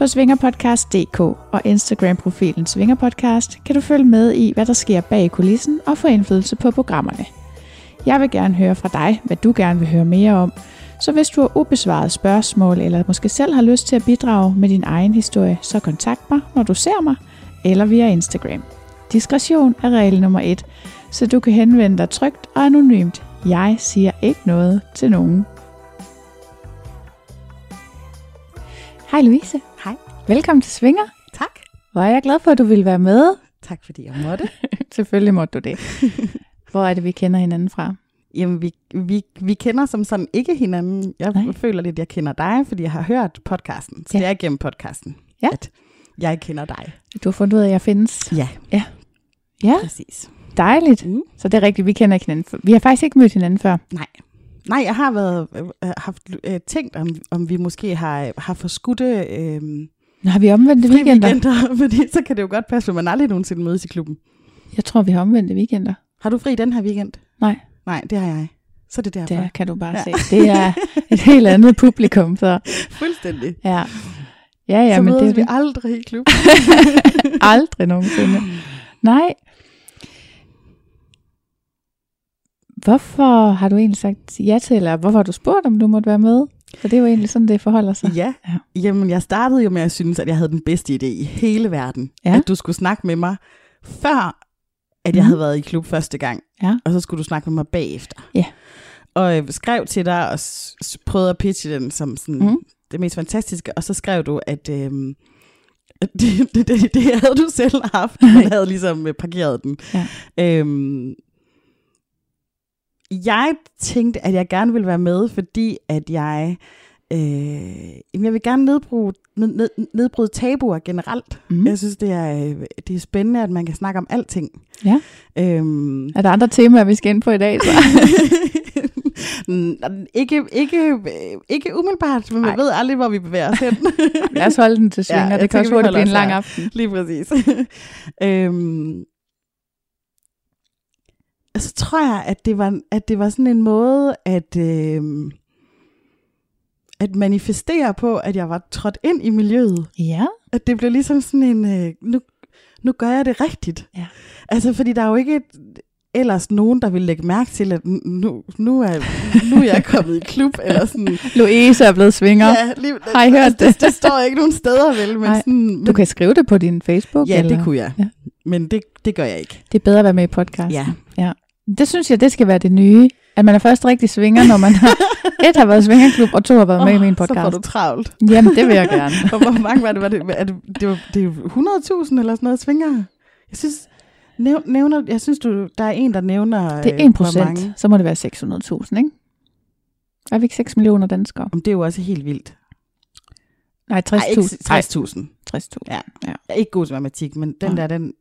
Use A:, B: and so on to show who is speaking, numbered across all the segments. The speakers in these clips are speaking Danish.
A: På svingerpodcast.dk og Instagram-profilen Svingerpodcast kan du følge med i, hvad der sker bag kulissen og få indflydelse på programmerne. Jeg vil gerne høre fra dig, hvad du gerne vil høre mere om, så hvis du har ubesvaret spørgsmål, eller måske selv har lyst til at bidrage med din egen historie, så kontakt mig, når du ser mig, eller via Instagram. Diskretion er regel nummer et, så du kan henvende dig trygt og anonymt. Jeg siger ikke noget til nogen. Hej Louise. Velkommen til Svinger.
B: Tak.
A: Hvor er jeg glad for, at du vil være med.
B: Tak fordi jeg måtte.
A: Selvfølgelig måtte du det. Hvor er det, vi kender hinanden fra?
B: Jamen, vi, vi, vi kender som sådan ikke hinanden. Jeg
A: Nej.
B: Føler lidt, at jeg kender dig, fordi jeg har hørt podcasten. Så
A: Ja.
B: ja. det er gennem podcasten,
A: Ja.
B: at jeg kender dig.
A: Du har fundet ud af, at jeg findes.
B: Ja,
A: Ja,
B: præcis.
A: dejligt.
B: Mm.
A: Så det er rigtigt, vi kender ikke hinanden. Vi har faktisk ikke mødt hinanden før.
B: Nej. Nej, jeg har været, øh, haft øh, tænkt, om, om vi måske har, har forskudte øh,
A: har vi omvendte weekender?
B: weekender, fordi så kan det jo godt passe, at man aldrig nogensinde mødes i klubben.
A: Jeg tror, vi har omvendte weekender.
B: Har du fri den her weekend?
A: Nej.
B: Nej, det har jeg. Så er det derfor.
A: Der kan du bare ja. Se. Det er et helt andet publikum, så
B: Fuldstændig.
A: ja. Ja, ja,
B: så
A: men det er
B: vi aldrig i klub.
A: aldrig nogensinde. Nej. Hvorfor har du egentlig sagt ja til, eller hvorfor har du spurgt, om du måtte være med? For det er jo egentlig sådan, det forholder sig.
B: Ja.
A: Ja.
B: ja. Jamen, jeg startede jo med at synes, at jeg havde den bedste idé i hele verden.
A: Ja.
B: At du skulle snakke med mig, før at jeg
A: Mhm.
B: havde været i klub første gang.
A: Ja.
B: Og så skulle du snakke med mig bagefter.
A: Ja.
B: Og jeg skrev til dig og prøvede at pitche den som sådan
A: Mhm.
B: det mest fantastiske. Og så skrev du, at at det, det, det, det havde du selv haft. Man havde ligesom øh, parkeret den.
A: Ja.
B: Øhm, jeg tænkte, at jeg gerne ville være med, fordi at jeg, øh, jeg vil gerne nedbryde, ned, ned, nedbryde tabuer generelt.
A: Mm.
B: Jeg synes, det er, det er spændende, at man kan snakke om alting.
A: Ja.
B: Øhm,
A: Er der andre temaer, vi skal ind på i dag? Så?
B: Ikke, ikke, ikke umiddelbart, men man
A: Nej.
B: ved aldrig, hvor vi bevæger os hen.
A: Lad os holde den til svinger.
B: Ja,
A: det kan også hurtigt blive en lang aften.
B: Lige præcis. øhm, så tror jeg, at det var, at det var sådan en måde at, øhm, at manifestere på, at jeg var trådt ind i miljøet.
A: Ja.
B: At det blev ligesom sådan en, øh, nu, nu gør jeg det rigtigt.
A: Ja.
B: Altså, fordi der er jo ikke et, ellers nogen, der vil lægge mærke til, at nu, nu, er, nu er jeg kommet i klub, eller sådan.
A: Louise er blevet svinger.
B: Ja, lige,
A: Har I hørt
B: altså,
A: det?
B: det? Det står ikke nogen steder, vel? Men
A: Nej.
B: sådan,
A: Du kan skrive det på din Facebook.
B: Ja,
A: eller?
B: det kunne jeg.
A: Ja.
B: Ja. Men det, det gør jeg ikke.
A: Det er bedre at være med i podcasten.
B: Ja.
A: ja. Det synes jeg, det skal være det nye. At man er først rigtig svinger, når man har, et har været svingerklub, og to har været med i min
B: Så får
A: podcast.
B: du travlt.
A: Jamen, det vil jeg gerne.
B: Og hvor mange var det? Var det, er det, det, var, det er jo 100.000 eller sådan noget svingere. Jeg synes, næv, nævner, jeg synes du, der er en, der nævner...
A: Det er
B: øh,
A: 1
B: hvor
A: procent, så må det være 600.000, ikke? Er vi ikke 6 millioner danskere?
B: Jamen, Det er jo også helt vildt.
A: Nej,
B: Ej, ikke
A: 60.000. Nej,
B: 60.000.
A: 60.000.
B: Ja.
A: Ja.
B: Jeg er ikke god til matematik, men den
A: Nej.
B: der, den,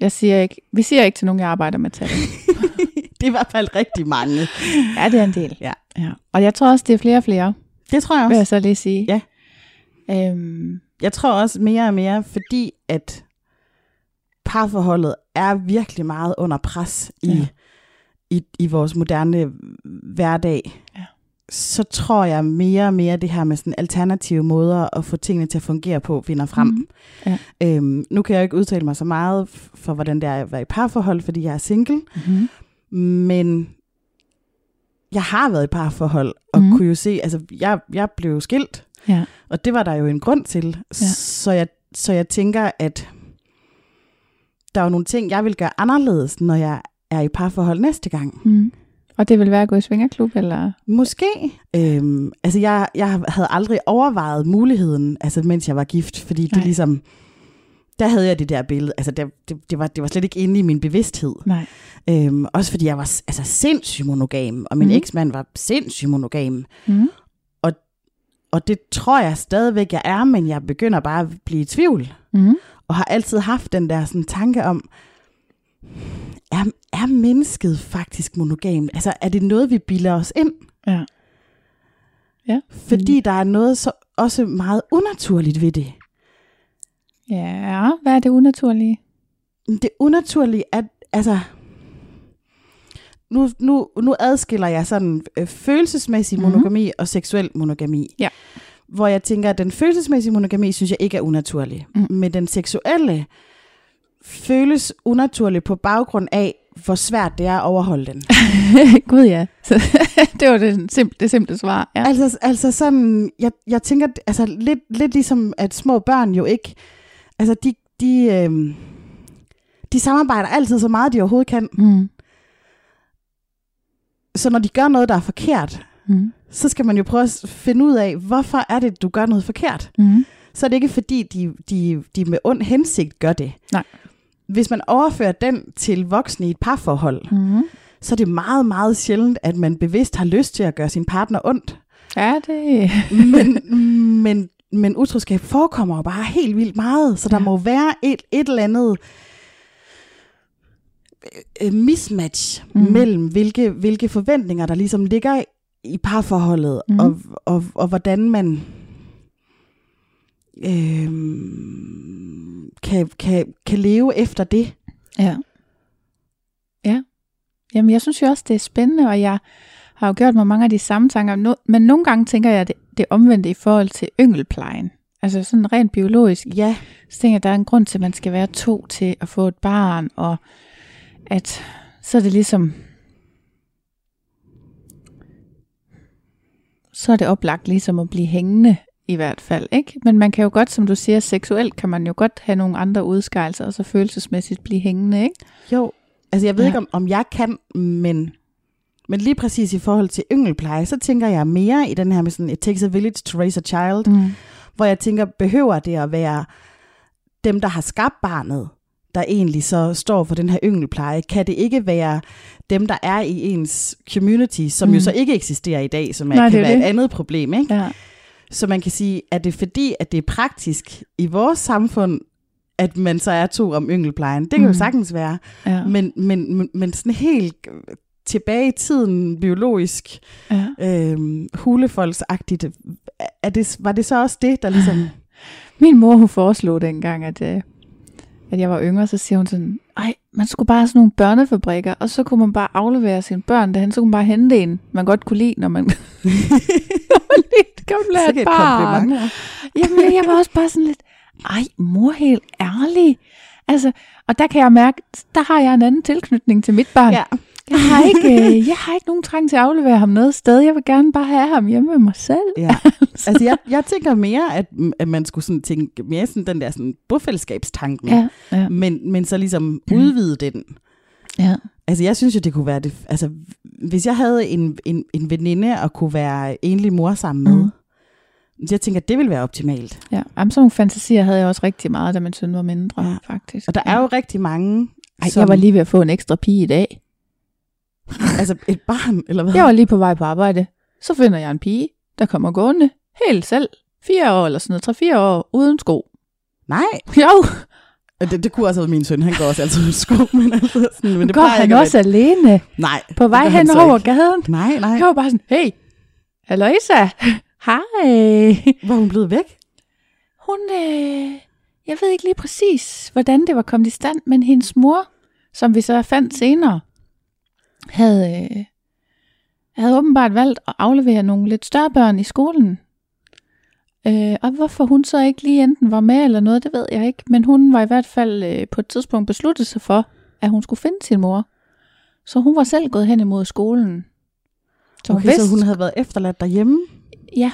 A: Jeg siger ikke, vi siger ikke til nogen, jeg arbejder med tal.
B: det er i hvert fald rigtig mange.
A: Ja, det er en del.
B: Ja.
A: ja. Og jeg tror også, det er flere og flere,
B: Det tror jeg
A: vil
B: også.
A: jeg så lige sige.
B: Ja.
A: Øhm,
B: Jeg tror også mere og mere, fordi at parforholdet er virkelig meget under pres i,
A: Ja.
B: i, i vores moderne hverdag,
A: Ja.
B: så tror jeg mere og mere, det her med sådan alternative måder at få tingene til at fungere på, vinder frem.
A: Mhm. Ja.
B: Øhm, nu kan jeg jo ikke udtale mig så meget for, hvordan det er at være i parforhold, fordi jeg er single,
A: mm-hmm.
B: Men jeg har været i parforhold, og mm. kunne jo se, altså jeg, jeg blev skilt,
A: Ja.
B: og det var der jo en grund til.
A: Ja.
B: Så, jeg, så jeg tænker, at der er jo nogle ting, jeg vil gøre anderledes, når jeg er i parforhold næste gang.
A: Mm. Og det vil være at gå i svingerklub, eller?
B: Måske. Øhm, altså, jeg, jeg havde aldrig overvejet muligheden, altså, mens jeg var gift, fordi det
A: Nej.
B: ligesom... Der havde jeg det der billede. Altså, det, det, det, var, det var slet ikke inde i min bevidsthed.
A: Nej.
B: Øhm, også fordi jeg var altså, sindssygt monogam, og min mm. eksmand var sindssygt monogam.
A: Mm.
B: Og det tror jeg stadigvæk, jeg er, men jeg begynder bare at blive i tvivl.
A: Mm.
B: Og har altid haft den der sådan, tanke om, er, er mennesket faktisk monogam? Altså, er det noget, vi bilder os ind?
A: Ja. Ja.
B: Fordi der er noget så også meget unaturligt ved det.
A: Ja, hvad er det unaturlige?
B: Det unaturlige er, altså... Nu, nu, nu adskiller jeg sådan øh, følelsesmæssig
A: Mhm.
B: monogami og seksuel monogami.
A: Ja.
B: Hvor jeg tænker, at den følelsesmæssige monogami, synes jeg ikke er unaturlig.
A: Mm.
B: Men den seksuelle føles unaturlig på baggrund af, hvor svært det er at overholde den.
A: Gud ja. Så, det var det simple, det simple svar. Ja.
B: Altså, altså sådan, jeg, jeg tænker, altså lidt, lidt ligesom, at små børn jo ikke, altså de, de, øh, de samarbejder altid så meget, de overhovedet kan.
A: Mm.
B: Så når de gør noget, der er forkert,
A: Mm.
B: så skal man jo prøve at finde ud af, hvorfor er det, du gør noget forkert.
A: Mm.
B: Så er det ikke fordi, de, de, de med ond hensigt gør det.
A: Nej.
B: Hvis man overfører den til voksne i et parforhold,
A: Mm.
B: så er det meget, meget sjældent, at man bevidst har lyst til at gøre sin partner ondt.
A: Ja, det...
B: men, men, men utroskab forekommer jo bare helt vildt meget, så der
A: Ja.
B: må være et, et eller andet øh, mismatch
A: Mm.
B: mellem, hvilke, hvilke forventninger, der ligesom ligger i parforholdet,
A: Mm.
B: og, og, og hvordan man øh, kan, kan, kan leve efter det.
A: Ja. Ja. Jamen, jeg synes jo også, det er spændende, og jeg har jo gjort mig mange af de samme tanker. Men nogle gange tænker jeg, det, det omvendte i forhold til yngelplejen. Altså sådan rent biologisk.
B: Ja,
A: Så tænker jeg, der er en grund til, at man skal være to til at få et barn, og at så er det ligesom... Så er det oplagt ligesom at blive hængende i hvert fald, ikke? Men man kan jo godt, som du siger, seksuelt kan man jo godt have nogle andre udskejelser, og så følelsesmæssigt blive hængende, ikke?
B: jo. Altså jeg ved
A: ja.
B: ikke, om, om jeg kan, men, men lige præcis i forhold til yngelpleje, så tænker jeg mere i den her med sådan, it takes a village to raise a child.
A: Mm.
B: hvor jeg tænker, behøver det at være dem, der har skabt barnet, der egentlig så står for den her yngelpleje? Kan det ikke være dem, der er i ens community, som mm. Jo så ikke eksisterer i dag, som er,
A: Nej,
B: kan
A: det
B: være
A: det.
B: et andet problem, ikke?
A: Ja.
B: Så man kan sige, at det er fordi, at det er praktisk i vores samfund, at man så er to om yngelplejen. Det kan. Mm. jo sagtens være.
A: Ja.
B: Men, men, men, men sådan helt tilbage i tiden, biologisk,
A: ja.
B: øhm, hulefolksagtigt, er det, var det så også det, der ligesom...
A: Min mor, hun foreslog dengang, at, øh, at jeg var yngre, så siger hun sådan, ej, man skulle bare have sådan nogle børnefabrikker, og så kunne man bare aflevere sine børn derhen, så kunne man bare hente en, man godt kunne lide, når man, når man blive
B: Sikke
A: et barn. Jamen, jeg var også bare sådan lidt, ej, mor, helt ærlig. Altså, og der kan jeg mærke, der har jeg en anden tilknytning til mit barn.
B: Ja.
A: Jeg har ikke, øh, jeg har ikke nogen trang til at aflevere ham noget sted. Jeg vil gerne bare have ham hjemme med mig selv.
B: Ja. altså jeg, jeg tænker mere, at, at man skulle sådan tænke mere sådan den der sådan bofællesskabstanken,
A: Ja, ja,
B: men, men så ligesom udvide den.
A: ja.
B: Altså jeg synes jo, det kunne være det, altså hvis jeg havde en, en, en veninde og kunne være enlig mor sammen med, mm. jeg tænker, at det ville være optimalt.
A: Ja, Jamen, sådan nogle fantasier havde jeg også rigtig meget, da min søn var mindre,
B: Ja.
A: faktisk.
B: Og der er jo rigtig mange,
A: Ej,
B: som,
A: jeg var lige ved at få en ekstra pige i dag.
B: Altså et barn, eller hvad?
A: Jeg var lige på vej på arbejde. Så finder jeg en pige, der kommer gående helt selv. Fire år eller sådan noget, tre-fire år, uden sko.
B: Nej,
A: Jo,
B: det, det kunne også have været min søn, han går også altid med sko, men, altså, sådan, men det
A: går han
B: ikke at
A: også alene
B: Nej,
A: på vej hen over
B: ikke.
A: gaden.
B: Nej, nej.
A: Jeg var bare sådan, hey, hallo Isa, hej.
B: Hvor er hun blevet væk?
A: Hun, øh, jeg ved ikke lige præcis, hvordan det var kommet i stand, men hendes mor, som vi så fandt senere, havde, øh, havde åbenbart valgt at aflevere nogle lidt større børn i skolen. Øh, og hvorfor hun så ikke lige enten var med eller noget, det ved jeg ikke. Men hun var i hvert fald øh, på et tidspunkt besluttet sig for, at hun skulle finde sin mor. Så hun var selv gået hen imod skolen. Så hun
B: Okay,
A: vidste,
B: så hun havde været efterladt derhjemme?
A: Ja.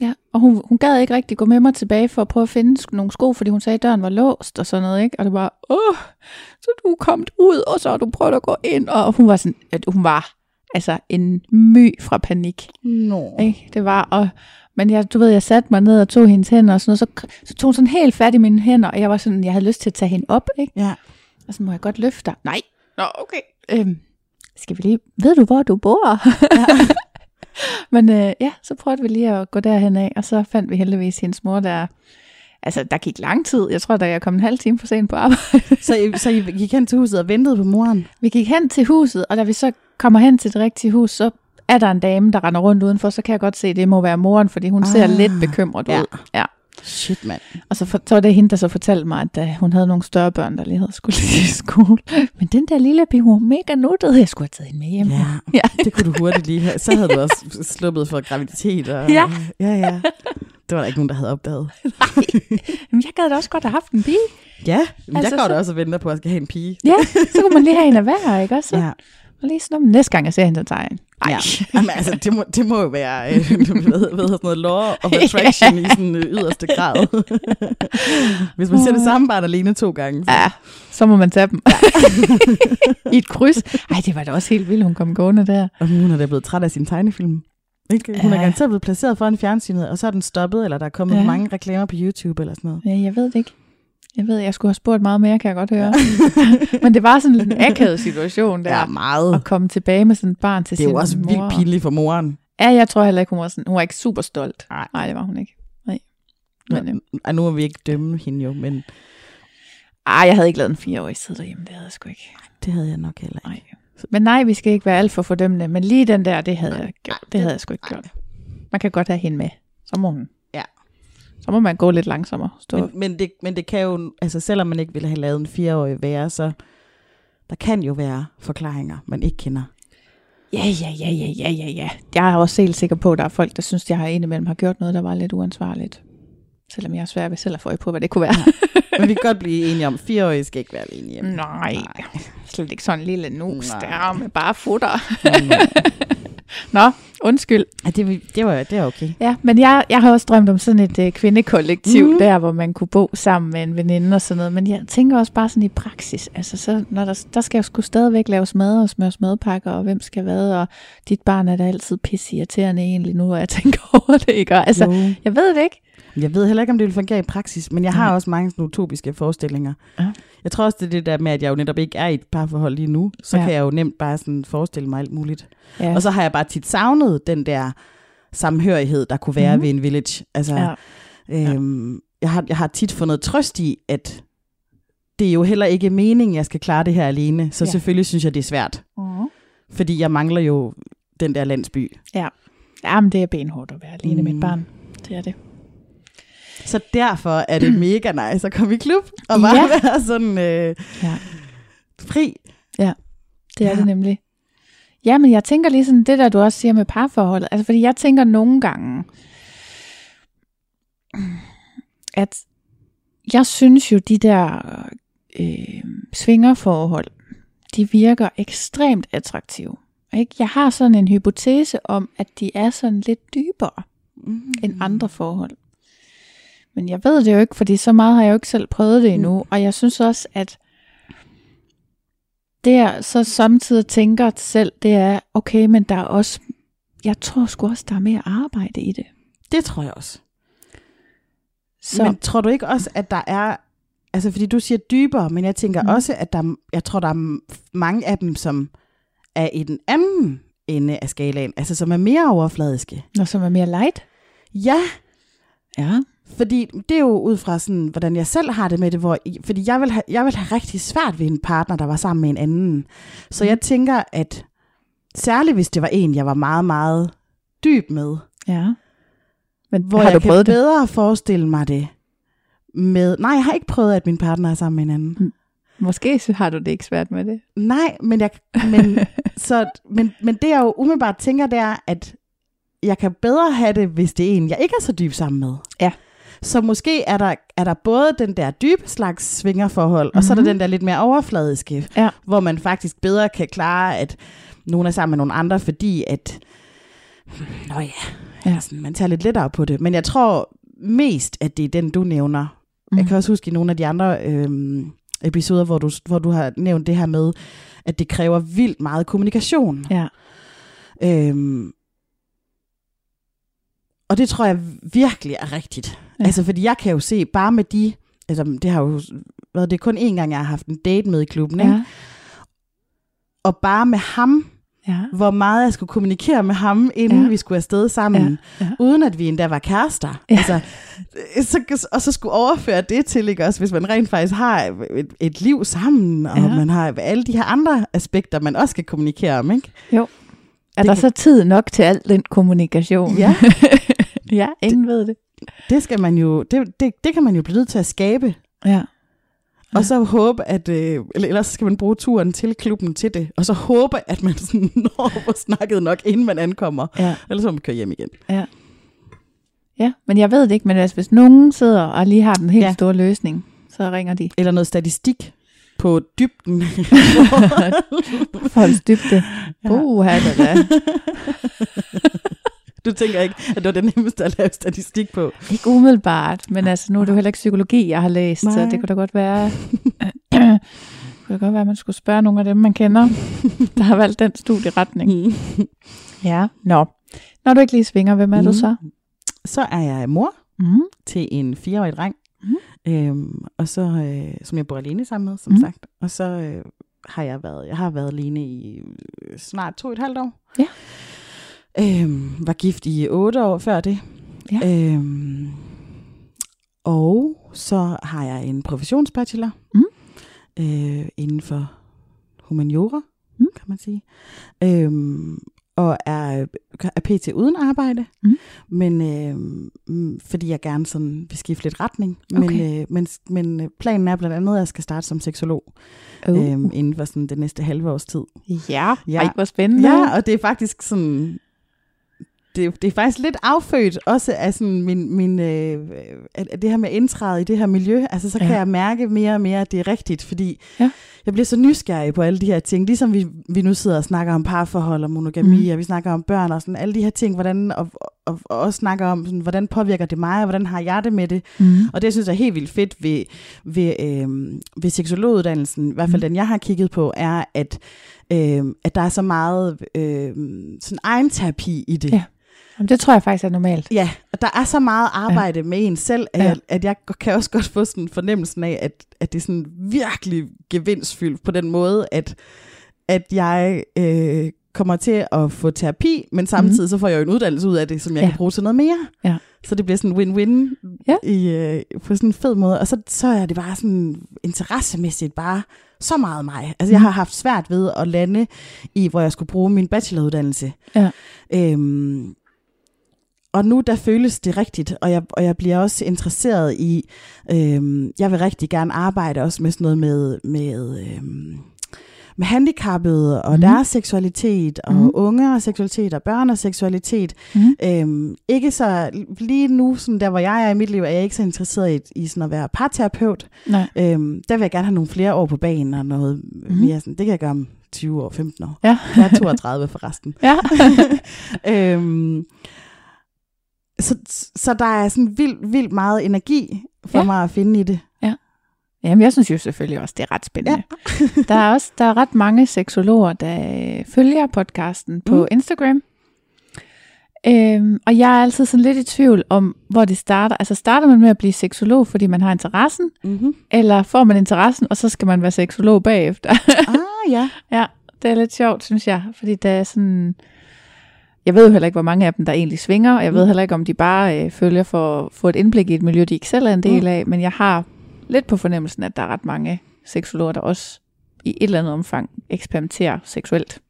A: Ja, og hun, hun gad ikke rigtig gå med mig tilbage for at prøve at finde nogle sko, fordi hun sagde, at døren var låst og sådan noget, ikke? Og det var, åh, så du er kommet ud, og så har du prøvet at gå ind, og hun var sådan, at hun var altså en my fra panik,
B: Nå.
A: ikke? Det var, og, men jeg, du ved, jeg satte mig ned og tog hendes hænder og sådan noget, så, så tog hun sådan helt fat i mine hænder, og jeg var sådan, jeg havde lyst til at tage hende op, ikke?
B: Ja.
A: Og så må jeg godt løfte dig. Nej. Nå, okay. Øhm, skal vi lige... Ved du, hvor du bor? Ja. Men øh, ja, så prøvede vi lige at gå derhen af, og så fandt vi heldigvis hendes mor, der... Altså, der gik lang tid. Jeg tror, da jeg kom en halv time for sent på arbejde.
B: Så, I, så I gik hen til huset og ventede på moren?
A: vi gik hen til huset, og da vi så kommer hen til det rigtige hus, så er der en dame, der render rundt udenfor, så kan jeg godt se, at det må være moren, fordi hun ah, ser lidt bekymret
B: ja.
A: ud. Ja.
B: Shit, mand.
A: Og så, for, så var det hende, der så fortalte mig, at uh, hun havde nogle større børn, der lige havde skulle i skole. Men den der lille pige, hun var mega nuttet. Jeg skulle have taget hende med hjem.
B: Ja,
A: Ja.
B: det kunne du hurtigt lige have. Så havde du også sluppet for graviditet. Og,
A: Ja.
B: ja, ja. Det var der ikke nogen, der havde opdaget.
A: Men jeg gad da også godt have haft en pige.
B: Ja, men
A: Altså,
B: jeg går
A: så-
B: da også og venter på, at jeg skal have en pige.
A: Ja, så kunne man lige have en af hver, ikke også?
B: Ja.
A: Og lige sådan, om næste gang jeg ser hende, så tager jeg en. Ej.
B: Ja. Jamen, altså, det, må, det må jo være øh, hvad, hvad sådan noget law of attraction i sådan øh, yderste grad. Hvis man ser det samme barn alene to gange. Så.
A: Ja, så må man tage dem. I et kryds. Ej, det var da også helt vildt, hun kom gående der.
B: Og hun er da blevet træt af sin tegnefilm. Ikke? Hun er garanteret blevet placeret foran fjernsynet, og så er den stoppet, eller der er kommet
A: ja.
B: mange reklamer på YouTube eller sådan noget.
A: Ja, jeg ved det ikke. Jeg ved, jeg skulle have spurgt meget mere, kan jeg godt høre. Men det var sådan en akavet situation der.
B: Ja, meget.
A: At komme tilbage med sådan et barn til
B: Det er jo
A: sin
B: også
A: mor.
B: vildt pinligt for moren.
A: Ja, jeg tror heller ikke, hun var sådan, hun var ikke super stolt.
B: Nej.
A: Nej, det var hun ikke. Nej. Men, øh,
B: Ej, nu må vi ikke dømme hende jo, men
A: ej, jeg havde ikke lavet en fireårig sidde derhjemme, det havde jeg sgu ikke.
B: det havde jeg nok heller ikke.
A: Nej. Men nej, vi skal ikke være alt for fordømmende, men lige den der, det havde jeg gjort. Det havde jeg sgu ikke
B: Nej.
A: gjort. Man kan godt have hende med. Så må hun.
B: Ja.
A: Så må man gå lidt langsommere. Stå.
B: Men, men, det, men det kan jo, altså selvom man ikke ville have lavet en fireårig være, så der kan jo være forklaringer, man ikke kender.
A: Ja, ja, ja, ja, ja, ja, ja. Jeg er også helt sikker på, at der er folk, der synes, at jeg har indimellem har gjort noget, der var lidt uansvarligt. Selvom jeg er svær ved selv at få øje på, hvad det kunne være.
B: Men vi kan godt blive enige om, at fireårige skal ikke være alene hjemme.
A: Nej, slet ikke sådan en lille nus
B: Nej.
A: der med bare futter. Nå, undskyld.
B: Ja, det, det, var, det er okay.
A: Ja, men jeg, jeg har også drømt om sådan et øh, kvindekollektiv,
B: Mm.
A: mm. der hvor man kunne bo sammen med en veninde og sådan noget. Men jeg tænker også bare sådan i praksis. Altså, så, når der, der skal jo sgu stadigvæk laves mad og smøres madpakker, og hvem skal hvad, og dit barn er da altid pisse irriterende egentlig nu, og jeg tænker over det, ikke? Og, altså,
B: Jo.
A: jeg ved det ikke.
B: Jeg ved heller ikke, om det vil fungere i praksis, men jeg har også mange sådan utopiske forestillinger.
A: Ja.
B: Jeg tror også, det er det der med, at jeg jo netop ikke er i et parforhold lige nu, så
A: Ja.
B: ja. kan jeg jo nemt bare sådan forestille mig alt muligt.
A: Ja.
B: Og så har jeg bare tit savnet den der samhørighed, der kunne være mm. ved en village. Altså,
A: ja.
B: øhm, jeg, har, jeg har tit fundet trøst i, at det er jo heller ikke meningen, jeg skal klare det her alene. Så
A: Ja.
B: ja. selvfølgelig synes jeg, det er svært.
A: Uh-huh.
B: Fordi jeg mangler jo den der landsby.
A: Jamen, det er benhårdt at være alene mm. med et
B: Mm.
A: barn. Det er det.
B: Så derfor er det mega nice at komme i klub og bare
A: Ja.
B: ja. være sådan øh,
A: Ja.
B: fri.
A: Det er
B: Ja.
A: det nemlig. Ja, men jeg tænker lige sådan det der, du også siger med parforholdet. Altså, fordi jeg tænker nogle gange, at jeg synes jo, de der øh, svingerforhold, de virker ekstremt attraktive. Ikke? Jeg har sådan en hypotese om, at de er sådan lidt dybere
B: Mm.
A: end andre forhold. Men jeg ved det jo ikke, fordi så meget har jeg jo ikke selv prøvet det endnu. Mm. Og jeg synes også, at det jeg så samtidig tænker selv, det er, okay, men der er også, jeg tror sgu også, der er mere arbejde i det.
B: Det tror jeg også.
A: Så.
B: Men tror du ikke også, at der er, altså fordi du siger dybere, men jeg tænker
A: Mm.
B: også, at der, jeg tror, der er mange af dem, som er i den anden ende af skalaen, altså som er mere overfladiske.
A: når som er mere light.
B: Ja,
A: Ja.
B: Fordi det er jo ud fra sådan, hvordan jeg selv har det med det, hvor, fordi jeg vil, have, jeg vil have rigtig svært ved en partner, der var sammen med en anden. Så jeg tænker, at særligt hvis det var en, jeg var meget, meget dyb med,
A: Ja. Men
B: hvor
A: har
B: jeg
A: du
B: kan
A: prøvet det?
B: bedre forestille mig det med... Nej, jeg har ikke prøvet, at min partner er sammen med en anden.
A: Måske så har du det ikke svært med det.
B: Nej, men, jeg, men, så, men, men det jeg jo umiddelbart tænker, det er, at jeg kan bedre have det, hvis det er en, jeg ikke er så dyb sammen med.
A: Ja.
B: Så måske er der, er der både den der dybe slags svingerforhold, mm-hmm. og så er der
A: Mhm.
B: den der lidt mere overfladiske,
A: Ja.
B: hvor man faktisk bedre kan klare, at nogen er sammen med nogle andre, fordi at Nå ja,
A: Ja.
B: Sådan, man tager lidt lettere på det. Men jeg tror mest, at det er den, du nævner. Mm. Jeg kan også huske i nogle af de andre øhm, episoder, hvor du, hvor du har nævnt det her med, at det kræver vildt meget kommunikation.
A: Ja.
B: Øhm, og det tror jeg virkelig er rigtigt.
A: Ja.
B: Altså, fordi jeg kan jo se, bare med de, altså det har jo været, det er kun én gang, jeg har haft en date med i klubben, ikke?
A: Ja.
B: og bare med ham,
A: Ja.
B: hvor meget jeg skulle kommunikere med ham, inden
A: Ja.
B: vi skulle afsted sammen,
A: Ja, ja.
B: uden at vi endda var kærester.
A: Ja.
B: Altså, så, og så skulle overføre det til, ikke også, hvis man rent faktisk har et, et liv sammen, og
A: Ja.
B: man har alle de her andre aspekter, man også skal kommunikere om, ikke?
A: Jo. Er
B: Det
A: der
B: kan-
A: så tid nok til al den kommunikation?
B: Ja.
A: ja, ingen ved det.
B: Det skal man jo, det, det, det kan man jo blive nødt til at skabe.
A: Ja.
B: Og så håbe, at, øh, eller ellers skal man bruge turen til klubben til det, og så håbe, at man sådan når at snakket nok, inden man ankommer.
A: Ja.
B: Ellers må man køre hjem igen.
A: ja, men jeg ved det ikke, men altså, hvis nogen sidder og lige har den helt ja.
B: Ja.
A: store løsning, så ringer de.
B: Eller noget statistik på dybden.
A: Folks dybde. Her da da.
B: du tænker ikke, at det var det nemmeste at lave statistik på.
A: Ikke umiddelbart, men altså, nu er det jo heller ikke psykologi, jeg har læst, Nej. så det kunne da godt være... det kunne godt være, at man skulle spørge nogle af dem, man kender, der har valgt den studieretning. Ja, nå. Når du ikke lige svinger, hvem er du
B: Mm.
A: så?
B: Så er jeg mor
A: Mm.
B: til en fireårig dreng,
A: Mhm.
B: øhm, og så, øh, som jeg bor alene sammen med, som
A: Mhm.
B: sagt. Og så øh, har jeg været, jeg har været alene i snart to og et halvt år.
A: Ja.
B: Øhm, var gift i otte år før det.
A: Ja.
B: Øhm, og så har jeg en professionsbachelor
A: Mhm.
B: øh, inden for humaniora,
A: Mhm.
B: kan man sige. Øhm, og er, er pt. uden arbejde,
A: Mhm.
B: men øh, mm, fordi jeg gerne sådan vil skifte lidt retning. Men,
A: Okay.
B: øh, men, men øh, planen er blandt andet, at jeg skal starte som seksolog
A: Uh.
B: øh, inden for sådan det næste halve års tid.
A: Ja,
B: Ja.
A: Ej, hvor spændende.
B: Ja, og det er faktisk sådan... Det, er- det er faktisk lidt affødt også af sådan min, min, øh, at det her med indtræde i det her miljø. Altså så kan
A: Ja.
B: jeg mærke mere og mere, at det er rigtigt, fordi
A: Ja.
B: jeg bliver så nysgerrig på alle de her ting. Ligesom vi, vi nu sidder og snakker om parforhold og monogami,
A: Mm.
B: og vi snakker om børn og sådan alle de her ting, hvordan, og, og, og også snakker om, sådan, hvordan påvirker det mig, og hvordan har jeg det med det.
A: Mm.
B: Og det, jeg synes er helt vildt fedt ved, ved, øh, ved seksologuddannelsen, i hvert fald
A: Mm.
B: den, jeg har kigget på, er, at, øh, at der er så meget øh, sådan egen terapi i det.
A: Ja. Jamen, det tror jeg faktisk er normalt.
B: Ja, og der er så meget arbejde ja. med en selv, at,
A: Ja.
B: jeg, at jeg kan også godt få sådan fornemmelsen af, at, at det er sådan virkelig gevinstfyldt på den måde, at, at jeg øh, kommer til at få terapi, men samtidig så får jeg jo en uddannelse ud af det, som jeg
A: Ja.
B: ja. kan bruge til noget mere.
A: Ja.
B: Så det bliver sådan win-win
A: Ja.
B: i, øh, på sådan en fed måde. Og så, så er det bare sådan interessemæssigt bare så meget mig. Altså jeg
A: Mhm.
B: har haft svært ved at lande i, hvor jeg skulle bruge min bacheloruddannelse.
A: Ja.
B: Øhm, og nu der føles det rigtigt, og jeg, og jeg bliver også interesseret i, øhm, jeg vil rigtig gerne arbejde også med sådan noget med, med, øhm, med handicappede og mm. deres seksualitet, og mm. unge og seksualitet, og børn og seksualitet.
A: Mm.
B: Øhm, ikke så, lige nu, sådan der hvor jeg er i mit liv, er jeg ikke så interesseret i, i sådan at være parterapeut.
A: Nej.
B: Øhm, der vil jeg gerne have nogle flere år på banen, og noget mm. mere sådan, det kan jeg gøre om 20 år, 15 år.
A: Ja.
B: Jeg er 32 forresten.
A: Ja.
B: øhm, så, så der er sådan vildt, vildt meget energi for
A: Ja.
B: ja. mig at finde i det.
A: Jamen, jeg synes jo selvfølgelig også, det er ret spændende. Ja. der er også der er ret mange seksologer, der øh, følger podcasten på mm. Instagram. Øhm, og jeg er altid sådan lidt i tvivl om, hvor det starter. Altså starter man med at blive seksolog, fordi man har interessen,
B: Mm-hmm.
A: eller får man interessen, og så skal man være seksolog bagefter?
B: Ah, ja.
A: ja, det er lidt sjovt, synes jeg, fordi det er sådan... Jeg ved jo heller ikke, hvor mange af dem, der egentlig svinger, og jeg ved
B: Mm.
A: heller ikke, om de bare øh, følger for at få et indblik i et miljø, de ikke selv er en del
B: Mm.
A: af, men jeg har lidt på fornemmelsen, at der er ret mange seksologer, der også i et eller andet omfang eksperimenterer seksuelt.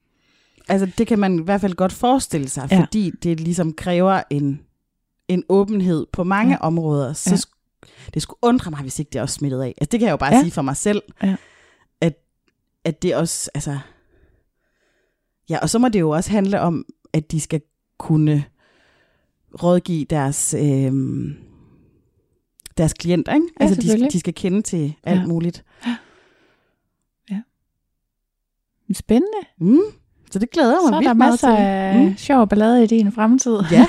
B: Altså, det kan man i hvert fald godt forestille sig,
A: Ja.
B: fordi det ligesom kræver en, en åbenhed på mange
A: Ja.
B: områder. Så
A: Ja.
B: det skulle undre mig, hvis ikke det er også smittet af. Altså, det kan jeg jo bare
A: ja.
B: sige for mig selv,
A: Ja.
B: at, at det også, altså... Ja, og så må det jo også handle om, at de skal kunne rådgive deres, øh, deres klienter, ikke?
A: Ja,
B: altså, de, de skal kende til alt
A: Ja.
B: ja. muligt.
A: Spændende.
B: Mm. Så det glæder mig
A: Så er
B: vildt
A: der
B: meget
A: masser
B: til.
A: af
B: Mm.
A: mm. sjov ballade i din fremtid.
B: Ja.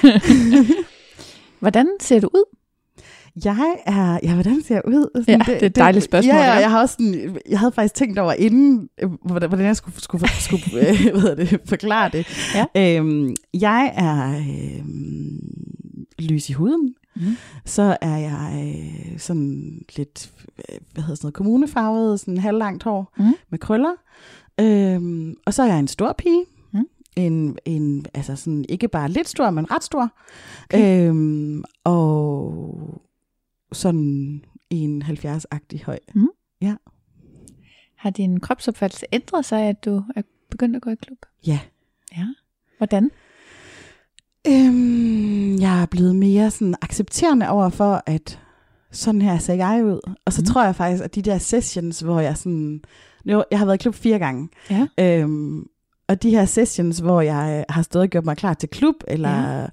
A: Hvordan ser du ud?
B: Jeg er, ja, hvordan ser jeg ud?
A: Ja, det er et dejligt spørgsmål,
B: Ja, ja, jeg har også sådan, jeg havde faktisk tænkt over inden, øh, hvordan, hvordan jeg skulle, skulle, skulle øh, hvad det, forklare det.
A: Ja.
B: Øhm, jeg er øhm, lys i huden.
A: Mm.
B: Så er jeg øh, sådan lidt, øh, hvad hedder sådan noget, kommunefarvet, sådan halvlangt hår
A: Mm.
B: med krøller. Øhm, og så er jeg en stor pige.
A: Mm.
B: En, en, altså sådan ikke bare lidt stor, men ret stor.
A: Okay.
B: Øhm, og sådan en 70-agtig høj.
A: Har din kropsopfattelse ændret sig, at du er begyndt at gå i klub?
B: Ja.
A: Ja. Hvordan?
B: Øhm, jeg er blevet mere sådan accepterende over for, at sådan her ser jeg ud. Og så mm. tror jeg faktisk, at de der sessions, hvor jeg sådan... Jo, jeg har været i klub fire gange.
A: Ja.
B: Øhm, og de her sessions, hvor jeg har stået og gjort mig klar til klub, eller ja.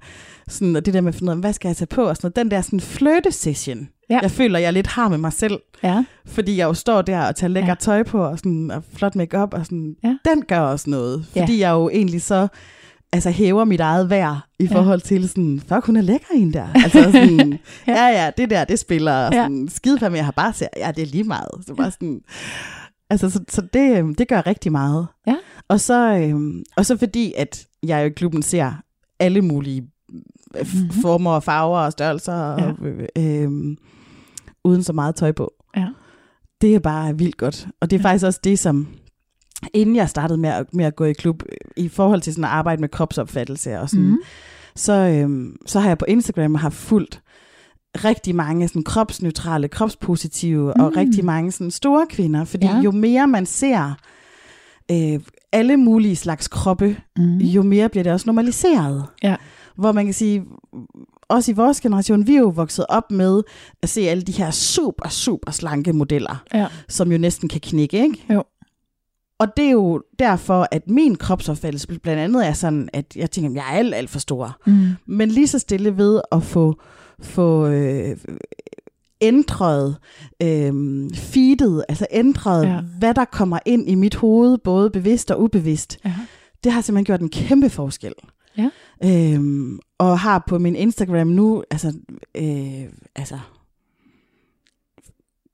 B: sådan, og det der med at finde ud af, hvad skal jeg tage på, og sådan noget. Den der sådan flirte-session,
A: Ja.
B: jeg føler, jeg lidt har med mig selv.
A: Ja.
B: Fordi jeg jo står der og tager lækker
A: Ja.
B: ja. tøj på, og, sådan, og flot makeup og sådan.
A: Ja.
B: Den gør også noget.
A: Ja.
B: Fordi jeg jo egentlig så altså hæver mit eget værd i
A: Ja.
B: forhold til sådan, fuck, hun er lækker en der. Altså sådan,
A: Ja.
B: ja. ja, ja, det der, det spiller
A: Ja.
B: sådan, skide for mig, jeg har bare set, ja, det er lige meget. Så bare sådan, altså, så, så det, øhm, det gør rigtig meget.
A: Ja.
B: Og så, øhm, og så fordi, at jeg i klubben ser alle mulige
A: Mhm.
B: former og farver og størrelser,
A: Ja.
B: og, øh, øhm, uden så meget tøj på.
A: Ja.
B: Det er bare vildt godt. Og det er
A: Ja.
B: faktisk også det, som inden jeg startede med at, med at gå i klub, i forhold til sådan at arbejde med kropsopfattelse og sådan,
A: Mm.
B: mm. så, øhm, så har jeg på Instagram haft fulgt rigtig mange sådan kropsneutrale, kropspositive mm. og rigtig mange sådan store kvinder, fordi
A: Ja.
B: ja. jo mere man ser øh, alle mulige slags kroppe,
A: Mm.
B: jo mere bliver det også normaliseret.
A: Ja.
B: Hvor man kan sige, også i vores generation, vi er jo vokset op med at se alle de her super, super slanke modeller,
A: Ja.
B: som jo næsten kan knække, ikke?
A: Jo.
B: Og det er jo derfor, at min kropsopfattelse blandt andet er sådan, at jeg tænker, at jeg er alt, alt for stor.
A: Mm.
B: Men lige så stille ved at få, få øh, ændret øh, feedet, altså ændret,
A: Ja.
B: hvad der kommer ind i mit hoved, både bevidst og ubevidst,
A: Ja.
B: det har simpelthen gjort en kæmpe forskel.
A: Ja.
B: Øhm, og har på min Instagram nu, altså, øh, altså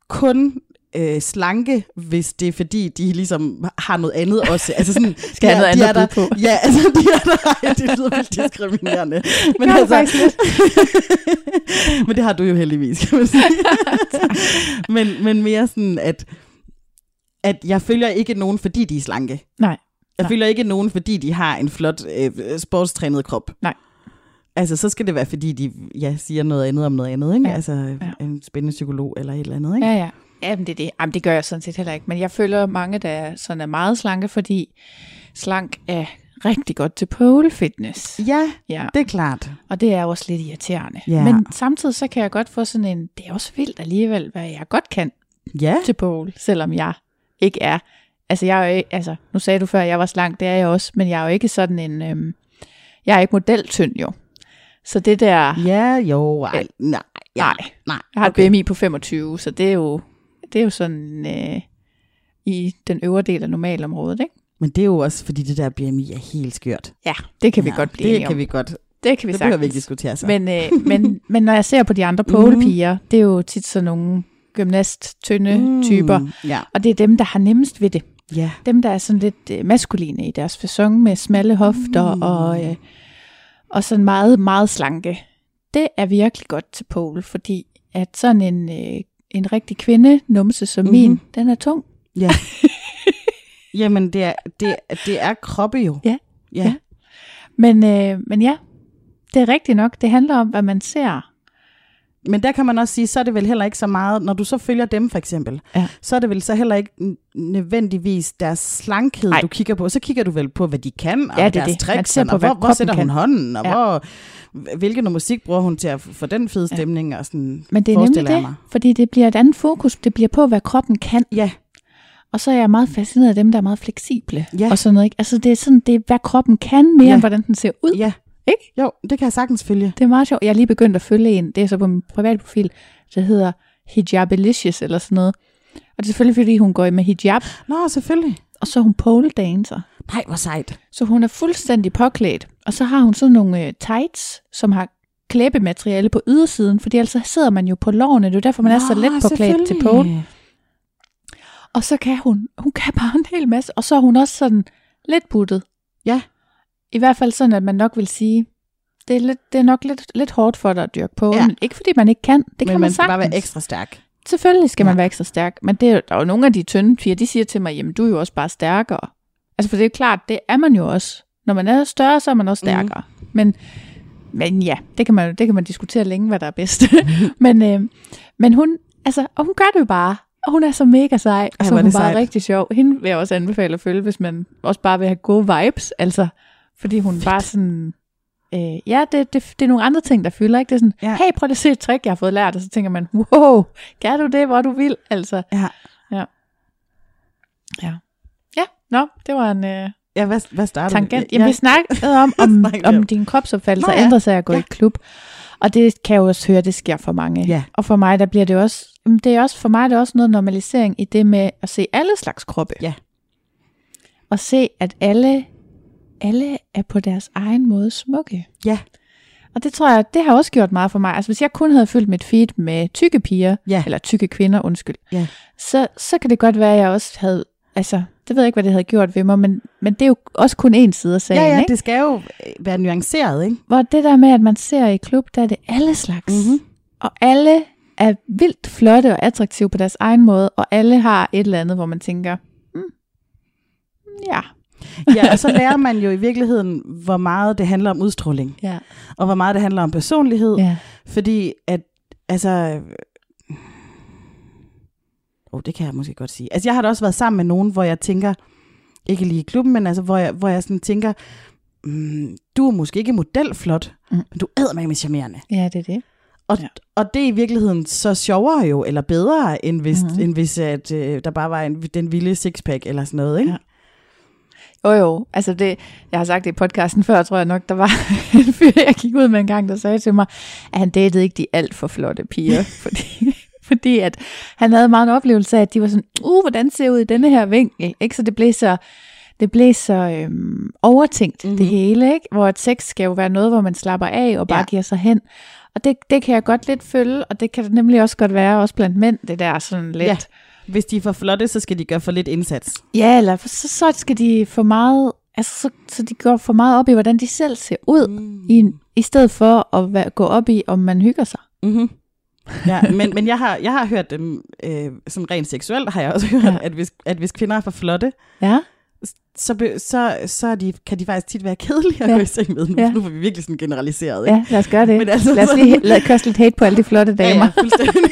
B: kun øh, slanke, hvis det er fordi, de ligesom har noget andet også. Altså sådan,
A: Skal have noget
B: de
A: andet
B: er der,
A: på.
B: Ja, altså de er der, Ej, det lyder vildt diskriminerende.
A: Faktisk lidt.
B: men det har du jo heldigvis, kan man sige. men, men mere sådan, at, at jeg følger ikke nogen, fordi de er slanke.
A: Nej.
B: Jeg
A: Nej.
B: følger ikke nogen, fordi de har en flot øh, sportstrænet krop.
A: Nej.
B: Altså, så skal det være, fordi de ja, siger noget andet om noget andet, ikke?
A: Ja.
B: Altså,
A: Ja.
B: en spændende psykolog eller et eller andet, ikke?
A: Ja, ja. Jamen, det er det. Jamen, det gør jeg sådan set heller ikke. Men jeg føler mange, der er, sådan er meget slanke, fordi slank er rigtig godt til pole fitness.
B: Ja,
A: Ja,
B: det er klart.
A: og det er også lidt irriterende.
B: Ja.
A: Men samtidig så kan jeg godt få sådan en, det er også vildt alligevel, hvad jeg godt kan
B: Ja,
A: til pole, selvom jeg ikke er. Altså, jeg er jo ikke, altså, nu sagde du før, at jeg var slank, det er jeg også, men jeg er jo ikke sådan en, øhm, jeg er ikke modeltynd jo. Så det der,
B: ja, jo, ej, nej, ja,
A: nej,
B: nej.
A: jeg har et
B: okay.
A: BMI på 25, så det er jo, det er jo sådan øh, i den øvre del af normalområdet, ikke?
B: Men det er jo også, fordi det der BMI er helt skørt.
A: Ja, det kan vi
B: ja,
A: godt blive
B: Det kan
A: om.
B: vi godt.
A: det kan vi
B: Det behøver vi ikke
A: sagtens.
B: diskutere så.
A: Men, øh, men, men når jeg ser på de andre polepiger, det er jo tit sådan nogle gymnast-tynde mm. typer,
B: Ja,
A: og det er dem, der har nemmest ved det.
B: ja.
A: Dem, der er sådan lidt øh, maskuline i deres fasong med smalle hofter
B: Mm.
A: og, øh, og sådan meget, meget slanke. Det er virkelig godt til pole, fordi at sådan en, øh, en rigtig kvinde, numse som mm-hmm. min, den er tung.
B: Ja. Jamen, det er, det, det er kroppe jo.
A: Ja.
B: Ja.
A: Ja. Men, øh, men ja, det er rigtigt nok. Det handler om, hvad man ser.
B: Men der kan man også sige, så er det vel heller ikke så meget, når du så følger dem for eksempel,
A: Ja.
B: så er det vel så heller ikke nødvendigvis deres slankhed,
A: Nej.
B: du kigger på. Så kigger du vel på, hvad de kan, og
A: Ja, det er
B: deres
A: det.
B: Tricks, og hvor, hvor sætter hun
A: kan.
B: hånden, og
A: Ja.
B: hvor, hvilken musik bruger hun til at få den fede stemning, og sådan
A: Men det er nemlig det,
B: mig.
A: fordi det bliver et andet fokus. Det bliver på, hvad kroppen kan.
B: Ja,
A: Og så er jeg meget fascineret af dem, der er meget fleksible.
B: Ja.
A: Og sådan noget, ikke? Altså det er sådan, det er, hvad kroppen kan, mere
B: Ja.
A: end hvordan den ser ud.
B: ja.
A: Ikke?
B: Jo, det kan jeg sagtens følge.
A: Det er meget sjovt. Jeg er lige begyndt at følge en, det er så på min private profil, der hedder Hijabilicious eller sådan noget. Og det er selvfølgelig, fordi hun går med hijab.
B: Nå, selvfølgelig.
A: og så er hun pole dancer.
B: Nej, hvor sejt.
A: Så hun er fuldstændig påklædt, og så har hun sådan nogle øh, tights, som har klæbemateriale på ydersiden, fordi ellers sidder man jo på lårene, det er jo derfor, man er så let påklædt til pole. Og så kan hun, hun kan bare en hel masse, og så er hun også sådan lidt buttet.
B: Ja.
A: I hvert fald sådan, at man nok vil sige, det er, lidt, det er nok lidt, lidt hårdt for dig at dyrke på.
B: Ja.
A: Ikke fordi man ikke kan, det
B: Men
A: kan
B: man,
A: man,
B: skal bare være
A: sagtens.
B: ekstra stærk.
A: Selvfølgelig skal
B: Ja.
A: man være ekstra stærk, men det er, jo- der er jo nogle af de tynde piger, de siger til mig, jamen du er jo også bare stærkere. Altså for det er jo klart, det er man jo også. Når man er større, så er man også
B: Mhm.
A: stærkere. Mm. Men, men ja, det kan, man, det kan man diskutere længe, hvad der er bedst. men, øh, men hun, altså, og hun gør det jo bare. Og hun er så mega sej, og så er hun bare
B: sejt.
A: rigtig sjov. Hende vil jeg også anbefale at følge, hvis man også bare vil have gode vibes. Altså, fordi hun Fedt. bare sådan... Øh, ja, det, det, det er nogle andre ting, der fylder, ikke? Det er sådan,
B: Ja.
A: ja. hey, prøv lige at se et trick, jeg har fået lært, og så tænker man, wow, kan du det, hvor du vil, altså.
B: Ja.
A: Ja. Ja. Ja, nå, det var en øh,
B: Ja, hvad, hvad starter
A: tangent. Jamen, vi snakkede om, om,
B: om.
A: din kropsopfattelse
B: ja.
A: ændret sig at gå
B: Ja.
A: i klub. Og det kan jeg jo også høre, det sker for mange.
B: Ja.
A: Og for mig, der bliver det også, jamen, det er også, for mig er det også noget normalisering i det med at se alle slags kroppe.
B: Ja.
A: Og se, at alle, alle er på deres egen måde smukke.
B: Ja.
A: Og det tror jeg, det har også gjort meget for mig. Altså hvis jeg kun havde fyldt mit feed med tykke piger,
B: Ja.
A: eller tykke kvinder, undskyld,
B: Ja.
A: så, så kan det godt være, at jeg også havde, altså det ved jeg ikke, hvad det havde gjort ved mig, men, men det er jo også kun en side af sagen,
B: Ja, ja,
A: ikke?
B: det skal jo være nuanceret, ikke?
A: Hvor det der med, at man ser i klub, der er det alle slags.
B: Mhm.
A: Og alle er vildt flotte og attraktive på deres egen måde, og alle har et eller andet, hvor man tænker, hmm, ja,
B: Ja, og så lærer man jo i virkeligheden, hvor meget det handler om udstråling,
A: ja,
B: og hvor meget det handler om personlighed,
A: ja,
B: fordi at, altså... Oh, det kan jeg måske godt sige. Altså, jeg har da også været sammen med nogen, hvor jeg tænker, ikke lige i klubben, men altså, hvor jeg, hvor jeg sådan tænker, mm, du er måske ikke modelflot,
A: Mm.
B: men du er med charmerende.
A: ja, det er det.
B: Og,
A: Ja.
B: og det er i virkeligheden så sjovere jo, eller bedre, end hvis,
A: Mhm.
B: mm. end hvis at, øh, der bare var en, den vilde sixpack eller sådan noget, ikke?
A: Ja. Jo jo, altså det, jeg har sagt det i podcasten før, tror jeg nok, der var en fyr, jeg gik ud med en gang, der sagde til mig, at han datede ikke de alt for flotte piger, fordi, fordi at han havde meget en oplevelse af, at de var sådan, uh, hvordan ser jeg ud i denne her vinkel, ikke? Så det blev så, det blev så øhm, overtænkt, mm-hmm. det
B: Mhm.
A: hele, ikke? Hvor et sex skal jo være noget, hvor man slapper af og bare. Ja. giver sig hen. Og det, det kan jeg godt lidt følge, og det kan det nemlig også godt være, også blandt mænd, det der sådan lidt,
B: Ja. Hvis de er for flotte, så skal de gøre for lidt indsats.
A: Ja, eller for- så, så skal de for meget, altså så, så de går for meget op i, hvordan de selv ser ud, mm. i, i stedet for at være, gå op i, om man hygger sig.
B: Mm-hmm. Ja, men, men jeg har, jeg har hørt dem, øh, sådan rent seksuelt har jeg også hørt,
A: Ja.
B: ja. at, hvis, at hvis kvinder er for flotte,
A: Ja,
B: så, be, så, så de, kan de faktisk tit være kedelige at
A: Ja.
B: gå i seng med. Nu,
A: Ja.
B: ja. nu får vi virkelig sådan generaliseret. Ikke?
A: ja lad os gøre det.
B: Men altså
A: lad os lige lad, kaste lidt hate på alle de flotte
B: Ja,
A: damer.
B: ja, fuldstændig.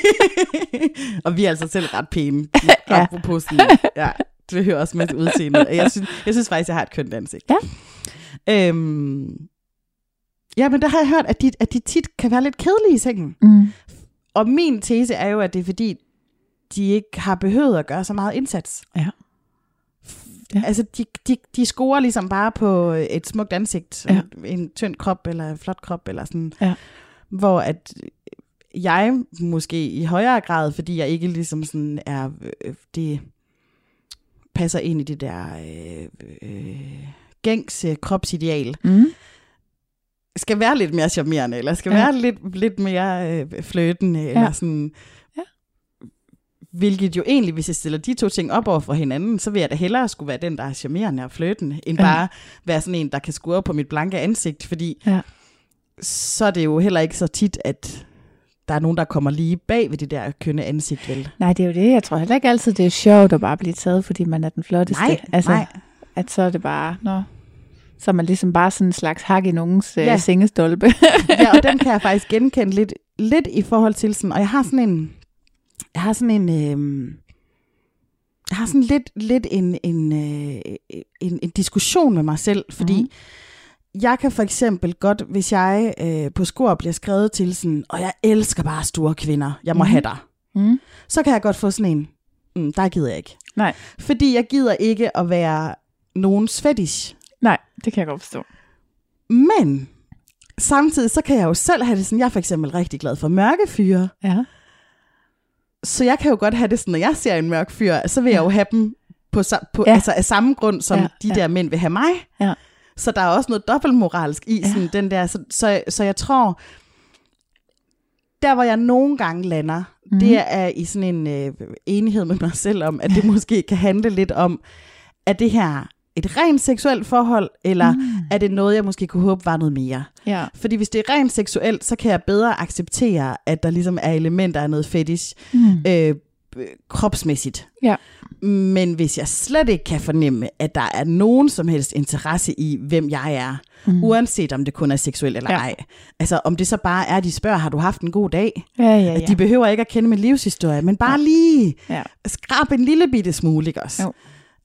B: og vi er altså selv ret pæne.
A: Ja.
B: Apropos sådan, ja, det hører også med udseendet. Jeg synes, jeg synes faktisk, jeg har et kønt ansigt.
A: Ja.
B: Øhm, ja, men der har jeg hørt, at de, at de tit kan være lidt kedelige i sengen.
A: Mm.
B: Og min tese er jo, at det er fordi, de ikke har behøvet at gøre så meget indsats.
A: Ja. Ja.
B: Altså, de, de, de scorer ligesom bare på et smukt ansigt,
A: Ja.
B: en tynd krop, eller en flot krop, eller sådan.
A: Ja.
B: Hvor at jeg måske i højere grad, fordi jeg ikke ligesom sådan er, øh, det passer ind i det der øh, øh, gængse kropsideal,
A: Mm.
B: skal være lidt mere charmerende, eller skal
A: ja.
B: være lidt, lidt mere øh, fløtende, ja. eller sådan. Hvilket jo egentlig, hvis jeg stiller de to ting op over for hinanden, så vil jeg da hellere skulle være den, der er charmerende og fløtende, end
A: Ja.
B: bare være sådan en, der kan skure på mit blanke ansigt, fordi
A: Ja.
B: så er det jo heller ikke så tit, at der er nogen, der kommer lige bag ved det der kønne ansigt, vel?
A: Nej, det er jo det. Jeg tror heller ikke altid, det er sjovt at bare blive taget, fordi man er den flotteste.
B: Nej,
A: altså,
B: nej.
A: At så er det bare, nå, så er man ligesom bare sådan en slags hak i nogens ja.
B: Ja.
A: sengestolpe.
B: ja, og den kan jeg faktisk genkende lidt, lidt i forhold til sådan, og jeg har sådan en, jeg har sådan en, øh, jeg har sådan lidt, lidt en, en, øh, en, en diskussion med mig selv, fordi mm. jeg kan for eksempel godt, hvis jeg øh, på skor bliver skrevet til sådan, og jeg elsker bare store kvinder, jeg må mm. have dig,
A: mm.
B: så kan jeg godt få sådan en, mm, der gider jeg ikke.
A: Nej.
B: Fordi jeg gider ikke at være nogens fetish.
A: Nej, det kan jeg godt forstå.
B: Men samtidig så kan jeg jo selv have det sådan, jeg er for eksempel rigtig glad for mørke fyre,
A: Ja.
B: Så jeg kan jo godt have det sådan, når jeg ser en mørk fyr, så vil jeg jo have dem på på,
A: Ja.
B: ja. altså af samme grund, som
A: Ja,
B: ja, de
A: ja.
B: der mænd vil have mig.
A: Ja.
B: Så der er også noget dobbeltmoralsk i sådan ja. den der. Så, så, så jeg tror, der hvor jeg nogle gange lander, mm. det er i sådan en øh, enighed med mig selv om, at det måske kan handle lidt om, er det her et rent seksuelt forhold, eller mm. er det noget, jeg måske kunne håbe var noget mere?
A: Ja.
B: Fordi hvis det er rent seksuelt, så kan jeg bedre acceptere, at der ligesom er elementer af noget fetish,
A: Mm.
B: øh, kropsmæssigt.
A: Ja.
B: Men hvis jeg slet ikke kan fornemme, at der er nogen som helst interesse i, hvem jeg er, mm. uanset om det kun er seksuelt eller
A: Ja.
B: ja. ej. Altså om det så bare er, at de spørger, har du haft en god dag?
A: Ja, ja,
B: At
A: ja.
B: de behøver ikke at kende min livshistorie, men bare lige
A: ja.
B: skrab en lille bitte smule, ikke også?
A: Jo.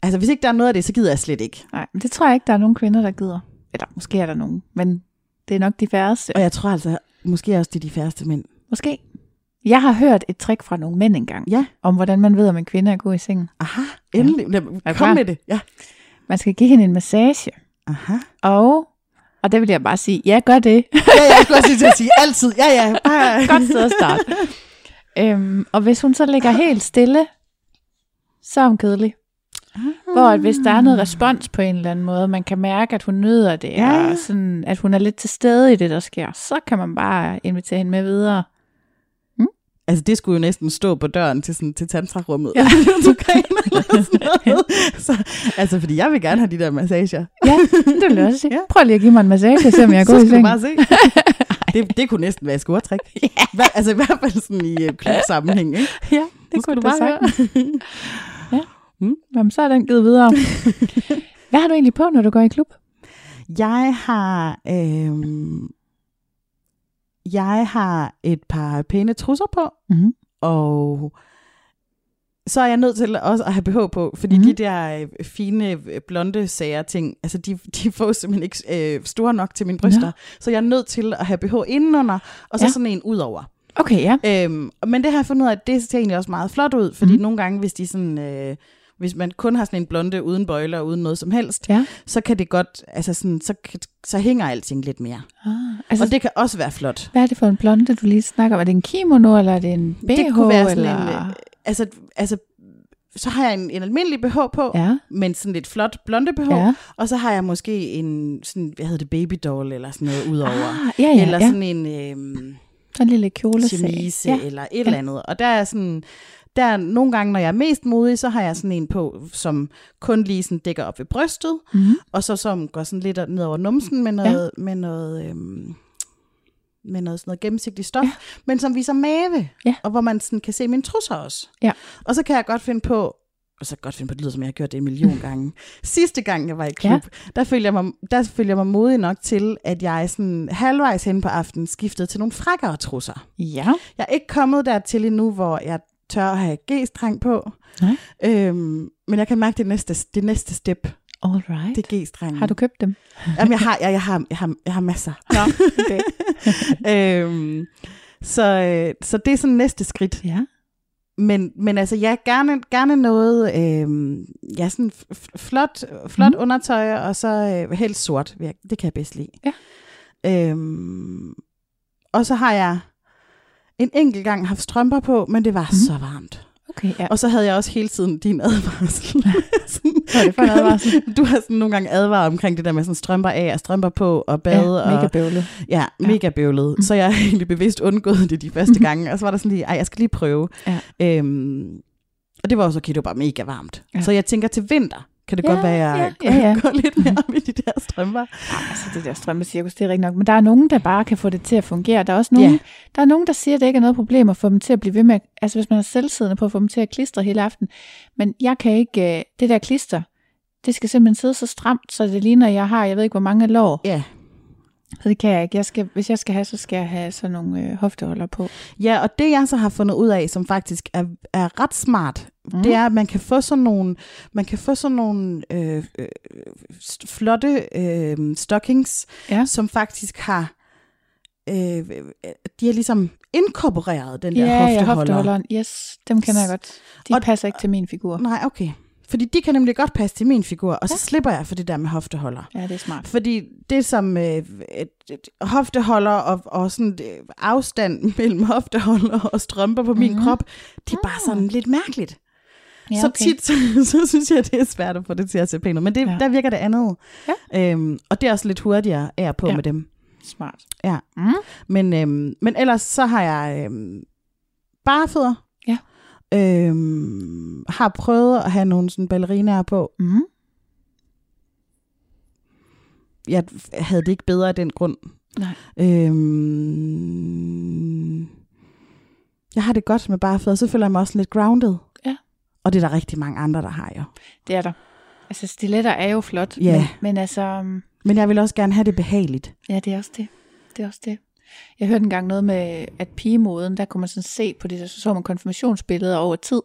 B: Altså hvis ikke der er noget af det, så gider jeg slet ikke.
A: Nej, men det tror jeg ikke, der er nogen kvinder, der gider. Eller måske er der nogen, men det er nok de færreste.
B: Og jeg tror altså, måske også det er de færreste mænd.
A: Måske. Jeg har hørt et trick fra nogle mænd engang,
B: Ja,
A: om hvordan man ved, om en kvinde er god i sengen.
B: aha, endelig. Ja. Kom
A: klar?
B: med det. Ja.
A: Man skal give hende en massage,
B: Aha.
A: og, og det vil jeg bare sige, ja, gør det.
B: Ja, ja, jeg skulle også til at sige altid. Ja, ja. Bare.
A: Godt sted at starte. øhm, og hvis hun så ligger helt stille, så er hun kedelig. Hvor at hvis der er noget respons på en eller anden måde, man kan mærke, at hun nyder det,
B: Ja, ja.
A: og sådan, at hun er lidt til stede i det, der sker, så kan man bare invitere hende med videre.
B: Altså, det skulle jo næsten stå på døren til, sådan, til tantrarummet.
A: Ja.
B: du noget. Så, altså, fordi jeg vil gerne have de der massager.
A: Ja, det vil jeg også sige.
B: Ja.
A: Prøv lige at give mig en massage, så jeg er
B: Så
A: god i
B: skal du
A: seng.
B: bare se. Det, det kunne næsten være et scoretræk. Hva, altså i hvert fald sådan i uh, klubsammenhæng. Ikke?
A: Ja,
B: Nu
A: det
B: skal
A: kunne
B: du bare
A: bare
B: høre.
A: Ja. Jamen, så er den givet videre. Hvad har du egentlig på, når du går i klub?
B: Jeg har... Øhm, jeg har et par pæne trusser på,
A: Mm-hmm.
B: og så er jeg nødt til også at have BH på, fordi mm. de der øh, fine øh, blonde sager ting, altså de, de får simpelthen ikke øh, store nok til mine bryster. No. Så jeg er nødt til at have BH indenunder, og så
A: Ja.
B: ja. sådan en udover.
A: Okay, ja.
B: Øhm, men det har jeg fundet ud af, at det ser egentlig også meget flot ud, fordi mm. nogle gange, hvis de sådan... Øh, hvis man kun har sådan en blonde uden bøjler, uden noget som helst,
A: Ja.
B: så kan det godt, altså sådan, så, så hænger alting lidt mere.
A: Ah, altså,
B: Og det kan også være flot.
A: hvad er det for en blonde, du lige snakker om? Er det en kimono, eller er det en BH?
B: det kunne være sådan
A: eller?
B: en, øh, altså, altså, så har jeg en, en almindelig BH på,
A: Ja,
B: men sådan lidt flot blonde BH,
A: ja.
B: og så har jeg måske en, sådan, hvad hedder det, baby doll eller sådan noget udover.
A: Ah, ja, ja,
B: eller
A: ja.
B: sådan en
A: Sådan en lille kjole.
B: chemise
A: Ja.
B: eller et eller andet. Og der er sådan, der er nogle gange, når jeg er mest modig, så har jeg sådan en på, som kun lige sådan dækker op ved brystet,
A: Mm-hmm.
B: og så som går sådan lidt ned over numsen med noget, ja. med noget, øhm, med noget sådan noget gennemsigtigt stof,
A: Ja.
B: men som viser mave,
A: Ja.
B: og hvor man sådan kan se mine trusser også.
A: Ja.
B: Og så kan jeg godt finde på, og så godt finde på, det lyder som jeg har gjort det en million gange. Sidste gang jeg var i klub, ja. der, følte jeg mig, der følte jeg mig modig nok til, at jeg sådan halvvejs hen på aftenen skiftede til nogle frækkere trusser.
A: Ja.
B: Jeg er ikke kommet dertil endnu, hvor jeg tør at have G-streng på.
A: Nej.
B: Øhm, men jeg kan mærke det næste, det næste step,
A: All right.
B: det er G-strengen.
A: Har du købt dem?
B: Jamen, jeg har, jeg, jeg, har, jeg, har, jeg har masser.
A: Nå, okay.
B: øhm, så, øh, så det er sådan næste skridt.
A: ja.
B: Men, men altså, ja, gerne, gerne noget, øhm, ja, sådan flot, flot mm. undertøj, og så øh, helst sort. Det kan jeg bedst lide.
A: Ja.
B: Øhm, og så har jeg en enkelt gang haft strømper på, men det var
A: Mhm.
B: mm. så varmt.
A: Okay, ja.
B: Og så havde jeg også hele tiden din advarsel. Sådan,
A: Hvad det for en advarsel?
B: du har sådan nogle gange advaret omkring det der med sådan strømper af og strømper på og bade.
A: ja, mega bøvlet.
B: Ja, mega bøvlet. Mm. Så jeg har egentlig bevidst undgået det de første gange. Og så var der sådan lige, ej, jeg skal lige prøve.
A: Ja.
B: Øhm, og det var også okay, det var bare mega varmt.
A: Ja.
B: Så jeg tænker til vinter, kan det
A: Ja,
B: godt være, jeg
A: ja, ja, ja.
B: går lidt mere op i de der strømper.
A: Ja, altså det der strømmecirkus, det er rigtigt nok. Men der er nogen, der bare kan få det til at fungere. Der er også nogen,
B: Ja.
A: der, er nogen der siger, at det ikke er noget problem at få dem til at blive ved med, altså hvis man er selvsiddende på at få dem til at klistre hele aften. Men jeg kan ikke, øh, det der klister, det skal simpelthen sidde så stramt, så det ligner, jeg har, jeg ved ikke, hvor mange lår.
B: Ja.
A: Så det kan jeg ikke. Jeg skal, hvis jeg skal have, så skal jeg have sådan nogle øh, hofteholder på.
B: ja, og det jeg så har fundet ud af, som faktisk er, er ret smart,
A: Mm.
B: det er, at man kan få sådan nogle, man kan få sådan nogle øh, øh, flotte øh, stockings,
A: Ja.
B: som faktisk har, øh, de har ligesom inkorporeret den der
A: Ja, ja,
B: hofteholder.
A: hofteholderen. Yes, dem kender jeg godt. De
B: Og-
A: passer ikke til min figur.
B: Nej, okay. Fordi de kan nemlig godt passe til min figur, og så
A: Ja.
B: slipper jeg for det der med hofteholder.
A: Ja, det er smart.
B: Fordi det som øh, et, et hofteholder og, og sådan øh, afstand mellem hofteholder og strømper på min
A: Mhm.
B: krop, det er bare sådan lidt mærkeligt.
A: Ja,
B: så
A: okay.
B: tit, så, så synes jeg, det er svært at få det til at se pænt ud. Men det,
A: Ja.
B: der virker det andet.
A: Ja.
B: Øhm, og det er også lidt hurtigere er på
A: Ja.
B: ja. med dem.
A: Smart.
B: Ja.
A: Mm.
B: Men, øhm, men ellers så har jeg øhm, bare fødder. Øhm, har prøvet at have nogle sådan ballerinaer på.
A: Mm.
B: Jeg havde det ikke bedre af den grund.
A: Nej.
B: Øhm, jeg har det godt med bare fødder, så føler jeg mig også lidt grounded.
A: Ja.
B: Og det er der rigtig mange andre, der har jo.
A: Det er der. Altså, stiletter er jo flot.
B: Ja.
A: Men, men altså, um,
B: Men jeg vil også gerne have det behageligt.
A: ja, det er også det. Det er også det. Jeg hørte engang noget med, at pigemoden, der kunne man sådan se på det, der så så man konfirmationsbilleder over tid.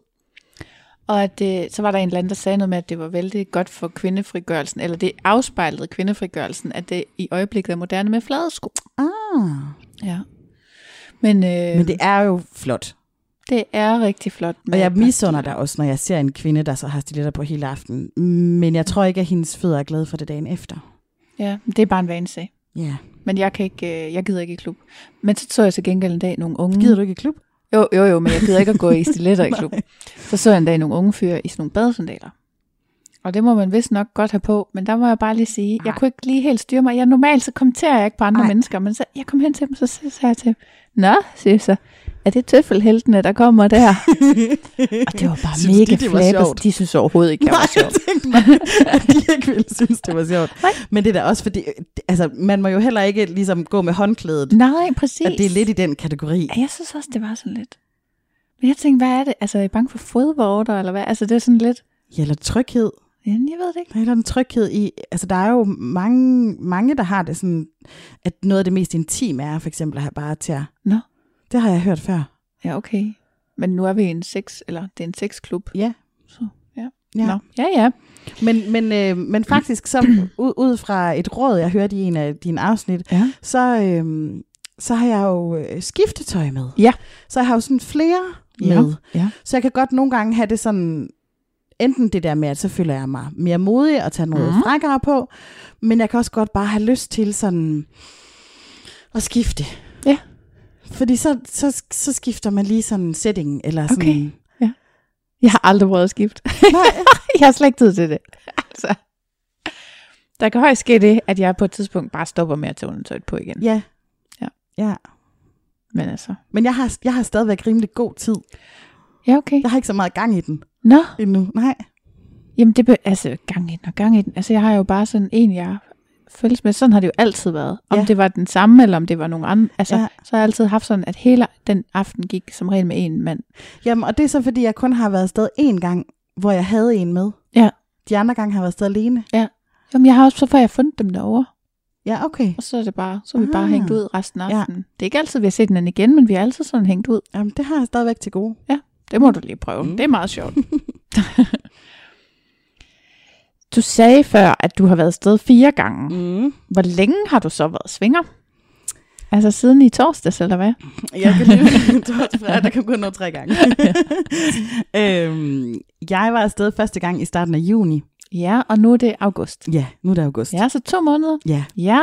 A: Og at det, så var der en eller anden, der sagde noget med, at det var vældig godt for kvindefrigørelsen, eller det afspejlede kvindefrigørelsen, at det i øjeblikket er moderne med flade sko.
B: Ah.
A: Ja. Men, øh,
B: Men det er jo flot.
A: det er rigtig flot.
B: Og jeg misunder dig også, når jeg ser en kvinde, der så har stiletter på hele aften. Men jeg tror ikke, at hendes fødder er glade for det dagen efter.
A: Ja, det er bare en vanesag.
B: Ja.
A: Men jeg, kan ikke, øh, jeg gider ikke i klub. Men så så jeg til gengæld en dag nogle unge...
B: Gider du ikke i klub?
A: Jo, jo, jo, men jeg gider ikke at gå i stiletter i klub. Så så jeg en dag nogle unge fyre i sådan nogle badesandaler. Og det må man vist nok godt have på, men der må jeg bare lige sige, jeg
B: Nej.
A: kunne ikke lige helt styre mig. Jeg normalt så kommenterer jeg ikke på andre
B: Nej.
A: mennesker, men så jeg kom hen til dem, så sagde jeg til dem, Nå, siger jeg så, er det tøffelheltene, der kommer der? Og det var bare
B: Synes de,
A: mega
B: det var sjovt?
A: De synes overhovedet ikke, det
B: Nej,
A: var
B: jeg
A: sjovt.
B: tænkte mig, at de ikke ville synes, det var sjovt.
A: Nej.
B: Men det er da også fordi, altså, man må jo heller ikke ligesom gå med håndklædet.
A: Nej, præcis.
B: At det er lidt i den kategori.
A: Ja, jeg synes også, det var sådan lidt. Men jeg tænkte, hvad er det? Altså, er I bange for fodvorter, eller hvad? Altså, det er sådan lidt...
B: Ja, eller tryghed.
A: Jamen, jeg ved det ikke.
B: Der er en tryghed i, altså der er jo mange, mange, der har det sådan, at noget af det mest intime er for eksempel at have bare til
A: Nå.
B: Det har jeg hørt før.
A: Ja, okay. Men nu er vi en sex, eller det er en sexklub.
B: Ja.
A: Så, ja.
B: Ja.
A: Nå, ja, ja.
B: Men, men, øh, men faktisk, så ud, ud fra et råd, jeg hørte i en af dine afsnit,
A: Ja.
B: så, øh, så har jeg jo øh, skiftetøj med.
A: Ja.
B: Så jeg har jo sådan flere
A: Ja.
B: med.
A: Ja.
B: Så jeg kan godt nogle gange have det sådan, enten det der med, at så føler jeg mig mere modig og tage noget mm. frækkere på, men jeg kan også godt bare have lyst til sådan at skifte.
A: Ja.
B: Fordi så, så, så skifter man lige sådan setting, eller sådan...
A: Okay. Jeg har aldrig prøvet at skifte.
B: Nej,
A: jeg har slet ikke tid til det. altså. Der kan højst ske det, at jeg på et tidspunkt bare stopper med at tage undertøjet på igen.
B: ja.
A: Ja.
B: Ja.
A: Men altså.
B: Men jeg har, jeg har stadigvæk rimelig god tid.
A: Ja, okay.
B: Jeg har ikke så meget gang i den
A: Nå,
B: endnu. Nej.
A: jamen det be- altså gang i den og gang i den. Altså jeg har jo bare sådan en, jeg følges med. Sådan har det jo altid været. Om
B: Ja.
A: det var den samme, eller om det var nogen anden. Altså,
B: Ja.
A: ja. så har jeg altid haft sådan, at hele den aften gik som regel med en mand.
B: Jamen, og det er så, fordi jeg kun har været afsted én gang, hvor jeg havde en med.
A: Ja.
B: De andre gange har jeg været afsted alene.
A: Jamen jeg har også, så får jeg fundet dem derovre.
B: Ja, okay.
A: Og så er det bare, så er vi bare
B: Ah.
A: hængt ud resten af
B: Ja.
A: aftenen. Det er ikke altid, vi har set den igen, men vi har altid sådan hængt ud.
B: Jamen, det har jeg stadigvæk til gode.
A: Det må du lige prøve.
B: Mm.
A: Det er meget sjovt. du sagde før, at du har været afsted fire gange.
B: Mm.
A: Hvor længe har du så været svinger? Altså siden i torsdags, eller hvad?
B: Jeg kan lige torsdag fredag, der kan gå nå tre gange. øhm, jeg var afsted første gang i starten af juni.
A: Ja, og nu er det august.
B: Ja, nu er det august.
A: Ja, så to måneder.
B: ja.
A: Ja,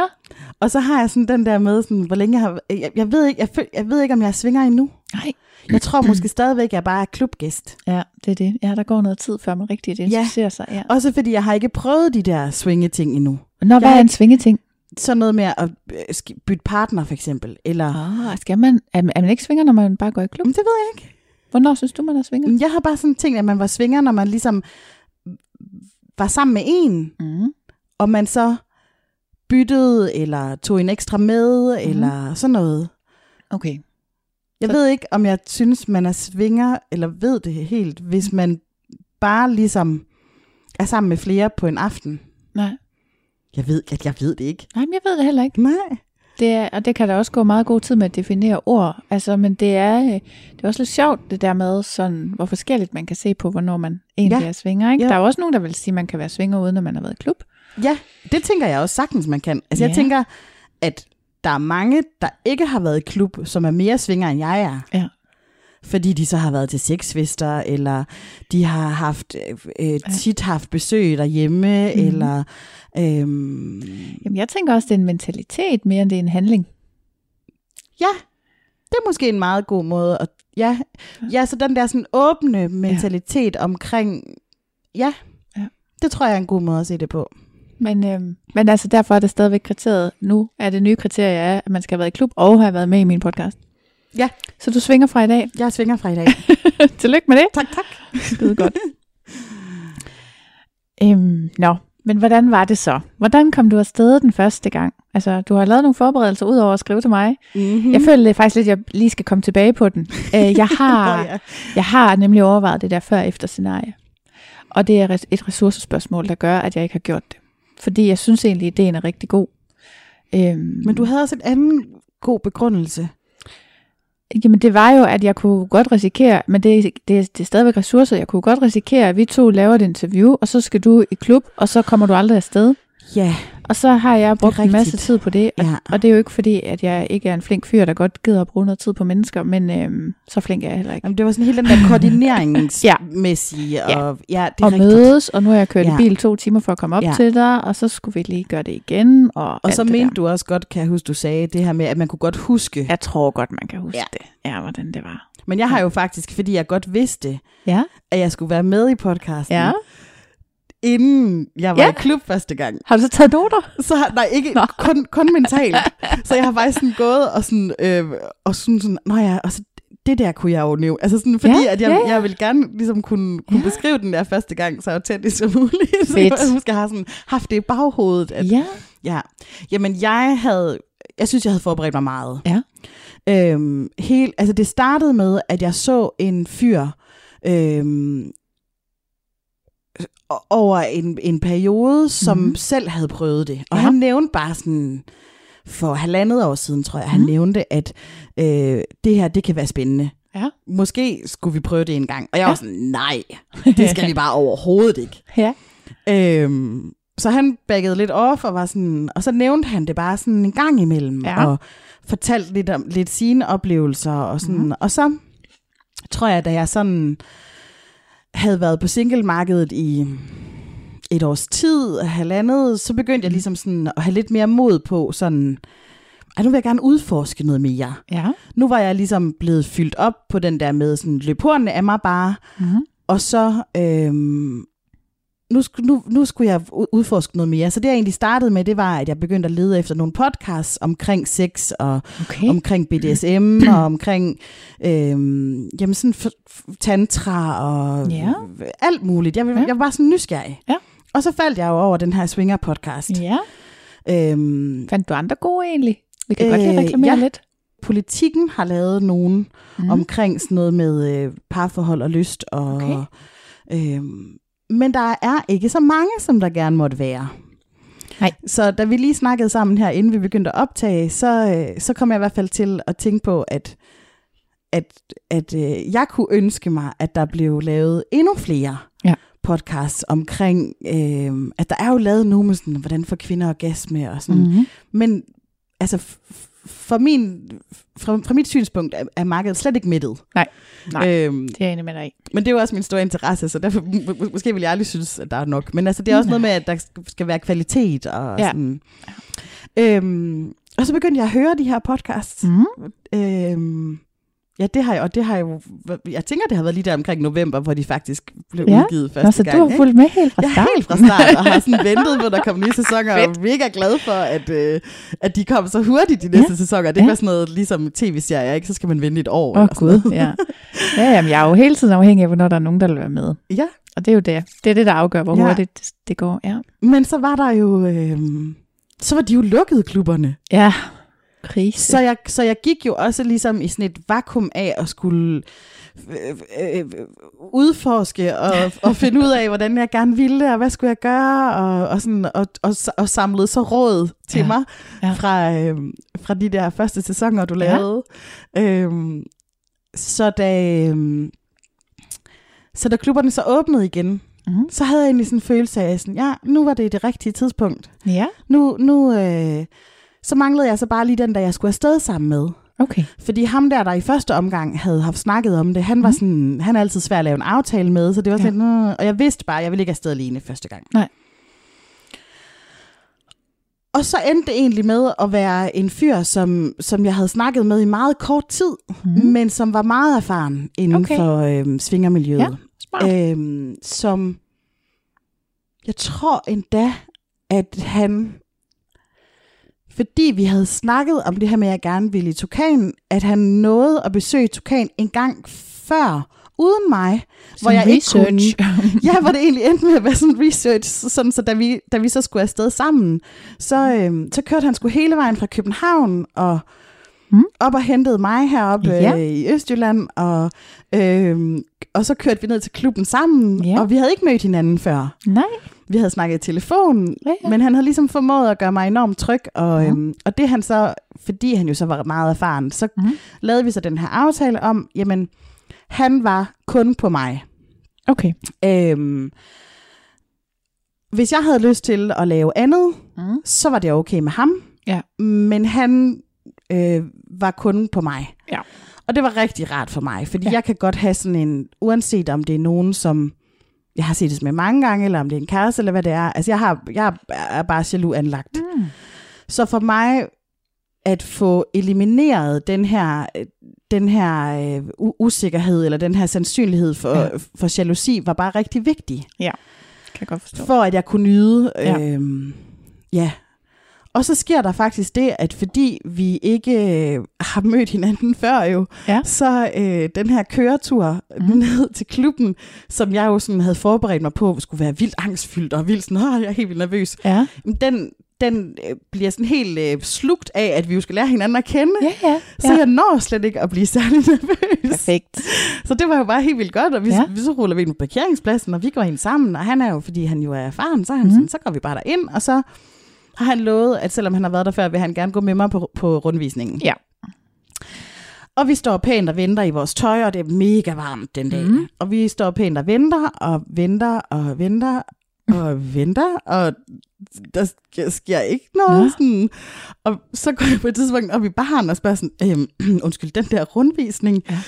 B: Og så har jeg sådan den der med, sådan, hvor længe jeg har... Jeg, jeg, ved ikke, jeg, føl, jeg ved ikke, om jeg svinger endnu.
A: nej.
B: Jeg tror måske stadigvæk, jeg bare er klubgæst.
A: Ja, det er det. Ja, der går noget tid, før man rigtig identificerer sig. Ja.
B: Også fordi jeg har ikke prøvet de der svingeting endnu.
A: Nå, hvad
B: Jeg-
A: er en svingeting?
B: Sådan noget med at øh, bytte partner, for eksempel. Eller...
A: Ah, skal man, er, er man ikke svinger, når man bare går i klub?
B: Men det ved jeg ikke.
A: Hvornår synes du, man er svinger?
B: Jeg har bare sådan tænkt, at man var svinger, når man ligesom var sammen med en,
A: Mm.
B: og man så byttede, eller tog en ekstra med, mm. eller sådan noget.
A: Okay.
B: Jeg ved ikke, om jeg synes, man er svinger, eller ved det helt, hvis man bare ligesom er sammen med flere på en aften.
A: Nej.
B: Jeg ved, jeg, jeg ved det ikke.
A: Nej, men jeg ved det heller ikke.
B: Nej.
A: Det er, og det kan der også gå meget god tid med at definere ord. Altså, men det er, øh, det er også lidt sjovt, det der med, sådan, hvor forskelligt man kan se på, hvornår man egentlig
B: Ja.
A: er svinger. Ikke?
B: Ja.
A: Der er jo også nogen, der vil sige, at man kan være svinger, uden at man har været i klub.
B: Ja, det tænker jeg også sagtens, man kan. Altså, jeg
A: Ja.
B: tænker, at der er mange, der ikke har været i klub, som er mere svinger, end jeg er.
A: Ja.
B: Fordi de så har været til sexfester, eller de har haft øh, øh, tit haft besøg derhjemme, mm. eller... Øhm,
A: Jamen, jeg tænker også, det er en mentalitet mere, end det er en handling.
B: ja, det er måske en meget god måde at, ja, ja, så den der sådan åbne mentalitet ja. omkring, ja,
A: Ja.
B: det tror jeg er en god måde at se det på.
A: Men, øhm, men altså derfor er det stadigvæk kriteriet. Nu er det nye kriterie, er, at man skal have været i klub og have været med i min podcast.
B: Ja.
A: Så du svinger fra i dag.
B: Jeg svinger fra i dag.
A: Tillykke med det.
B: tak, tak.
A: Skide godt. øhm, nå, men hvordan var det så? Hvordan kom du afsted den første gang? Altså, du har lavet nogle forberedelser ud over at skrive til mig.
B: Mm-hmm.
A: Jeg føler faktisk lidt, at jeg lige skal komme tilbage på den. Øh, jeg, har,
B: Nå, ja.
A: jeg har nemlig overvejet det der før-efter scenarie. Og det er et ressourcespørgsmål, der gør, at jeg ikke har gjort det. Fordi jeg synes egentlig, at ideen er rigtig god. Øhm,
B: Men du havde også en anden god begrundelse.
A: Jamen det var jo, at jeg kunne godt risikere, men det, det, det er stadigvæk ressourcer, jeg kunne godt risikere, at vi to laver et interview, og så skal du i klub, og så kommer du aldrig afsted.
B: Ja,
A: Og så har jeg brugt en masse tid på det, og,
B: ja.
A: og det er jo ikke fordi, at jeg ikke er en flink fyr, der godt gider at bruge noget tid på mennesker, men øhm, så flink er jeg heller ikke.
B: Jamen, det var sådan hele den der koordineringsmæssige,
A: Ja.
B: og ja, det er
A: Og
B: rigtigt.
A: mødes, og nu har jeg kørt
B: Ja.
A: i bil to timer for at komme op
B: Ja.
A: til dig, og så skulle vi lige gøre det igen. Og,
B: Og så mente du også godt, kan jeg huske, du sagde det her med, at man kunne godt huske.
A: Jeg tror godt, man kan huske
B: Ja.
A: det. Ja, hvordan det var.
B: Men jeg har jo faktisk, fordi jeg godt vidste,
A: Ja,
B: at jeg skulle være med i podcasten,
A: ja.
B: Inden jeg var
A: Ja.
B: i klub første gang.
A: Har du så taget noter?
B: Så har, nej, ikke
A: Nå.
B: kun, kun mentalt. Så jeg har faktisk sådan gået og sådan, øh, og sådan, sådan nå ja, og så det der kunne jeg jo nævne. Altså sådan, fordi
A: Ja,
B: at jeg,
A: ja, ja.
B: jeg vil gerne ligesom kunne, kunne
A: Ja.
B: beskrive den der første gang så autentisk som muligt. Så
A: Fedt.
B: jeg husker, jeg har sådan haft det i baghovedet. At,
A: Ja.
B: Ja, jamen jeg havde, jeg synes, jeg havde forberedt mig meget.
A: Ja.
B: Øhm, helt, altså det startede med, at jeg så en fyr øhm, over en, en periode, som mm. selv havde prøvet det. Og
A: Ja.
B: han nævnte bare sådan, for halvandet år siden, tror jeg, han
A: Mhm.
B: nævnte, at øh, det her, det kan være spændende.
A: Ja.
B: Måske skulle vi prøve det en gang. Og jeg
A: Ja.
B: var sådan, nej, det skal vi bare overhovedet ikke.
A: Ja.
B: Øhm, så han baggede lidt off og var sådan, og så nævnte han det bare sådan en gang imellem,
A: Ja.
B: og fortalte lidt om lidt sine oplevelser og sådan. Mm. Og så tror jeg, da jeg sådan havde været på singlemarkedet i et års tid, halvandet, så begyndte jeg ligesom sådan at have lidt mere mod på sådan, at nu vil jeg gerne udforske noget mere.
A: Ja.
B: Nu var jeg ligesom blevet fyldt op på den der med sådan, løb hornene af mig bare,
A: Mm-hmm.
B: og så, øhm, nu, nu, nu skulle jeg udforske noget mere. Så det jeg egentlig startede med, det var, at jeg begyndte at lede efter nogle podcasts omkring sex, og
A: Okay.
B: omkring BDSM, og omkring øhm, jamen sådan tantra, og
A: Ja.
B: alt muligt. Jeg,
A: Ja.
B: jeg var sådan nysgerrig.
A: Ja.
B: Og så faldt jeg jo over den her Swinger-podcast.
A: Ja.
B: Øhm,
A: Fandt du andre gode egentlig? Vi kan øh, godt lige
B: Øh,
A: reklamere
B: ja.
A: lidt.
B: politikken har lavet nogen
A: mm.
B: omkring sådan noget med øh, parforhold og lyst. Og,
A: Okay.
B: øhm, men der er ikke så mange, som der gerne måtte være.
A: Nej.
B: Så da vi lige snakkede sammen her, inden vi begyndte at optage, så, øh, så kom jeg i hvert fald til at tænke på, at, at, at øh, jeg kunne ønske mig, at der blev lavet endnu flere
A: Ja.
B: podcasts omkring, øh, at der er jo lavet nogle med sådan, hvordan får kvinder orgasme og sådan,
A: Mm-hmm.
B: men altså, f- f- for min, fra, fra mit synspunkt er, er markedet slet ikke mættet.
A: Nej. Nej.
B: Øhm,
A: Det er jeg enig med dig i.
B: men det er jo også min store interesse, så derfor må- må- måske vil jeg aldrig synes, at der er nok. Men altså, det er også noget med, at der sk- skal være kvalitet og
A: Ja.
B: sådan. Øhm, og så begyndte jeg at høre de her podcasts.
A: Mm.
B: Øhm, ja, det har jeg, og det har jeg jo, jeg tænker, det har været lige der omkring november, hvor de faktisk blev
A: Ja.
B: udgivet første
A: Nå, så
B: gang.
A: du har fulgt med helt fra start.
B: er helt fra start, og har sådan ventet på, der kom nye sæsoner, og er mega glad for, at, øh, at de kom så hurtigt de næste
A: Ja.
B: sæsoner. Det
A: Ja.
B: ja. var sådan noget, ligesom tv-serier, ikke? Så skal man vente et år.
A: Åh,
B: sådan
A: Gud, ja. Ja, jamen, jeg er jo hele tiden afhængig af, hvornår der er nogen, der vil være med.
B: ja.
A: Og det er jo det. Det er det, der afgør, hvor
B: Ja.
A: hurtigt det, det går. Ja.
B: Men så var der jo, øh, så var de jo lukket, klubberne.
A: Ja. Krise.
B: Så jeg, så jeg gik jo også ligesom i sådan et vakuum af at skulle øh, øh, udforske og, og finde ud af, hvordan jeg gerne ville, og hvad skulle jeg gøre, og, og, sådan, og, og, og samlede så råd til
A: Ja.
B: ja. mig
A: Ja.
B: fra, øh, fra de der første sæsoner, du
A: Ja.
B: lavede. Øhm, så da... Øh, så da klubberne så åbnede igen,
A: Mhm.
B: så havde jeg egentlig sådan en følelse af, sådan, ja, nu var det det rigtige tidspunkt.
A: Ja,
B: Nu, nu øh, så manglede jeg så bare lige den, der jeg skulle afsted sammen med.
A: okay.
B: Fordi ham der, der i første omgang havde haft snakket om det, han var
A: Mhm.
B: sådan, han er altid svær at lave en aftale med, så det var sådan, ja. og jeg vidste bare, at jeg ville ikke afsted alene første gang.
A: Nej.
B: og så endte det egentlig med at være en fyr, som, som jeg havde snakket med i meget kort tid, mm. men som var meget erfaren inden
A: okay.
B: for øhm, svingermiljøet.
A: Ja, smart.
B: Øhm, som jeg tror endda, at han, fordi vi havde snakket om det her med, at jeg gerne ville i Tukan, at han nåede at besøge Tukan en gang før, uden mig, hvor
A: Som
B: jeg
A: research.
B: ikke kunne, ja, hvor det egentlig endte med at være sådan research, sådan, så da vi, da vi så skulle afsted sammen, så, øhm, så kørte han sgu hele vejen fra København og
A: Mm.
B: op og hentede mig heroppe
A: Ja.
B: øh, i Østjylland, og, øhm, og så kørte vi ned til klubben sammen,
A: Ja.
B: og vi havde ikke mødt hinanden før.
A: Nej.
B: Vi havde snakket i telefon,
A: Ja, ja.
B: men han havde ligesom formået at gøre mig enormt tryg, og,
A: Ja.
B: øhm, og det han så, fordi han jo så var meget erfaren, så
A: Mhm.
B: lavede vi så den her aftale om, jamen, han var kun på mig.
A: Okay.
B: Øhm, hvis jeg havde lyst til at lave andet,
A: Mm.
B: så var det okay med ham.
A: Ja.
B: Men han øh, var kun på mig.
A: Ja.
B: Og det var rigtig rart for mig, fordi
A: ja.
B: jeg kan godt have sådan en, uanset om det er nogen, som jeg har set det med mange gange, eller om det er en kæreste, eller hvad det er. Altså, jeg, har, jeg er bare jaloux anlagt.
A: Mm.
B: Så for mig at få elimineret den her, øh, den her øh, usikkerhed, eller den her sandsynlighed for,
A: Ja.
B: ja. for jalousi, var bare rigtig vigtig.
A: Kan jeg godt forstå.
B: For at jeg kunne nyde.
A: Ja.
B: Ja. Øhm, ja. Og så sker der faktisk det, at fordi vi ikke øh, har mødt hinanden før jo,
A: Ja.
B: så øh, den her køretur mm. ned til klubben, som jeg jo sådan havde forberedt mig på, skulle være vildt angstfyldt og vildt sådan, jeg er helt vildt nervøs.
A: Ja.
B: Den, den øh, bliver sådan helt øh, slugt af, at vi jo skal lære hinanden at kende.
A: Ja, ja.
B: Så jeg når slet ikke at blive særlig nervøs.
A: Perfekt.
B: Så det var jo bare helt vildt godt, og vi,
A: Ja.
B: ja. vi så ruller vi ind på parkeringspladsen, og vi går ind sammen, og han er jo, fordi han jo er erfaren, så, er han mm. sådan, så går vi bare derind, og så har han lovet, at selvom han har været der før, vil han gerne gå med mig på, på rundvisningen.
A: Ja.
B: Og vi står pænt og venter i vores tøj, og det er mega varmt den dag. Mm. Og vi står pænt og venter, og venter, og venter, og venter, og der sker, sker ikke noget. Sådan. Og så går jeg på et tidspunkt op i baren og spørger sådan, øhm, undskyld, den der rundvisning,
A: Ja.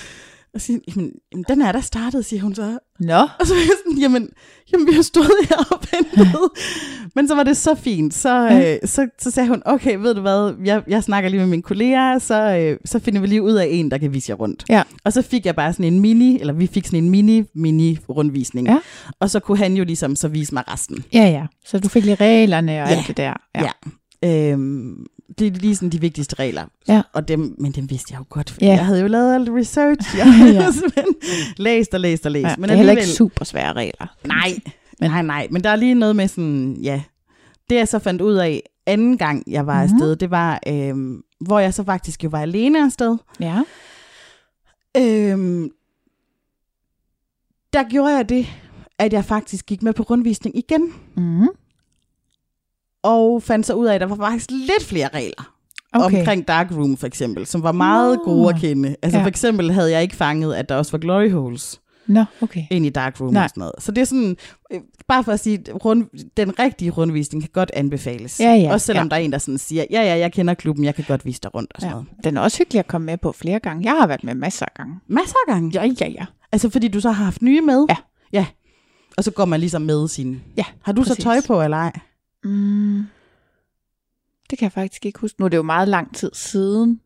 B: Og siger, jamen, jamen, den er der startet, siger hun så.
A: Nå.
B: Og så var jeg sådan, jamen, jamen vi har stået her og ventet. Men så var det så fint. Så,
A: Ja.
B: øh, så, så sagde hun, okay, ved du hvad, jeg, jeg snakker lige med mine kolleger, så, øh, så finder vi lige ud af en, der kan vise jer rundt.
A: Ja.
B: Og så fik jeg bare sådan en mini, eller vi fik sådan en mini-mini-rundvisning.
A: Ja.
B: Og så kunne han jo ligesom så vise mig resten.
A: Ja, ja. Så du fik lige reglerne og
B: Ja.
A: alt det der.
B: Ja. Øhm, det er lige sådan de vigtigste regler.
A: Ja.
B: Og dem, men dem vidste jeg jo godt, fordi
A: Ja.
B: jeg havde jo lavet alt research. Jeg havde
A: Ja.
B: simpelthen læst og læst og læst.
A: ja.
B: men
A: det er heller ikke super svære regler.
B: Nej,
A: Men-
B: men, nej, nej. Men der er lige noget med sådan, ja. Det jeg så fandt ud af anden gang, jeg var
A: Mhm.
B: afsted, det var, øhm, hvor jeg så faktisk jo var alene afsted.
A: Ja.
B: Øhm, der gjorde jeg det, at jeg faktisk gik med på rundvisning igen,
A: Mm.
B: Og fandt så ud af, at der var faktisk lidt flere regler.
A: Okay.
B: Omkring Dark Room for eksempel, som var meget
A: Nå.
B: gode at kende. Altså
A: Ja.
B: for eksempel havde jeg ikke fanget, at der også var glory holes
A: Nå, okay.
B: ind i Dark Room
A: Nej.
B: og sådan noget. Så det er sådan, øh, bare for at sige, rund, den rigtige rundvisning kan godt anbefales.
A: Ja, ja,
B: Også selvom
A: ja.
B: der er en, der sådan siger, ja, ja, jeg kender klubben, jeg kan godt vise dig rundt og sådan
A: Ja.
B: noget.
A: Den er også hyggelig at komme med på flere gange. Jeg har været med masser af gange.
B: Masser af gange.
A: Ja, ja, ja.
B: Altså fordi du så har haft nye med.
A: Ja.
B: Ja. Og så går man ligesom med sin.
A: Ja,
B: Har du
A: præcis.
B: så tøj på, eller ej?
A: Mm. Det kan jeg faktisk ikke huske. Nu er det jo meget lang tid siden.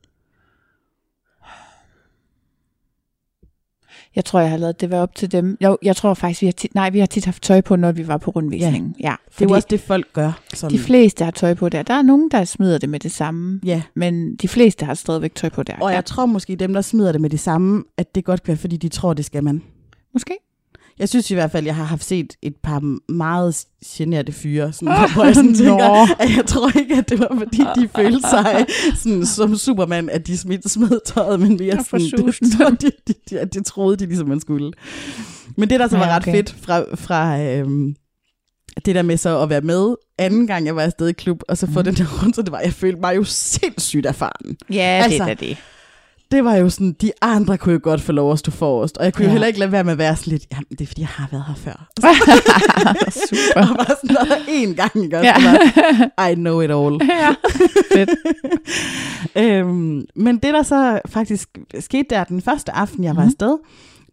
A: Jeg tror, jeg har lavet det være op til dem. Jo, jeg tror faktisk, vi har tit, nej, vi har tit haft tøj på, når vi var på rundvisningen. Ja,
B: Det er jo også det, folk gør. Sådan.
A: de fleste har tøj på der. Der er nogen, der smider det med det samme,
B: Ja,
A: men de fleste har stadigvæk tøj på der.
B: og
A: ja.
B: jeg tror måske, dem, der smider det med det samme, at det godt kan være, fordi de tror, det skal man.
A: Måske.
B: Jeg synes i hvert fald, jeg har haft set et par meget generte fyre, sådan, hvor- hvor jeg sådan tænker, at jeg tror ikke, at det var, fordi de følte sig sådan, som Superman, at de smidt, smed tøjet, men mere sådan, det, tror de, de, de, at de troede, de ligesom man skulle. Men det, der så var
A: Ja,
B: ret
A: okay.
B: fedt fra, fra øhm, det der med så at være med anden gang, jeg var afsted i klub, og så få
A: Mhm.
B: den der rundt, så det var, jeg følte mig jo sindssygt erfaren.
A: Ja, det
B: Altså,
A: er da det.
B: Det var jo sådan, de andre kunne jo godt få lov at stå forrest, og jeg kunne ja. Jo heller ikke lade være med at være sådan lidt, jamen det er fordi, jeg har været her før.
A: Super.
B: og bare sådan noget en gang, ikke også?
A: Ja.
B: Bare, I know it all.
A: ja. Fedt.
B: øhm, men det, der så faktisk skete der den første aften, jeg var
A: Mhm.
B: afsted,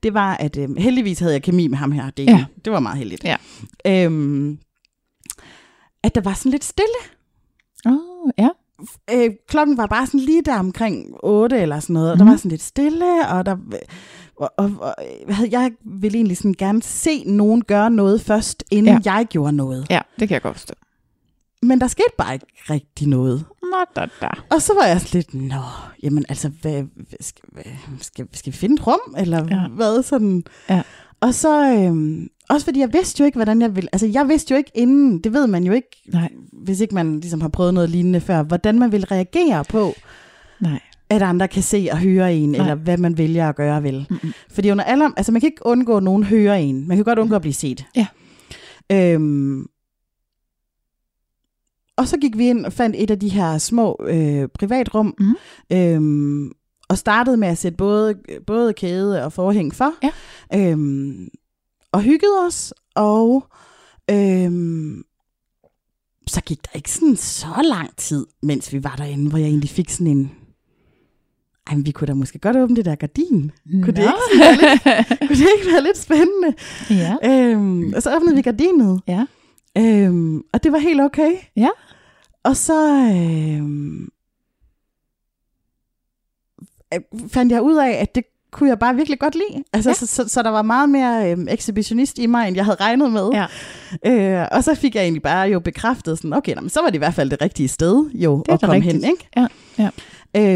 B: det var, at øhm, heldigvis havde jeg kemi med ham her. Det,
A: Ja.
B: det var meget heldigt.
A: Ja.
B: Øhm, at der var sådan lidt stille.
A: Åh, oh, ja.
B: Øh, klokken var bare sådan lige der omkring 8 eller sådan noget, og der
A: Mhm.
B: var sådan lidt stille, og der... Og, og, og jeg- jeg ville egentlig sådan gerne se nogen gøre noget først, inden ja. jeg gjorde noget.
A: Ja, det kan jeg godt forstå.
B: Men der skete bare ikke rigtig noget.
A: Nå, da, da.
B: Og så var jeg sådan lidt, nå, jamen altså, hvad, hvad, skal, hvad, skal, skal vi finde et rum, eller
A: ja.
B: hvad sådan?
A: Ja.
B: Og så, øhm, også fordi jeg vidste jo ikke, hvordan jeg ville, altså jeg vidste jo ikke inden, det ved man jo ikke,
A: Nej,
B: hvis ikke man ligesom har prøvet noget lignende før, hvordan man vil reagere på,
A: nej.
B: at andre kan se og høre en,
A: Nej.
B: eller hvad man vælger at gøre vil.
A: Mm-mm.
B: Fordi under alle, altså man kan ikke undgå, at nogen hører en. Man kan godt undgå at blive set.
A: Ja.
B: Øhm, og så gik vi ind og fandt et af de her små øh, privatrum,
A: Mhm.
B: øhm, og startede med at sætte både, både kæde og forhæng for.
A: Ja.
B: Øhm, og hyggede os, og øhm, så gik der ikke sådan så lang tid, mens vi var derinde, hvor jeg egentlig fik sådan en, ej, vi kunne da måske godt åbne det der gardin. Kunne det, ikke være lidt, kunne det ikke være lidt spændende?
A: ja.
B: Øhm, og så åbnede vi gardinet,
A: Ja.
B: øhm, og det var helt okay.
A: Ja.
B: Og så øhm, øh, fandt jeg ud af, at det kunne jeg bare virkelig godt lide. Altså,
A: Ja.
B: så, så, så der var meget mere øhm, ekshibitionist i mig, end jeg havde regnet med.
A: Ja.
B: Øh, og så fik jeg egentlig bare jo bekræftet sådan, okay, nå, men så var det i hvert fald det rigtige sted jo
A: Det
B: at komme
A: rigtigt.
B: hen, ikke?
A: Ja, ja.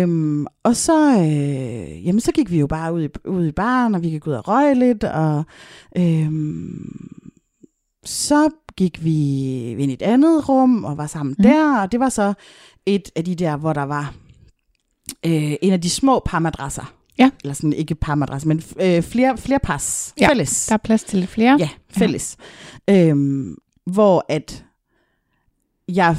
B: Øhm, og så, øh, jamen, så gik vi jo bare ud i, ud i baren, og vi gik ud og røg lidt, og øhm, så gik vi ind i et andet rum og var sammen mm. der, og det var så et af de der, hvor der var øh, en af de små parmadrasser.
A: Ja.
B: Eller sådan ikke parmadrasser, men øh, flere, flere pas.
A: Ja,
B: fælles.
A: Der er plads til flere.
B: Ja, fælles. Ja. Øhm, hvor at jeg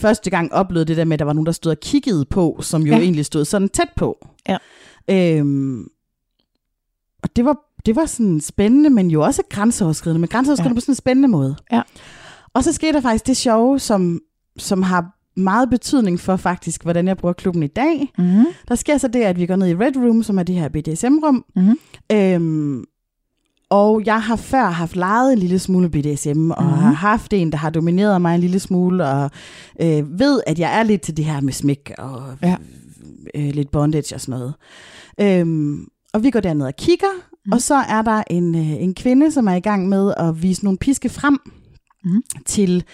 B: første gang oplevede det der med, at der var nogen, der stod og kiggede på, som jo
A: Ja.
B: egentlig stod sådan tæt på.
A: Ja.
B: Øhm, og det var, det var sådan spændende, men jo også grænseoverskridende, men grænseoverskridende
A: ja.
B: på sådan en spændende måde.
A: Ja.
B: Og så skete der faktisk det sjove, som, som har meget betydning for faktisk, hvordan jeg bruger klubben i dag.
A: Mm-hmm.
B: Der sker så det, at vi går ned i Red Room, som er det her BDSM-rum,
A: Mhm.
B: Øhm, og jeg har før haft leget en lille smule BDSM, og
A: Mhm.
B: har haft en, der har domineret mig en lille smule, og øh, ved, at jeg er lidt til det her med smæk og
A: Ja.
B: øh, lidt bondage og sådan noget. Øhm, og vi går derned og kigger, mm. og så er der en, øh, en kvinde, som er i gang med at vise nogle piske frem
A: Mhm.
B: til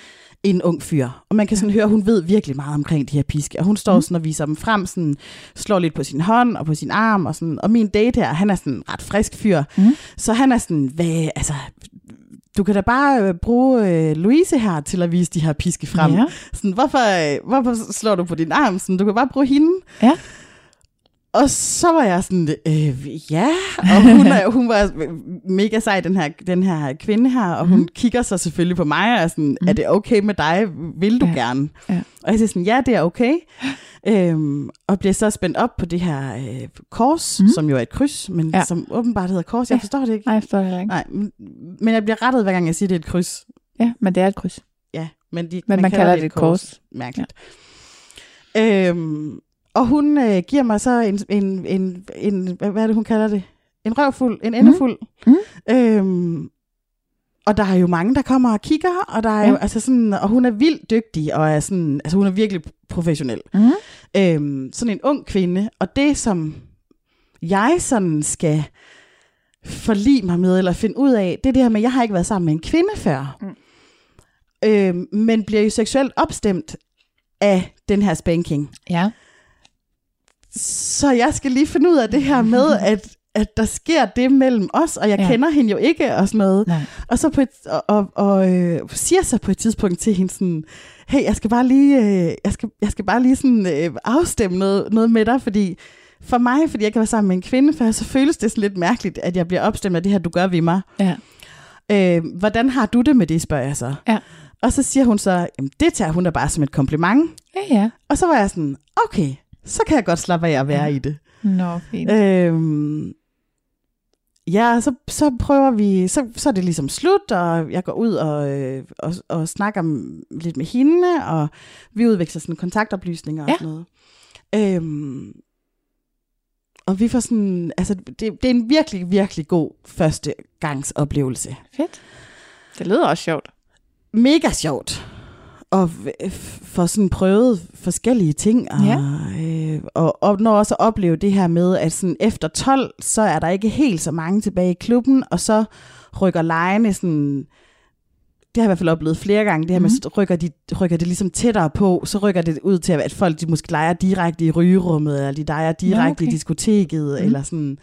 B: en ung fyr. Og man kan sådan høre, at hun ved virkelig meget omkring de her piske. Og hun står
A: Mhm.
B: sådan og viser dem frem, sådan, slår lidt på sin hånd og på sin arm. Og, sådan. og min date her, han er sådan en ret frisk fyr.
A: Mhm.
B: Så han er sådan, hvad, altså, du kan da bare øh, bruge øh, Louise her til at vise de her piske frem.
A: Ja.
B: Sådan, hvorfor, øh, hvorfor slår du på din arm? Sådan, du kan bare bruge hende.
A: Ja.
B: Og så var jeg sådan, øh, ja, og hun, er, hun var mega sej, den her, den her kvinde her, og hun
A: Mhm.
B: kigger så selvfølgelig på mig og er sådan, er det okay med dig? Vil du
A: Ja.
B: gerne?
A: Ja.
B: Og jeg siger sådan, ja, det er okay. Øhm, og bliver så spændt op på det her øh, kors,
A: Mhm.
B: mm. som jo er et kryds, men
A: Ja.
B: som åbenbart hedder kors. Jeg forstår det ikke.
A: Nej, jeg forstår det ikke.
B: Nej, men- jeg bliver rettet, hver gang jeg siger, det er et kryds.
A: Ja, men det er et kryds.
B: Ja, men, de,
A: Men man kalder det et kors.
B: Mærkeligt. Ja. Øhm, og hun øh, giver mig så en, en, en, en, hvad er det, hun kalder det? En røvfuld, en endefuld.
A: Mm.
B: Øhm, og der er jo mange, der kommer og kigger, og der er
A: Ja.
B: jo, altså sådan, og hun er vildt dygtig, og er sådan, altså hun er virkelig professionel.
A: Mm.
B: Øhm, sådan en ung kvinde, og det som jeg sådan skal forlige mig med, eller finde ud af, det er det her med, at jeg har ikke været sammen med en kvinde før.
A: Mm.
B: Øhm, men bliver jo seksuelt opstemt af den her spanking.
A: Ja.
B: Så jeg skal lige finde ud af det her med, at, at der sker det mellem os, og jeg
A: Ja.
B: kender hende jo ikke, og sådan noget.
A: Nej.
B: Og så på et, og, og, og øh, siger så på et tidspunkt til hende sådan, hey, jeg skal bare lige, øh, jeg skal, jeg skal bare lige sådan, øh, afstemme noget, noget med dig, fordi for mig, fordi jeg kan være sammen med en kvinde før, så føles det sådan lidt mærkeligt, at jeg bliver opstemt af det her, du gør ved mig.
A: Ja.
B: Øh, hvordan har du det med det, spørger jeg så.
A: Ja.
B: Og så siger hun så, jamen, det tager hun da bare som et kompliment.
A: Ja, ja.
B: Og så var jeg sådan, okay, så kan jeg godt slappe af at være
A: Ja.
B: i det.
A: Nå, fint.
B: Øhm, ja, så, så prøver vi, så, så er det ligesom slut, og jeg går ud og, øh, og, og snakker lidt med hende, og vi udveksler sådan kontaktoplysninger og
A: Ja.
B: sådan noget. Øhm, og vi får sådan, altså det, det er en virkelig, virkelig god første gangs oplevelse.
A: Fedt. Det lyder også sjovt.
B: Mega sjovt. Og får sådan prøvet forskellige ting, og,
A: Ja.
B: øh, og, og når også at opleve det her med, at sådan efter 12, så er der ikke helt så mange tilbage i klubben, og så rykker lejene sådan, det har jeg i hvert fald oplevet flere gange, det her med,
A: Mhm.
B: så rykker, de, rykker det ligesom tættere på, så rykker det ud til, at folk de måske leger direkte i rygerummet, eller de leger direkte
A: okay.
B: i diskoteket,
A: Mhm.
B: eller sådan.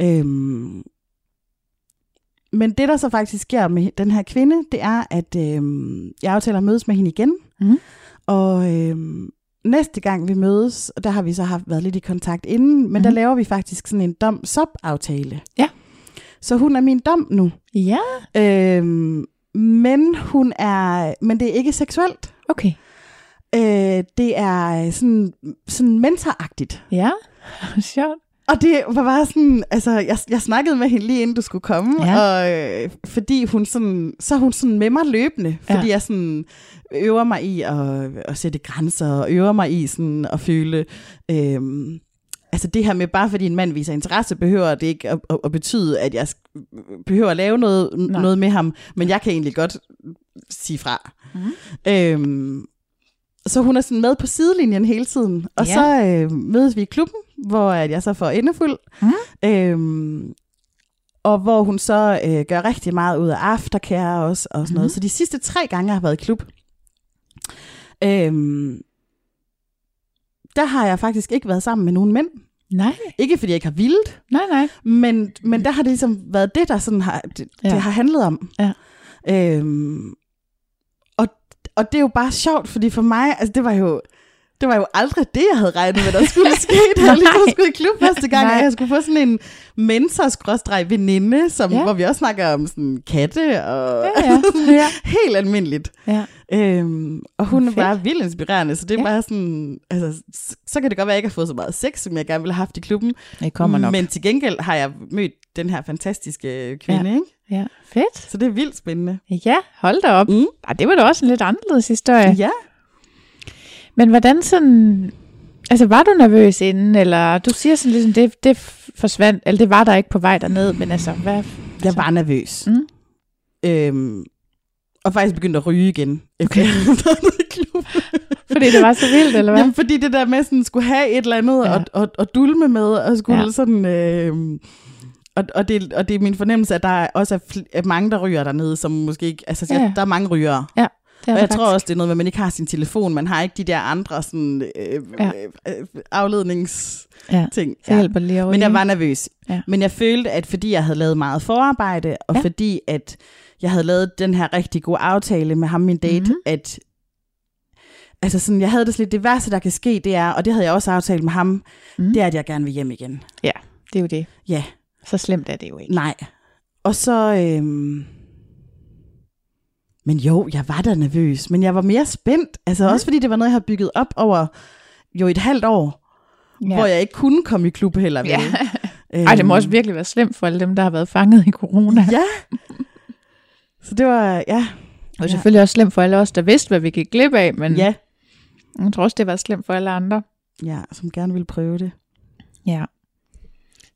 B: Øhm, men det, der så faktisk sker med den her kvinde, det er, at øhm, jeg aftaler at mødes med hende igen.
A: Mhm.
B: Og øhm, næste gang vi mødes, og der har vi så haft været lidt i kontakt inden, men mm-hmm. der
A: Mhm.
B: laver vi faktisk sådan en dom-sop-aftale.
A: Ja.
B: Så hun er min dom nu.
A: Ja,
B: Øhm, men hun er, men det er ikke seksuelt.
A: okay.
B: Øh, det er sådan, sådan mentoragtigt.
A: Ja, sjovt.
B: Og det var bare sådan, altså, jeg, jeg snakkede med hende lige inden du skulle komme,
A: Ja.
B: og øh, fordi hun sådan, så hun sådan med mig løbende, fordi
A: Ja.
B: jeg sådan øver mig i at, at sætte grænser, og øver mig i sådan at føle, øhm, altså det her med, bare fordi en mand viser interesse, behøver det ikke at, at, at betyde, at jeg behøver at lave noget,
A: Nej.
B: noget med ham, men jeg kan egentlig godt sige fra.
A: Mhm.
B: Øhm, så hun er sådan med på sidelinjen hele tiden. Og
A: Ja.
B: så øh, mødes vi i klubben, hvor at jeg så får endefuld.
A: Mhm.
B: Øhm, og hvor hun så øh, gør rigtig meget ud af aftercare også, og sådan noget.
A: Mhm.
B: Så de sidste tre gange, jeg har været i klub, øhm, der har jeg faktisk ikke været sammen med nogen mænd.
A: Nej,
B: Ikke fordi jeg ikke har vildt,
A: nej, nej.
B: men, men der har det ligesom været det, der sådan har, det. Ja. det har handlet om.
A: Ja.
B: Øhm, og, og det er jo bare sjovt, fordi for mig, altså det var jo, det var jo aldrig det, jeg havde regnet med, der skulle ske, da jeg lige skulle i klub første gang,
A: Nej.
B: at jeg skulle få sådan en mentor-veninde, som,
A: Ja.
B: hvor vi også snakker om sådan katte og
A: Ja, ja. ja.
B: helt almindeligt.
A: ja.
B: Øhm, og hun
A: Fedt.
B: bare vildt inspirerende, så det
A: Ja.
B: bare sådan, altså, så, så kan det godt være, at jeg ikke har fået så meget sex, som jeg gerne ville have haft i klubben,
A: Det kommer nok.
B: men til gengæld har jeg mødt den her fantastiske kvinde, ja. ikke?
A: Ja, fedt.
B: Så det er vildt spændende.
A: Ja, hold da op.
B: Mm.
A: Ej, det var da også en lidt anderledes historie.
B: Ja.
A: Men hvordan sådan... Altså, var du nervøs inden, eller du siger sådan ligesom, det, det forsvandt, eller det var der ikke på vej derned, men altså, hvad...
B: Jeg
A: altså,
B: var nervøs.
A: Mm.
B: Øhm, og faktisk begyndte at ryge igen.
A: Okay.
B: Efter klub.
A: Fordi det var så vildt, eller hvad?
B: Jamen, fordi det der med sådan, skulle have et eller andet
A: Ja.
B: ja. og, og, og dulme med, og skulle
A: Ja.
B: ja. sådan... Øh, og, og, det, og det er min fornemmelse, at der også er, fl- er mange, der ryger dernede, som måske ikke... Altså,
A: Ja.
B: ja. der er mange rygere.
A: Det
B: Og jeg tror
A: faktisk.
B: også, det er noget med, at man ikke har sin telefon. Man har ikke de der andre sådan, øh,
A: Ja.
B: ja. øh, afledningsting.
A: Ja, så hjælper det lige at
B: Men jeg var nervøs.
A: Ja.
B: Men jeg følte, at fordi jeg havde lavet meget forarbejde, og
A: Ja.
B: ja. fordi at jeg havde lavet den her rigtig gode aftale med ham, min date,
A: Mhm.
B: mm-hmm. at altså sådan, jeg havde det lidt, det værste, der kan ske, det er, og det havde jeg også aftalt med ham,
A: Mm.
B: det er, at jeg gerne vil hjem igen.
A: Det er jo det.
B: Ja,
A: Så slemt er det jo ikke.
B: nej. Og så, øhm, men jo, jeg var da nervøs, men jeg var mere spændt, altså
A: Mhm.
B: også fordi det var noget, jeg havde bygget op over jo et halvt år, ja. hvor jeg ikke kunne komme i klub heller.
A: Ja.
B: Øhm,
A: Ej, det må også virkelig være slemt for alle dem, der har været fanget i corona.
B: Ja. Så det var, ja.
A: Og selvfølgelig også slemt for alle os, der vidste, hvad vi gik glip af, men
B: Ja.
A: jeg tror også, det var slemt for alle andre.
B: Ja, som gerne ville prøve det.
A: Ja.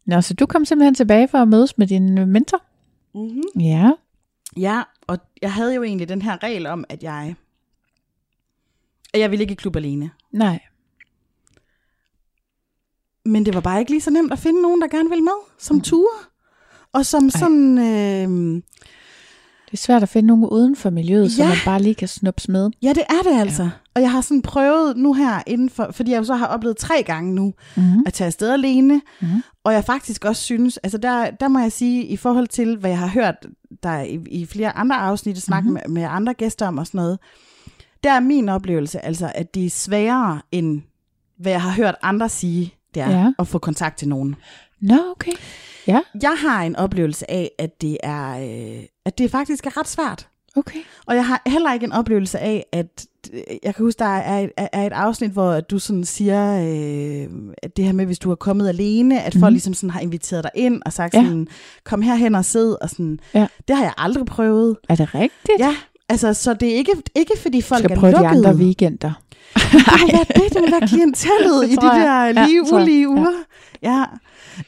A: Nå, så du kom simpelthen tilbage for at mødes med din mentor?
B: Mm-hmm.
A: Ja.
B: Ja, og jeg havde jo egentlig den her regel om, at jeg, at jeg ville ikke i klub alene.
A: Nej.
B: Men det var bare ikke lige så nemt at finde nogen, der gerne ville med, som ture. Og som sådan, øh,
A: Det er svært at finde nogen uden for miljøet,
B: Ja.
A: man bare lige kan snups med.
B: ja det er det altså. Ja. Og jeg har sådan prøvet nu her inden for, fordi jeg jo så har oplevet tre gange nu,
A: Mm-hmm.
B: at tage afsted alene.
A: Mhm.
B: Og jeg faktisk også synes, altså der, der må jeg sige, i forhold til, hvad jeg har hørt der i, i flere andre afsnit, snakke
A: Mhm.
B: mm-hmm. med, med andre gæster om og sådan noget, der er min oplevelse, altså at det er sværere, end hvad jeg har hørt andre sige, det er
A: Ja.
B: at få kontakt til nogen.
A: Nå, okay. Ja,
B: Jeg har en oplevelse af, at det er, øh, at det faktisk er ret svært.
A: okay.
B: Og jeg har heller ikke en oplevelse af, at jeg kan huske, der er et, er et afsnit, hvor du sådan siger, øh, at det her med, hvis du er kommet alene, at folk
A: Mhm.
B: ligesom sådan har inviteret dig ind og sagt
A: Ja.
B: sådan, kom herhen og sid, og sådan.
A: Ja.
B: Det har jeg aldrig prøvet.
A: Er det rigtigt?
B: Ja, altså, så det er ikke, ikke fordi folk
A: skal
B: er
A: prøve de
B: lukkede.
A: andre weekender.
B: Det må være det, det må være klientellet i de der
A: Ja,
B: lige
A: jeg.
B: ulige
A: Ja.
B: uger. Ja.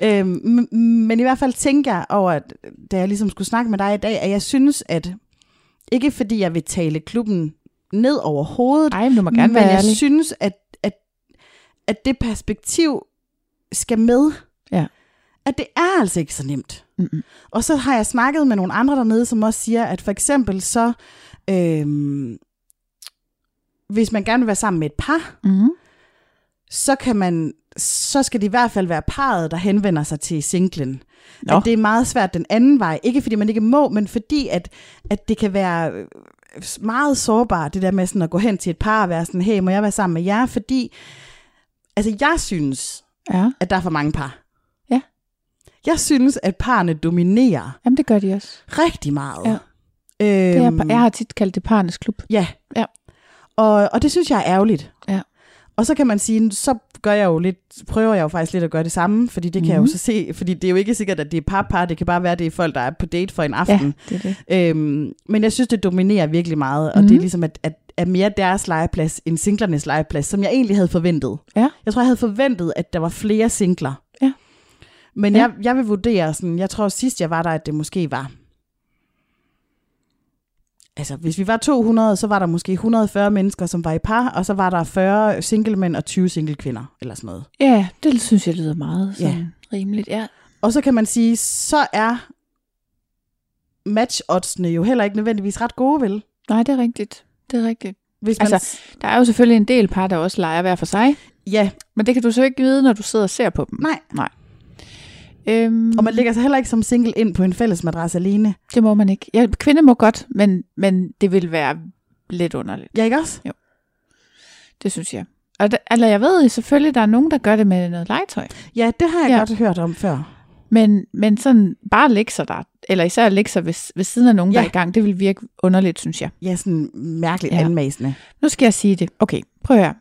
B: Øhm, men i hvert fald tænker jeg over, at da jeg ligesom skulle snakke med dig i dag, at jeg synes, at ikke fordi jeg vil tale klubben ned over hovedet.
A: Ej, men du må gerne
B: men
A: være
B: jeg
A: ærlig.
B: synes, at, at, at det perspektiv skal med.
A: Ja.
B: At det er altså ikke så nemt.
A: Mm-mm.
B: Og så har jeg snakket med nogle andre dernede, som også siger, at for eksempel så, øhm, hvis man gerne vil være sammen med et par,
A: Mm.
B: så kan man, så skal det i hvert fald være parret, der henvender sig til singlen.
A: Nå.
B: At det er meget svært den anden vej. Ikke fordi man ikke må, men fordi at, at det kan være øh, meget sårbart, det der med sådan at gå hen til et par og være sådan, hey, må jeg være sammen med jer? Fordi, altså jeg synes,
A: Ja,
B: at der er for mange par.
A: Ja.
B: Jeg synes, at parerne dominerer
A: jamen det gør de også.
B: rigtig meget.
A: Ja.
B: Øhm,
A: Det er, jeg har tit kaldt det parnes klub.
B: Ja.
A: Ja.
B: Og, og det synes jeg er ærgerligt.
A: Ja.
B: Og så kan man sige, så gør jeg jo lidt, prøver jeg jo faktisk lidt at gøre det samme, fordi det kan mm-hmm. jeg jo
A: Mhm.
B: så se, fordi det er jo ikke sikkert, at det er par-par, det kan bare være, at det er folk, der er på date for en aften.
A: Ja, det er det.
B: Øhm, men jeg synes, det dominerer virkelig meget, og
A: Mhm.
B: det er ligesom, at, at, at mere deres legeplads end singlernes legeplads, som jeg egentlig havde forventet.
A: Ja.
B: Jeg tror, jeg havde forventet, at der var flere singler.
A: Ja.
B: Men
A: Ja.
B: jeg, jeg vil vurdere sådan, jeg tror sidst jeg var der, at det måske var Altså, hvis vi var 200, så var der måske 140 mennesker, som var i par, og så var der 40 single mænd og 20 single kvinder, eller sådan noget.
A: Ja, det synes jeg lyder meget
B: Ja.
A: sådan rimeligt. Ja.
B: Og så kan man sige, så er match-oddsene jo heller ikke nødvendigvis ret gode, vel?
A: Nej, det er rigtigt. Det er rigtigt.
B: Hvis man,
A: Altså- Der er jo selvfølgelig en del par, der også leger hver for sig.
B: ja,
A: Men det kan du så ikke vide, når du sidder og ser på dem.
B: nej.
A: Øhm,
B: Og man lægger sig heller ikke som single ind på en fælles madras alene.
A: Det må man ikke. Ja, kvinde må godt, men, men det vil være lidt underligt.
B: Ja, ikke også?
A: Det synes jeg. Og der, eller jeg ved selvfølgelig, der er nogen, der gør det med noget legetøj.
B: Ja, det har jeg
A: Ja.
B: godt hørt om før.
A: Men, men sådan bare lægge sig der, eller især lægge sig ved, ved siden af nogen, ja. der er i gang, det vil virke underligt, synes jeg.
B: Ja, sådan mærkeligt
A: Ja.
B: anmasende.
A: Nu skal jeg sige det. Okay, prøv at høre.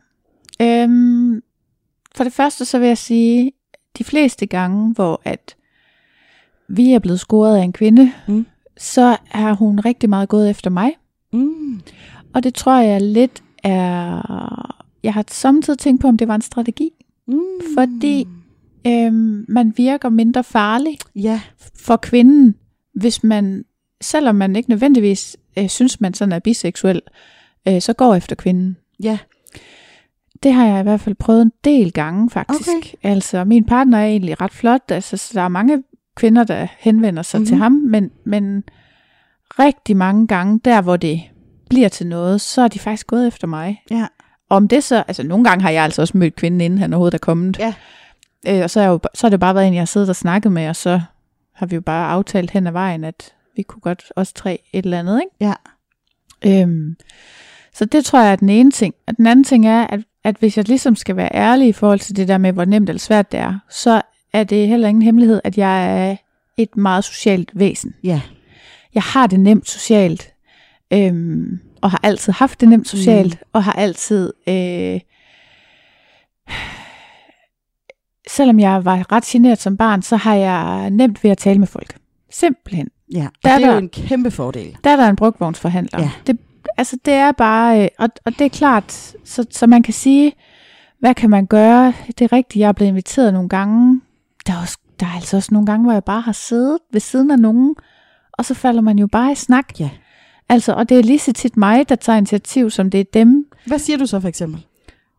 A: Øhm, for det første så vil jeg sige, de fleste gange, hvor at vi er blevet scoret af en kvinde,
B: Mm.
A: så er hun rigtig meget gået efter mig.
B: Mm.
A: Og det tror jeg lidt er... Jeg har samtidig tænkt på, om det var en strategi.
B: Mm.
A: Fordi øhm, man virker mindre farlig
B: Ja,
A: for kvinden, hvis man, selvom man ikke nødvendigvis øh, synes, man sådan er biseksuel, øh, så går efter kvinden.
B: ja.
A: Det har jeg i hvert fald prøvet en del gange, faktisk.
B: Okay.
A: Altså, min partner er egentlig ret flot, altså, så der er mange kvinder, der henvender sig mm-hmm. til
B: Mhm.
A: ham, men, men rigtig mange gange, der hvor det bliver til noget, så er de faktisk gået efter mig.
B: Ja.
A: Og om det så, altså nogle gange har jeg altså også mødt kvinden, inden han overhovedet er kommet.
B: Ja.
A: Øh, og så, er jeg jo, så har det bare været en, jeg har siddet og snakket med, og så har vi jo bare aftalt hen ad vejen, at vi kunne godt os tre et eller andet, ikke?
B: Ja.
A: Øhm, så det tror jeg er den ene ting. Og den anden ting er, at, at hvis jeg ligesom skal være ærlig i forhold til det der med, hvor nemt eller svært det er, så er det heller ingen hemmelighed, at jeg er et meget socialt væsen.
B: Ja.
A: Jeg har det nemt socialt, øhm, og har altid haft det nemt socialt, mm. og har altid... Øh, selvom jeg var ret generet som barn, så har jeg nemt ved at tale med folk. Simpelthen.
B: Ja, og
A: Der er
B: det er
A: der-
B: jo en kæmpe fordel.
A: Der er der en brugvognsforhandler.
B: Ja.
A: Det, altså det er bare, øh, og, og det er klart, så, så man kan sige, hvad kan man gøre? Det er rigtigt, jeg er blevet inviteret nogle gange. Der er, også, der er altså også nogle gange, hvor jeg bare har siddet ved siden af nogen, og så falder man jo bare i snak.
B: Ja.
A: Altså, og det er lige så tit mig, der tager initiativ, som det er dem.
B: Hvad siger du så for eksempel?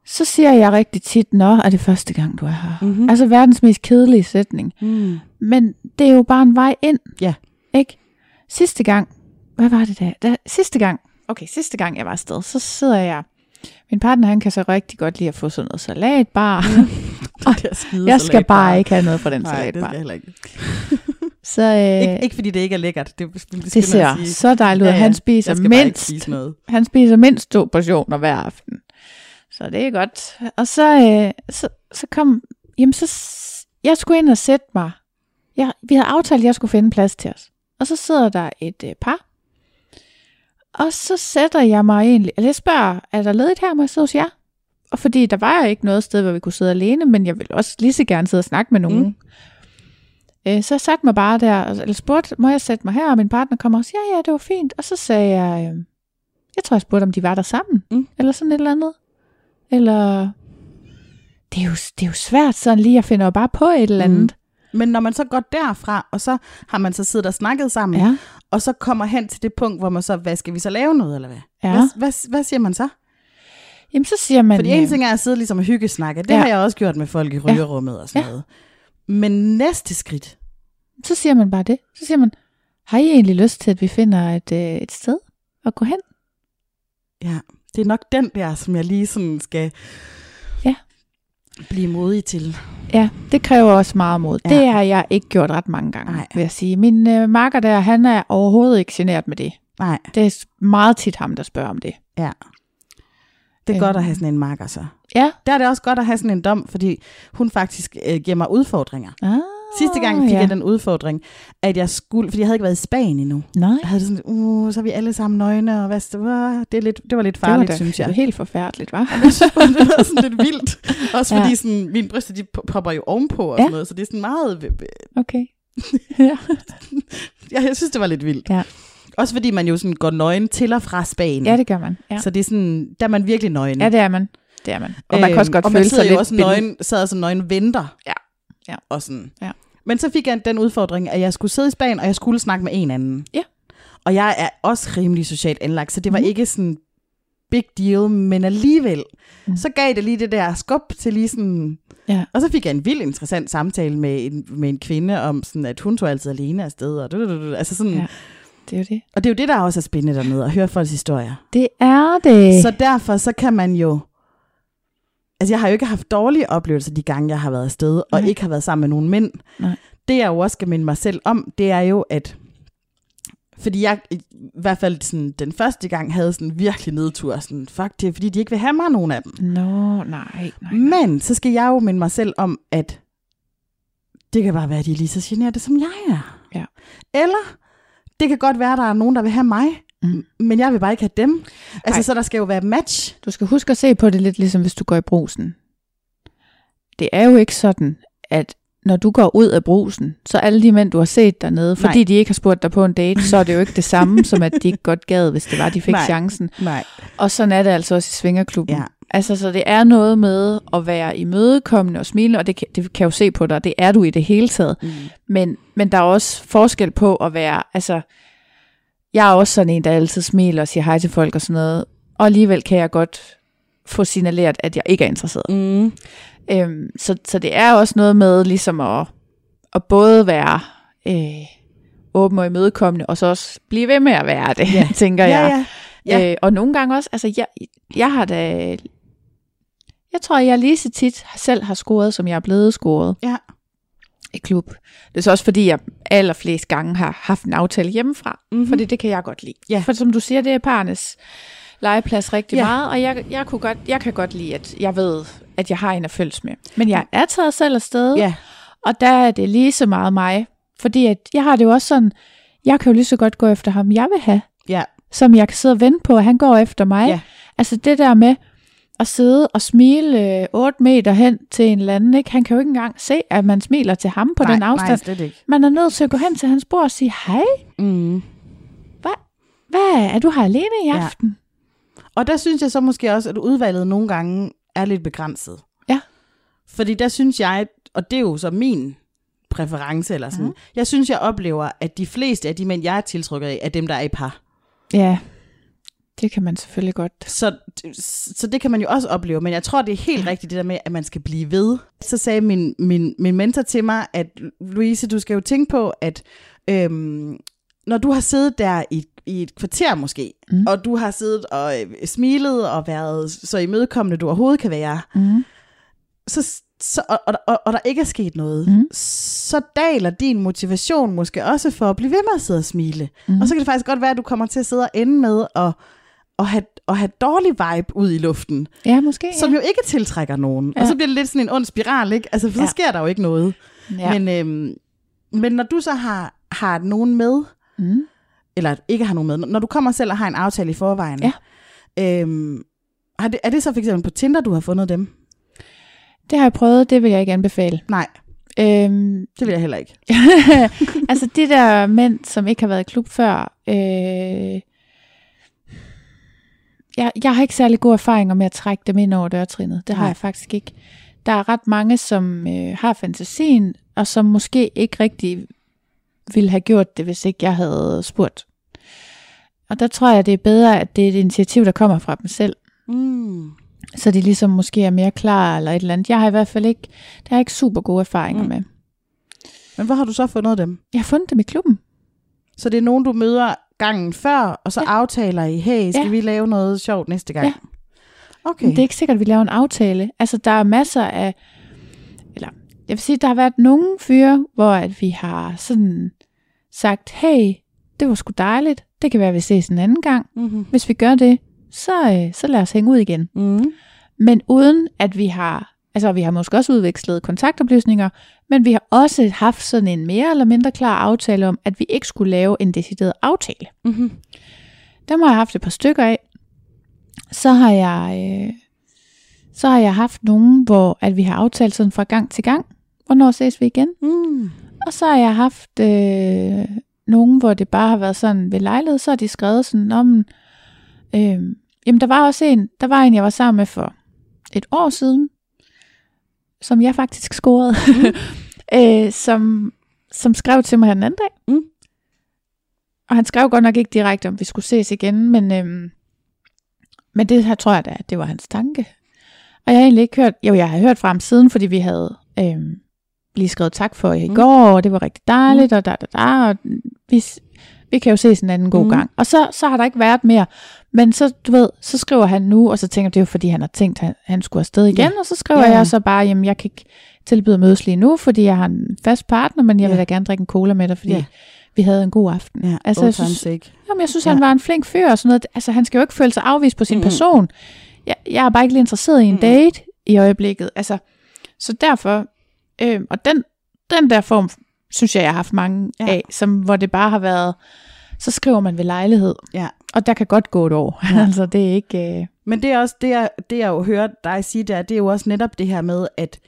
A: Så siger jeg rigtig tit, nå, er det første gang, du er her?
B: Mm-hmm.
A: Altså verdens mest kedelige sætning.
B: Mm.
A: Men det er jo bare en vej ind.
B: Ja.
A: Ikke? Sidste gang, hvad var det der? der sidste gang, okay, sidste gang jeg var afsted, så sidder jeg, min partner han kan så rigtig godt lide at få sådan noget salatbar.
B: Det der skide
A: jeg skal
B: salatbar.
A: bare ikke have noget fra den
B: Nej, det
A: salatbar.
B: skal jeg heller ikke.
A: Så øh,
B: ikke. Ikke fordi det ikke er lækkert. Det, det, det,
A: det ser så dejligt ud.
B: Ja, ja.
A: Han spiser
B: skal
A: mindst,
B: spise noget.
A: han spiser mindst to portioner hver aften. Så det er godt. Og så, øh, så, så kom, jamen så, jeg skulle ind og sætte mig. Jeg, vi havde aftalt, at jeg skulle finde plads til os. Og så sidder der et øh, par. Og så sætter jeg mig egentlig, eller jeg spørger, er der ledigt her, må jeg sidde hos jer? Og fordi der var jo ikke noget sted, hvor vi kunne sidde alene, men jeg ville også lige så gerne sidde og snakke med nogen. Mm. Øh, så jeg satte mig bare der, eller spurgte, må jeg sætte mig her? Og min partner kommer og siger, ja, ja, det var fint. Og så sagde jeg, øh, jeg tror, jeg spurgte, om de var der sammen.
B: Mm.
A: Eller sådan et eller andet. Eller, det er jo, det er jo svært sådan lige, jeg finder jo bare på et eller andet.
B: Men når man så går derfra, og så har man så siddet og snakket sammen,
A: Ja.
B: Og så kommer hen til det punkt, hvor man så, hvad skal vi så lave noget, eller hvad?
A: Ja.
B: Hvad, hvad, hvad siger man så?
A: Jamen, så siger man...
B: Fordi
A: øh,
B: en ting er at sidde ligesom og hyggesnakke, det
A: Ja.
B: ja. har jeg også gjort med folk i rygerummet og sådan
A: Ja.
B: noget. Men næste skridt,
A: Så siger man bare det. Så siger man, har I egentlig lyst til, at vi finder et, øh, et sted at gå hen?
B: ja, det er nok den der, som jeg lige sådan skal
A: Ja.
B: Blive modig til.
A: Ja, det kræver også meget mod.
B: Ja.
A: Det har jeg ikke gjort ret mange gange,
B: Nej.
A: vil jeg sige. Min øh, marker der, han er overhovedet ikke generet med det.
B: Nej,
A: Det er meget tit ham, der spørger om det.
B: ja. Det er
A: Øhm.
B: godt at have sådan en marker så.
A: Ja.
B: Der er det også godt at have sådan en dom, fordi hun faktisk øh, giver mig udfordringer.
A: Ah,
B: Sidste gang fik
A: ja.
B: jeg den udfordring, at jeg skulle, fordi jeg havde ikke været i Spanien endnu.
A: Nej,
B: Jeg havde sådan, uh, så er vi alle sammen nøgne, og hvad, det, var, det, er lidt, det var lidt
A: det var
B: farligt,
A: da
B: synes jeg.
A: det var helt forfærdeligt, var?
B: Jeg synes det var sådan lidt vildt. Også fordi
A: Ja.
B: sådan, mine bryster, de popper jo ovenpå og
A: Ja.
B: sådan noget, så det er sådan meget...
A: Okay. ja.
B: Ja, jeg synes, det var lidt vildt.
A: Ja.
B: Også fordi man jo sådan går nøgen til og fra Spanien.
A: ja, det gør man. Ja.
B: Så det er sådan, der er man virkelig nøgen.
A: ja, det er man. Det er man. Og man kan også godt
B: og
A: føle
B: man sidder
A: sig
B: jo
A: lidt
B: også nøgen, sad som nøgen venter.
A: Ja. Ja.
B: Og sådan.
A: Ja.
B: Men så fik jeg den udfordring, at jeg skulle sidde i Spanien, og jeg skulle snakke med en anden.
A: Ja.
B: Og jeg er også rimelig socialt anlagt, så det var
A: Mhm.
B: ikke sådan big deal, men alligevel,
A: Mhm.
B: så gav det lige det der skub til lige sådan...
A: Ja.
B: Og så fik jeg en vild interessant samtale med en, med en kvinde om, sådan, at hun tog altid alene afsted. Og, altså sådan,
A: ja. Det er jo det.
B: Og det er jo det, der også er spændende dernede, at høre folks historier.
A: Det er det.
B: Så derfor så kan man jo... Altså jeg har jo ikke haft dårlige oplevelser de gange, jeg har været afsted, og
A: Nej.
B: ikke har været sammen med nogen mænd.
A: Nej.
B: Det jeg jo også skal minde mig selv om, det er jo, at... Fordi jeg i hvert fald sådan, den første gang havde sådan virkelig nedtur. Sådan, fuck, det er fordi, de ikke vil have mig, nogen af dem.
A: Nå, nej, nej. nej.
B: Men så skal jeg jo minde mig selv om, at det kan bare være, at de er lige så generede, som jeg er.
A: Ja.
B: Eller det kan godt være, at der er nogen, der vil have mig,
A: Mm.
B: men jeg vil bare ikke have dem. Altså,
A: Ej.
B: så der skal jo være match.
A: Du skal huske at se på det lidt ligesom hvis du går i brusen. Det er jo ikke sådan, at når du går ud af brusen, så alle de mænd, du har set dernede, fordi
B: Nej.
A: de ikke har spurgt dig på en date, så er det jo ikke det samme, som at de ikke godt gad, hvis det var, de fik
B: Nej.
A: chancen.
B: Nej.
A: Og sådan er det altså også i svingerklubben.
B: Ja.
A: Altså, så det er noget med at være imødekommende og smilende, og det kan, det kan jeg jo se på dig, det er du i det hele taget.
B: Mm.
A: Men, men der er også forskel på at være, altså, jeg er også sådan en, der altid smiler og siger hej til folk og sådan noget, og alligevel kan jeg godt få signaleret, at jeg ikke er interesseret.
B: Mm.
A: Øhm, så, så det er også noget med ligesom at, at både være øh, åben og imødekommende, og så også blive ved med at være det,
B: Ja.
A: tænker
B: Ja,
A: jeg.
B: ja. Ja.
A: Øh, og nogle gange også, altså jeg, jeg har da, jeg tror, jeg lige så tit selv har scoret, som jeg er blevet scoret
B: Ja.
A: I klub. Det er så også fordi, jeg allerflest gange har haft en aftale hjemmefra,
B: Mhm.
A: mm-hmm. fordi det kan jeg godt lide.
B: Ja.
A: For som du siger, det er parnes legeplads rigtig
B: Ja.
A: meget, og jeg, jeg, kunne godt, jeg kan godt lide, at jeg ved, at jeg har en at følges med. Men jeg er taget selv afsted,
B: Ja.
A: og der er det lige så meget mig. Fordi at jeg har det jo også sådan, jeg kan jo lige så godt gå efter ham, jeg vil have,
B: Ja.
A: som jeg kan sidde og vente på, at han går efter mig.
B: Ja.
A: Altså det der med at sidde og smile øh, 8 meter hen til en eller anden, ikke? han kan jo ikke engang se, at man smiler til ham på
B: nej,
A: den afstand.
B: Nej, ikke.
A: Man er nødt til at gå hen til hans bord og sige, hej,
B: Mm.
A: hvad er du her alene i
B: Ja.
A: aften?
B: Og der synes jeg så måske også, at udvalget nogle gange er lidt begrænset.
A: Ja.
B: Fordi der synes jeg, og det er jo så min præference eller sådan, mm. jeg synes, jeg oplever, at de fleste af de mænd, jeg er tiltrykket af, er dem, der er i par.
A: Ja, det kan man selvfølgelig godt.
B: Så, så det kan man jo også opleve, men jeg tror, det er helt rigtigt det der med, at man skal blive ved. Så sagde min, min, min mentor til mig, at Louise, du skal jo tænke på, at øhm, når du har siddet der i, i et kvarter måske,
A: Mm.
B: og du har siddet og øh, smilet og været så imødekommende, du overhovedet kan være,
A: Mm.
B: så, så, og, og, og, og der ikke er sket noget,
A: Mm.
B: så daler din motivation måske også for at blive ved med at sidde og smile.
A: Mm.
B: Og så kan det faktisk godt være, at du kommer til at sidde og ende med at, at, have, at have dårlig vibe ud i luften,
A: Ja, måske.
B: som jo ikke tiltrækker nogen.
A: Ja.
B: Og så bliver det lidt sådan en ond spiral, ikke? Altså, for så
A: Ja.
B: sker der jo ikke noget.
A: ja.
B: Men, øhm, men når du så har, har nogen med,
A: mm.
B: eller ikke har nogen med, når du kommer selv og har en aftale i forvejen,
A: Ja.
B: øhm, har det, er det så for eksempel på Tinder, du har fundet dem?
A: Det har jeg prøvet, det vil jeg ikke anbefale.
B: Nej,
A: Øhm,
B: det vil jeg heller ikke.
A: altså de der mænd, som ikke har været i klub før, øh, jeg, jeg har ikke særlig gode erfaringer med at trække dem ind over dørtrinnet. Det har
B: Nej.
A: jeg faktisk ikke. Der er ret mange, som øh, har fantasien, og som måske ikke rigtig ville have gjort det, hvis ikke jeg havde spurgt. Og der tror jeg, det er bedre, at det er et initiativ, der kommer fra dem selv.
B: Mm.
A: Så de ligesom måske er mere klar eller et eller andet. Jeg har i hvert fald ikke, har jeg ikke super gode erfaringer mm. med.
B: Men hvor har du så fundet dem?
A: Jeg har fundet dem i klubben.
B: Så det er nogen, du møder gangen før, og så
A: Ja.
B: aftaler I, hey, skal
A: Ja.
B: ja. vi lave noget sjovt næste gang?
A: Ja.
B: Okay.
A: Men det er ikke sikkert, at vi laver en aftale. Altså, der er masser af... Eller, jeg vil sige, der har været nogle fyre, hvor at vi har sådan sagt, hey, det var sgu dejligt. Det kan være, at vi ses en anden gang.
B: Mm-hmm.
A: Hvis vi gør det, så, øh, så lad os hænge ud igen.
B: Mm.
A: Men uden at vi har... Altså, vi har måske også udvekslet kontaktoplysninger, men vi har også haft sådan en mere eller mindre klar aftale om, at vi ikke skulle lave en decideret aftale.
B: Mm-hmm.
A: Dem har jeg haft et par stykker af. Så har jeg, øh, så har jeg haft nogen, hvor at vi har aftalt sådan fra gang til gang. Hvornår ses vi igen?
B: Mm.
A: Og så har jeg haft øh, nogen, hvor det bare har været sådan ved lejlighed, så har de skrevet sådan om, øh, jamen der var også en, der var en, jeg var sammen med for et år siden, som jeg faktisk scorede, mm. øh, som, som skrev til mig her den anden dag.
B: Mm.
A: Og han skrev godt nok ikke direkte, om vi skulle ses igen, men, øhm, men det her tror jeg da, det var hans tanke. Og jeg har egentlig ikke hørt, jo jeg har hørt fra ham siden, fordi vi havde øhm, lige skrevet tak for i
B: Mm.
A: går, og det var rigtig dejligt, og da, da, da, og vi, vi kan jo ses en anden god
B: Mm.
A: gang. Og så, så har der ikke været mere. Men så, du ved, så skriver han nu, og så tænker jeg, det er jo fordi, han har tænkt, at han, han skulle afsted igen,
B: Ja.
A: og så skriver
B: Ja,
A: jeg så bare, jamen jeg kan ikke tilbyde mødes lige nu, fordi jeg har en fast partner, men jeg vil
B: Ja.
A: da gerne drikke en cola med dig, fordi
B: Ja.
A: vi havde en god aften.
B: Ja,
A: Altså, jeg synes-. Jamen, jeg synes,
B: Ja.
A: han var en flink fyr og sådan noget. Altså, han skal jo ikke føle sig afvist på sin
B: Mm.
A: person. Jeg, jeg er bare ikke lige interesseret i en
B: Mm.
A: date i øjeblikket. Altså, så derfor, øh, og den, den der form, synes jeg, jeg har haft mange
B: Ja.
A: af, som, hvor det bare har været, så skriver man ved lejlighed.
B: Ja.
A: Og der kan godt gå et år.
B: Ja.
A: altså, det er ikke... Øh,
B: Men det er også det, jeg, det jeg jo hører dig sige, der, det er jo også netop det her med, at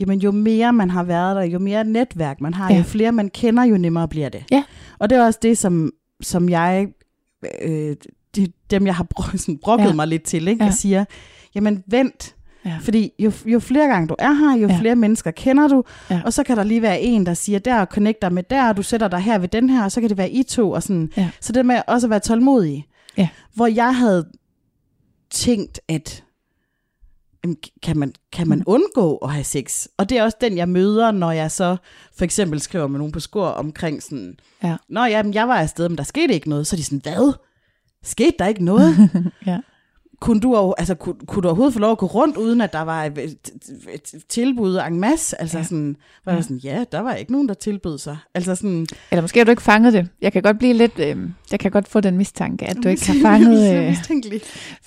B: jamen, jo mere man har været der, jo mere netværk man har,
A: Ja.
B: jo flere man kender, jo nemmere bliver det.
A: Ja.
B: Og det er også det, som, som jeg, øh, de, dem jeg har br- sådan brokket
A: ja.
B: mig lidt til, ikke?
A: Ja.
B: jeg siger, jamen vent,
A: ja.
B: fordi jo, jo flere gange du er her, jo
A: Ja.
B: flere mennesker kender du,
A: Ja.
B: og så kan der lige være en, der siger, der connecter med der, og du sætter dig her ved den her, og så kan det være I to, og sådan.
A: Ja.
B: Så det med også at være tålmodig.
A: Ja.
B: Hvor jeg havde tænkt, at kan man, kan man undgå at have sex? Og det er også den, jeg møder, når jeg så for eksempel skriver med nogen på skor omkring sådan,
A: Ja.
B: Nå ja, men jeg var afsted, men der skete ikke noget. Så er de sådan, hvad? Skete der ikke noget?
A: Ja.
B: Kunne, du, altså, kunne, kunne du overhovedet få lov at gå rundt, uden at der var et, et, et tilbud en masse? Altså
A: Ja.
B: sådan, var
A: ja.
B: sådan, ja, der var ikke nogen, der tilbød sig. Altså sådan,
A: Eller måske har du ikke fanget det. Jeg kan godt blive lidt... Øh, jeg kan godt få den mistanke, at du ikke har fanget... Øh,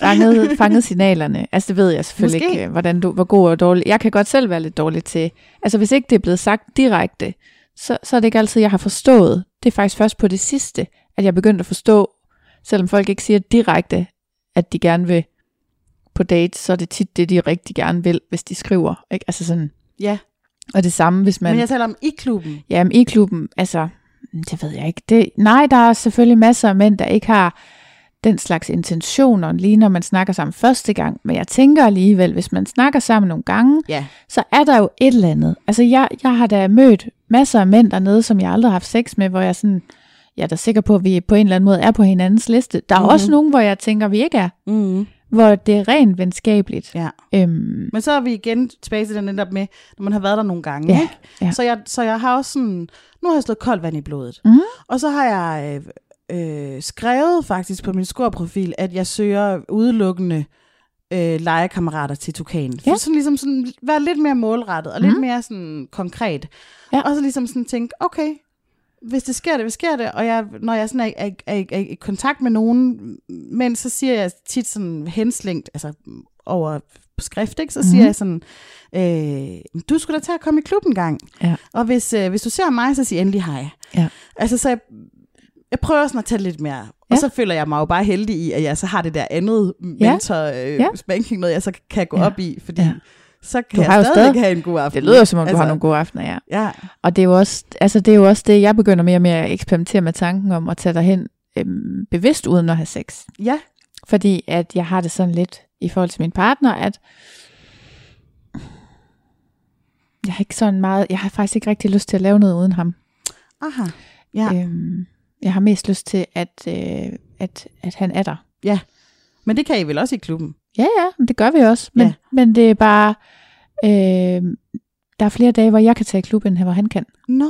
A: fanget, fanget signalerne. Altså det ved jeg selvfølgelig
B: Måske.
A: ikke, hvordan du, hvor god og dårlig. Jeg kan godt selv være lidt dårlig til. Altså hvis ikke det er blevet sagt direkte, så, så er det ikke altid, jeg har forstået. Det er faktisk først på det sidste, at jeg er begyndt at forstå, selvom folk ikke siger direkte, at de gerne vil på date, så er det tit det, de rigtig gerne vil, hvis de skriver. Ikke? Altså sådan.
B: Ja,
A: Og det samme, hvis man...
B: men jeg taler om i klubben.
A: Jamen i klubben, altså, det ved jeg ikke. Det, nej, der er selvfølgelig masser af mænd, der ikke har den slags intentioner, lige når man snakker sammen første gang. Men jeg tænker alligevel, hvis man snakker sammen nogle gange,
B: Ja,
A: så er der jo et eller andet. Altså jeg, jeg har da mødt masser af mænd dernede, som jeg aldrig har haft sex med, hvor jeg sådan, jeg er da sikker på, at vi på en eller anden måde er på hinandens liste. Der er
B: Mhm.
A: mm. også nogen, hvor jeg tænker, vi ikke er.
B: mm,
A: Hvor det er rent venskabeligt.
B: ja.
A: Øhm,
B: Men så er vi igen tilbage til den netop med, når man har været der nogle gange.
A: Ja,
B: ikke?
A: ja.
B: Så, jeg, så jeg har også sådan, nu har jeg slået koldt vand i blodet.
A: Mhm.
B: Og så har jeg øh, øh, skrevet faktisk på min skorprofil, at jeg søger udelukkende øh, legekammerater til Tukan. For
A: Ja.
B: sådan ligesom sådan, være lidt mere målrettet, og lidt
A: Mhm.
B: mere sådan konkret.
A: Ja.
B: Og så ligesom sådan tænke, okay, hvis det sker det, hvad sker det? Og jeg, når jeg sådan er, er, er, er i kontakt med nogen, men så siger jeg tit sådan henslængt, altså over på skrift, ikke? så siger
A: Mhm.
B: jeg sådan, øh, du skulle da tage at komme i klubben en gang.
A: Ja.
B: Og hvis, øh, hvis du ser mig, så sig endelig hej.
A: Ja.
B: Altså, så jeg, jeg prøver sådan at tage lidt mere. Og
A: Ja.
B: så føler jeg mig jo bare heldig i, at jeg så har det der andet mentor øh,
A: Ja.
B: spanking, noget jeg så kan gå
A: Ja.
B: op i, fordi
A: Ja.
B: Ja. så kan
A: Du
B: jeg
A: har jo
B: stadig
A: stadig-
B: have en god aften.
A: det lyder som om, du
B: altså,
A: har nogle gode aftener, ja.
B: Ja,
A: Og det er jo også, altså det er jo også det, jeg begynder mere og mere at eksperimentere med tanken om at tage derhen øhm, bevidst uden at have sex.
B: ja,
A: Fordi at jeg har det sådan lidt i forhold til min partner, at jeg har ikke sådan meget, jeg har faktisk ikke rigtig lyst til at lave noget uden ham.
B: aha. Ja.
A: Øhm, jeg har mest lyst til, at, øh, at, at han er der.
B: Men det kan I vel også i klubben?
A: Ja, ja, men det gør vi også. Men,
B: Ja.
A: men det er bare, øh, der er flere dage, hvor jeg kan tage i klubben, hvor han kan.
B: Nå,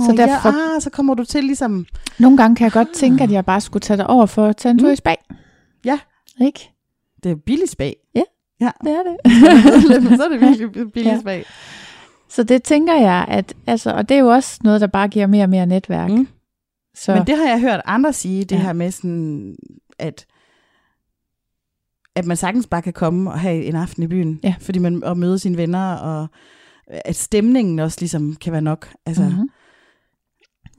A: Så
B: så,
A: derfor-
B: ja, ah, så kommer du til ligesom...
A: Nogle gange kan jeg godt tænke, at jeg bare skulle tage dig over for at tage en tur
B: Mm.
A: i spag.
B: Ja.
A: Ikke?
B: Det er billig spag.
A: Det er det.
B: så er det virkelig billig
A: Ja.
B: spag.
A: Så det tænker jeg, at, altså, og det er jo også noget, der bare giver mere og mere netværk.
B: Mm.
A: Så,
B: Men det har jeg hørt andre sige, det
A: Ja.
B: ja. her med sådan, at at man sagtens bare kan komme og have en aften i byen,
A: Ja.
B: fordi man og møde sine venner, og at stemningen også ligesom kan være nok. Altså, mm-hmm.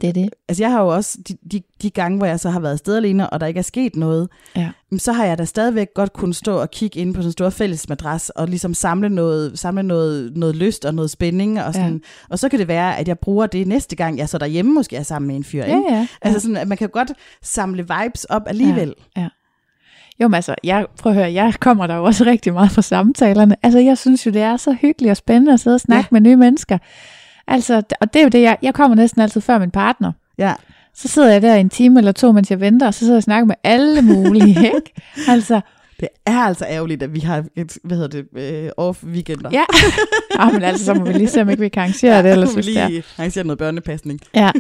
A: det er det.
B: altså jeg har jo også, de, de, de gange, hvor jeg så har været afsted alene, og der ikke er sket noget,
A: Ja.
B: så har jeg da stadigvæk godt kunne stå og kigge ind på sådan en stor fællesmadras, og ligesom samle noget, samle noget, noget lyst og noget spænding, og, sådan, ja. og så kan det være, at jeg bruger det næste gang, jeg så derhjemme måske er sammen med en fyr.
A: Ja,
B: ikke?
A: ja.
B: Altså sådan, at man kan godt samle vibes op alligevel.
A: Jo, men altså, jeg, prøv at høre, jeg kommer der jo også rigtig meget fra samtalerne. Altså, jeg synes jo, det er så hyggeligt og spændende at sidde og snakke ja. med nye mennesker. Altså, og det er jo det, jeg, jeg kommer næsten altid før min partner.
B: Ja.
A: Så sidder jeg der en time eller to, mens jeg venter, og så sidder jeg og snakker med alle mulige, ikke? Altså,
B: Det er altså ærgerligt, at vi har et, hvad hedder det, øh, off-weekender.
A: ja. Ah, men altså, så må vi lige se, om ikke vi kan arrangere det, ellers
B: vi lige arrangere noget børnepasning.
A: Ja,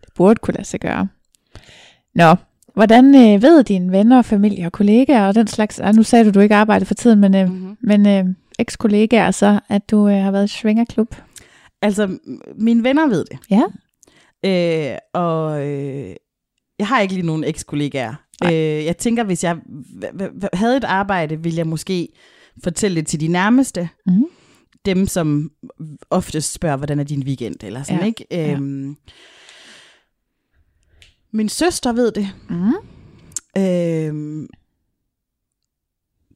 A: det burde kunne lade sig gøre. Nå, hvordan øh, ved dine venner, familie og kollegaer og den slags, ah, nu sagde du, du ikke arbejder for tiden, men, øh,
B: Mm-hmm.
A: men øh, eks-kollegaer så, at du øh, har været i Svingerklub?
B: Altså, mine venner ved det.
A: Ja.
B: Øh, og øh, jeg har ikke lige nogen eks-kollegaer. Øh, jeg tænker, hvis jeg havde et arbejde, ville jeg måske fortælle det til de nærmeste.
A: Mhm.
B: Dem, som oftest spørger, hvordan er din weekend, eller sådan,
A: Ja,
B: ikke?
A: ja.
B: Min søster ved det.
A: Mm.
B: Øhm,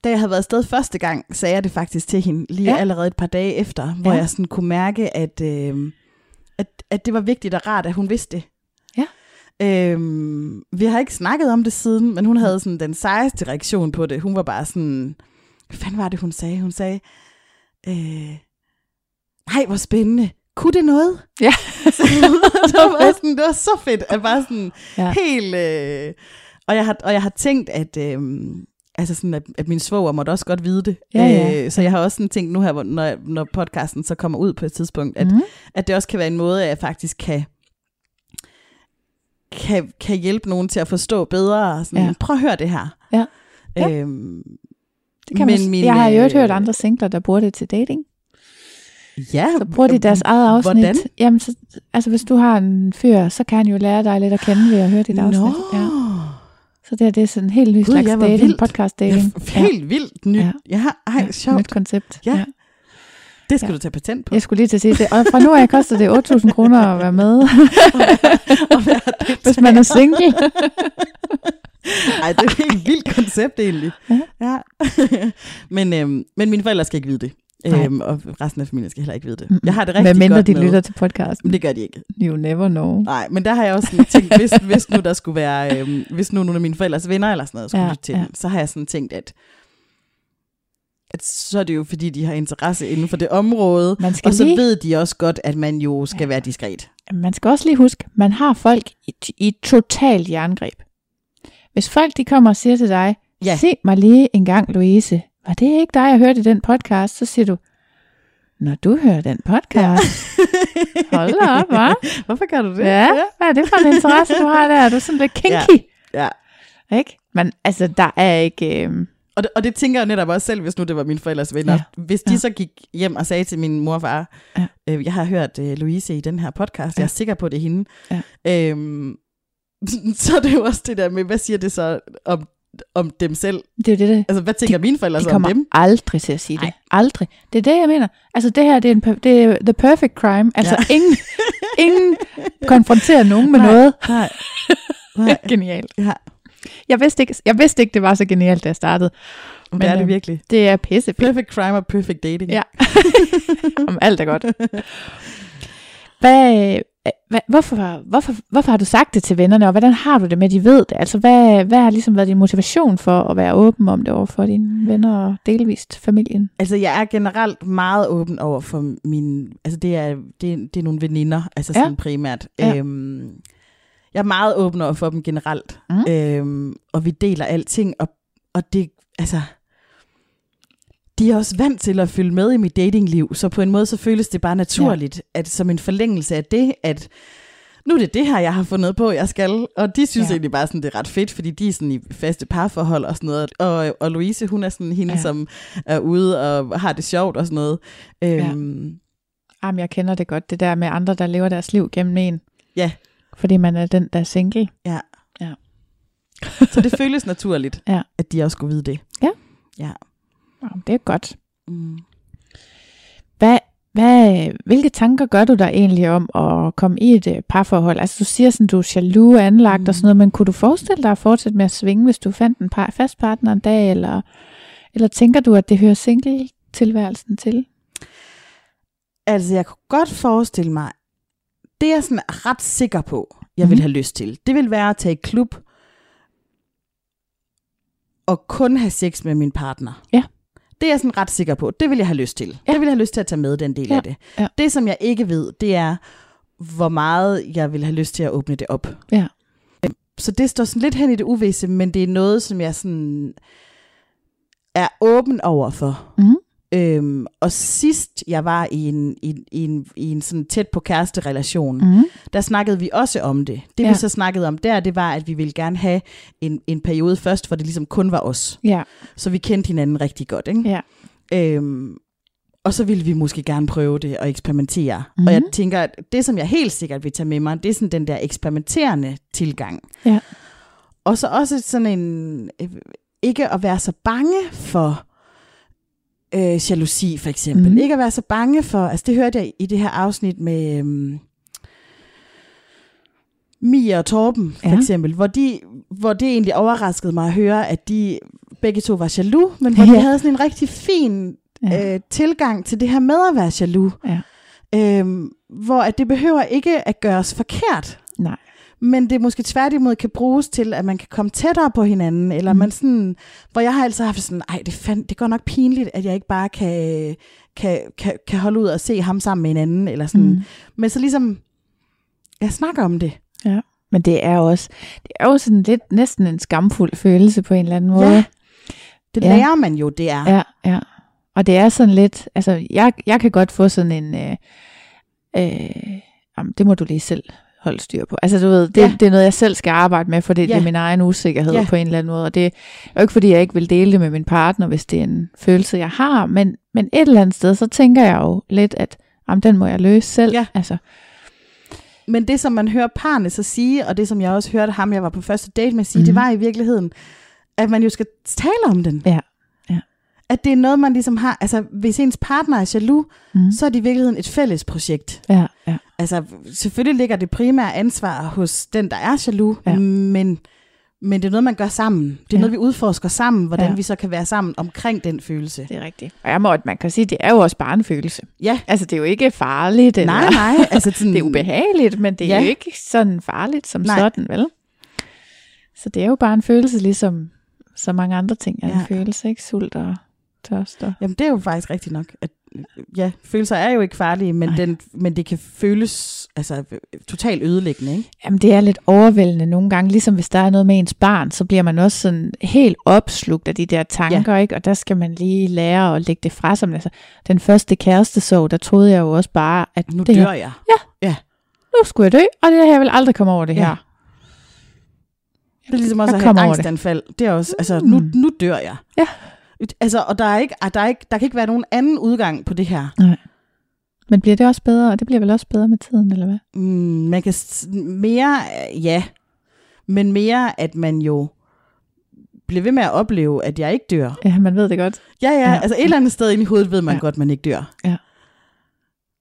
B: da jeg havde været afsted første gang, sagde jeg det faktisk til hende, lige
A: Ja.
B: allerede et par dage efter, hvor
A: Ja.
B: jeg sådan kunne mærke, at, øhm, at, at det var vigtigt og rart, at hun vidste det.
A: Ja.
B: Øhm, vi har ikke snakket om det siden, men hun havde sådan den sejeste reaktion på det. Hun var bare sådan, hvad fanden var det, hun sagde? Hun sagde, øh, nej, hvor spændende. Kunne det noget?
A: Ja.
B: så, det, var sådan, det var så fedt, at bare sådan
A: Ja.
B: helt... Øh, og, jeg har, og jeg har tænkt, at... Øh, Altså sådan, at, at min svoger måtte også godt vide det.
A: Ja, ja.
B: Øh, så jeg har også sådan tænkt nu her, når, når podcasten så kommer ud på et tidspunkt, at,
A: Mm.
B: at det også kan være en måde, at jeg faktisk kan, kan, kan hjælpe nogen til at forstå bedre. Sådan,
A: Ja.
B: Prøv at høre det her.
A: Ja. Ja.
B: Øhm,
A: Det kan
B: Men
A: man,
B: min,
A: jeg har jo
B: øh,
A: hørt andre singler, der bruger det til dating.
B: Ja,
A: Så bruger de deres eget afsnit.
B: Hvordan?
A: Jamen, så, altså hvis du har en fyr, så kan han jo lære dig lidt at kende ved at høre dit afsnit.
B: Nå,
A: Ja. Så det, er- det er sådan en helt ny
B: Gud,
A: slags
B: ja,
A: dating,
B: vildt.
A: podcast
B: ja,
A: dating.
B: f- helt vildt nyt.
A: Ja.
B: Ja, ja ej, sjovt.
A: Nyt koncept.
B: Ja. Det skal
A: Ja.
B: du tage patent på.
A: Jeg skulle lige til at sige det. Og fra nu af koster det 8.000 kroner at være med,
B: Og være
A: hvis man er single.
B: Ej, det er et helt vildt koncept egentlig.
A: Ja.
B: ja. men, øhm, men mine forældre skal ikke vide det.
A: Nej.
B: Øhm, og resten af familien skal heller ikke vide det.
A: Mm-mm.
B: Jeg har det rigtig
A: Hvad mindre
B: godt
A: de
B: med.
A: lytter til podcasten.
B: Men det gør de ikke.
A: You never know.
B: Nej, men der har jeg også sådan tænkt, hvis, hvis nu der skulle være, øhm, hvis nu nogle af mine forældres venner eller sådan noget skulle
A: Ja,
B: lytte til
A: ja.
B: den, så har jeg sådan tænkt, at, at så er det jo fordi, de har interesse inden for det område,
A: Man skal,
B: og så
A: lige,
B: ved de også godt, at man jo skal
A: Ja.
B: være diskret.
A: man skal også lige huske, man har folk i, i et totalt jerngreb. Hvis folk de kommer og siger til dig,
B: Ja.
A: se mig lige en gang, Louise, var det ikke dig, jeg hørte i den podcast? Så siger du, når du hører den podcast, hold da op, hva'?
B: Hvorfor gør du det?
A: Ja, hvad er det for en interesse, du har der? Er du sådan lidt kinky?
B: ja.
A: Ikke? Men altså, der er ikke... Øh,
B: Og det, og det tænker jeg netop også selv, hvis nu det var mine forældres venner.
A: Ja.
B: Ja. Hvis de
A: Ja.
B: ja. så gik hjem og sagde til min mor og far,
A: Ja.
B: ja. øh, jeg har hørt øh, Louise i den her podcast,
A: Ja.
B: jeg er sikker på, det er hende.
A: Ja.
B: Øhm, så er det jo også det der med, hvad siger det så om, om dem selv?
A: det er det, det
B: Altså, hvad tænker mine forældre
A: de
B: så om
A: kommer
B: dem?
A: aldrig til at sige det.
B: Nej.
A: Aldrig. Det er det, jeg mener. Altså, det her, det er, en, det er the perfect crime. Altså,
B: Ja.
A: ingen, ingen konfronterer nogen med
B: Nej.
A: noget.
B: Nej. Nej.
A: Genialt.
B: Ja,
A: Jeg vidste, ikke, jeg vidste ikke, det var så genialt, da jeg startede.
B: men det er
A: øh,
B: det virkelig.
A: Det er pisse
B: Perfect crime og perfect dating.
A: Ja. Om alt er godt. Hvad, øh, hvad, hvorfor, hvorfor, hvorfor har du sagt det til vennerne, og hvordan har du det med, at de ved det? Altså, hvad, hvad har ligesom været din motivation for at være åben om det over for dine venner og delvist familien?
B: Altså, jeg er generelt meget åben over for min... Altså, det er, det, det er nogle veninder, altså
A: Ja.
B: sådan primært.
A: Ja.
B: Øhm, jeg er meget åben over for dem generelt.
A: Mhm.
B: Øhm, og vi deler alting, og, og det... Altså... De er også vant til at følge med i mit datingliv, så på en måde så føles det bare naturligt, ja. at som en forlængelse af det, at nu er det det her, jeg har fundet på, jeg skal. Og de synes
A: Ja.
B: ja. egentlig bare, sådan, det er ret fedt, fordi de er sådan i faste parforhold og sådan noget. Og, og Louise, hun er sådan hende,
A: Ja.
B: ja. som er ude og har det sjovt og sådan noget. Øhm,
A: Jamen, jeg kender det godt, det der med andre, der lever deres liv gennem en.
B: Ja.
A: Fordi man er den, der er single.
B: ja.
A: Ja.
B: Så det føles naturligt,
A: Ja.
B: at de også skulle vide det.
A: Ja.
B: Ja.
A: Det er godt.
B: Mm.
A: Hvad, hvad, hvilke tanker gør du dig egentlig om at komme i et øh, parforhold? Altså du siger sådan, du er jaloux anlagt mm. og sådan noget, men kunne du forestille dig at fortsætte med at svinge, hvis du fandt en par, fast partner en dag, eller, eller tænker du, at det hører single-tilværelsen til?
B: Altså, jeg kunne godt forestille mig, det er jeg sådan ret sikker på, jeg vil
A: Mhm.
B: have lyst til. Det vil være at tage i klub og kun have sex med min partner.
A: Ja.
B: Det er jeg sådan ret sikker på. Det vil jeg have lyst til.
A: Ja.
B: Det vil jeg have lyst til at tage med, den del
A: Ja.
B: af det.
A: Ja.
B: Det, som jeg ikke ved, det er, hvor meget jeg vil have lyst til at åbne det op.
A: Ja.
B: Så det står sådan lidt hen i det uvisse, men det er noget, som jeg sådan er åben over for.
A: Mhm.
B: Øhm, og sidst jeg var i en, i, i en, i en sådan tæt på kæresterelation, mm.
A: Mm.
B: der snakkede vi også om det. Det
A: Ja.
B: vi så snakkede om der, det var, at vi ville gerne have en, en periode først, hvor det ligesom kun var os.
A: Ja,
B: Så vi kendte hinanden rigtig godt. Ikke?
A: ja.
B: Øhm, og så ville vi måske gerne prøve det og eksperimentere.
A: Mhm.
B: Mm-hmm. Og jeg tænker, at det som jeg helt sikkert vil tage med mig, det er sådan den der eksperimenterende tilgang.
A: Ja.
B: Og så også sådan en, øh, ikke at være så bange for øh, jalousi for eksempel. Mm. Ikke at være så bange for, altså det hørte jeg i det her afsnit med øhm, Mia og Torben for
A: Ja.
B: eksempel, hvor, de, hvor det egentlig overraskede mig at høre, at de begge to var jaloux, men hvor
A: Ja.
B: de havde sådan en rigtig fin
A: ja.
B: øh, tilgang til det her med at være jaloux.
A: Ja.
B: Øhm, hvor at det behøver ikke at gøres forkert,
A: Nej.
B: Men det måske tværtimod kan bruges til, at man kan komme tættere på hinanden, eller
A: Mm.
B: man sådan, hvor jeg har altid haft sådan, ej, det, fand, det går nok pinligt, at jeg ikke bare kan, kan, kan, kan holde ud og se ham sammen med en anden, eller sådan.
A: Mm.
B: Men så ligesom, jeg snakker om det.
A: Men det er også, det er jo sådan lidt næsten en skamfuld følelse på en eller anden måde.
B: Ja. Det
A: Ja.
B: ja. lærer man jo, det er.
A: Ja, ja. Og det er sådan lidt, altså jeg, jeg kan godt få sådan en, øh, øh, jamen, det må du lige selv holde styr på. Altså du ved, det, ja. Det er noget, jeg selv skal arbejde med, for det, ja. det er min egen usikkerhed
B: Ja.
A: på en eller anden måde. Og det er jo ikke, fordi jeg ikke vil dele det med min partner, hvis det er en følelse, jeg har. Men, men et eller andet sted, så tænker jeg jo lidt, at jamen, den må jeg løse selv.
B: Ja.
A: Altså,
B: Men det, som man hører parne så sige, og det, som jeg også hørte ham, jeg var på første date med sige,
A: Mhm.
B: mm. det var i virkeligheden, at man jo skal tale om den.
A: Ja.
B: At det er noget, man ligesom har, altså hvis ens partner er jaloux,
A: mm.
B: så er det i virkeligheden et fælles projekt.
A: ja, ja.
B: Altså selvfølgelig ligger det primære ansvar hos den, der er jaloux,
A: Ja.
B: men, men det er noget, man gør sammen. Det er
A: Ja.
B: noget, vi udforsker sammen, hvordan
A: Ja.
B: vi så kan være sammen omkring den følelse.
A: Det er rigtigt. Og jeg må, man kan sige, det er jo også bare en følelse.
B: Ja,
A: Altså, det er jo ikke farligt. Eller,
B: nej, nej. Altså, sådan,
A: Det er ubehageligt, men det er
B: Ja.
A: jo ikke sådan farligt som Nej. Sådan, vel? Så det er jo bare en følelse, ligesom så mange andre ting er ja. en følelse, ikke? Sult og tørst. Og...
B: Jamen, det er jo faktisk rigtigt nok. At, ja, følelser er jo ikke farlige, men, den, men det kan føles altså, totalt ødelæggende, ikke?
A: Jamen, det er lidt overvældende nogle gange. Ligesom hvis der er noget med ens barn, så bliver man også sådan helt opslugt af de der tanker, ja. ikke? Og der skal man lige lære at lægge det fra sig. Altså, den første kærestesorg, der troede jeg jo også bare, at
B: Nu
A: det
B: dør
A: her,
B: jeg.
A: nu skulle jeg dø, og det her, jeg vil aldrig komme over det
B: Ja.
A: her.
B: Det er ligesom også
A: Jeg
B: at have
A: over det.
B: angstanfald. Det er også, altså, nu,
A: Mm.
B: nu dør jeg.
A: Ja.
B: Altså, og der, er ikke, der, er ikke, der kan ikke være nogen anden udgang på det her.
A: Men bliver det også bedre? Og det bliver vel også bedre med tiden, eller hvad?
B: Mm, man kan mere, ja, men mere, at man jo bliver ved med at opleve, at jeg ikke dør.
A: Ja, man ved det godt.
B: Ja, ja,
A: Ja.
B: altså et eller andet sted inde i hovedet ved man
A: Ja.
B: godt, man ikke dør.
A: Ja.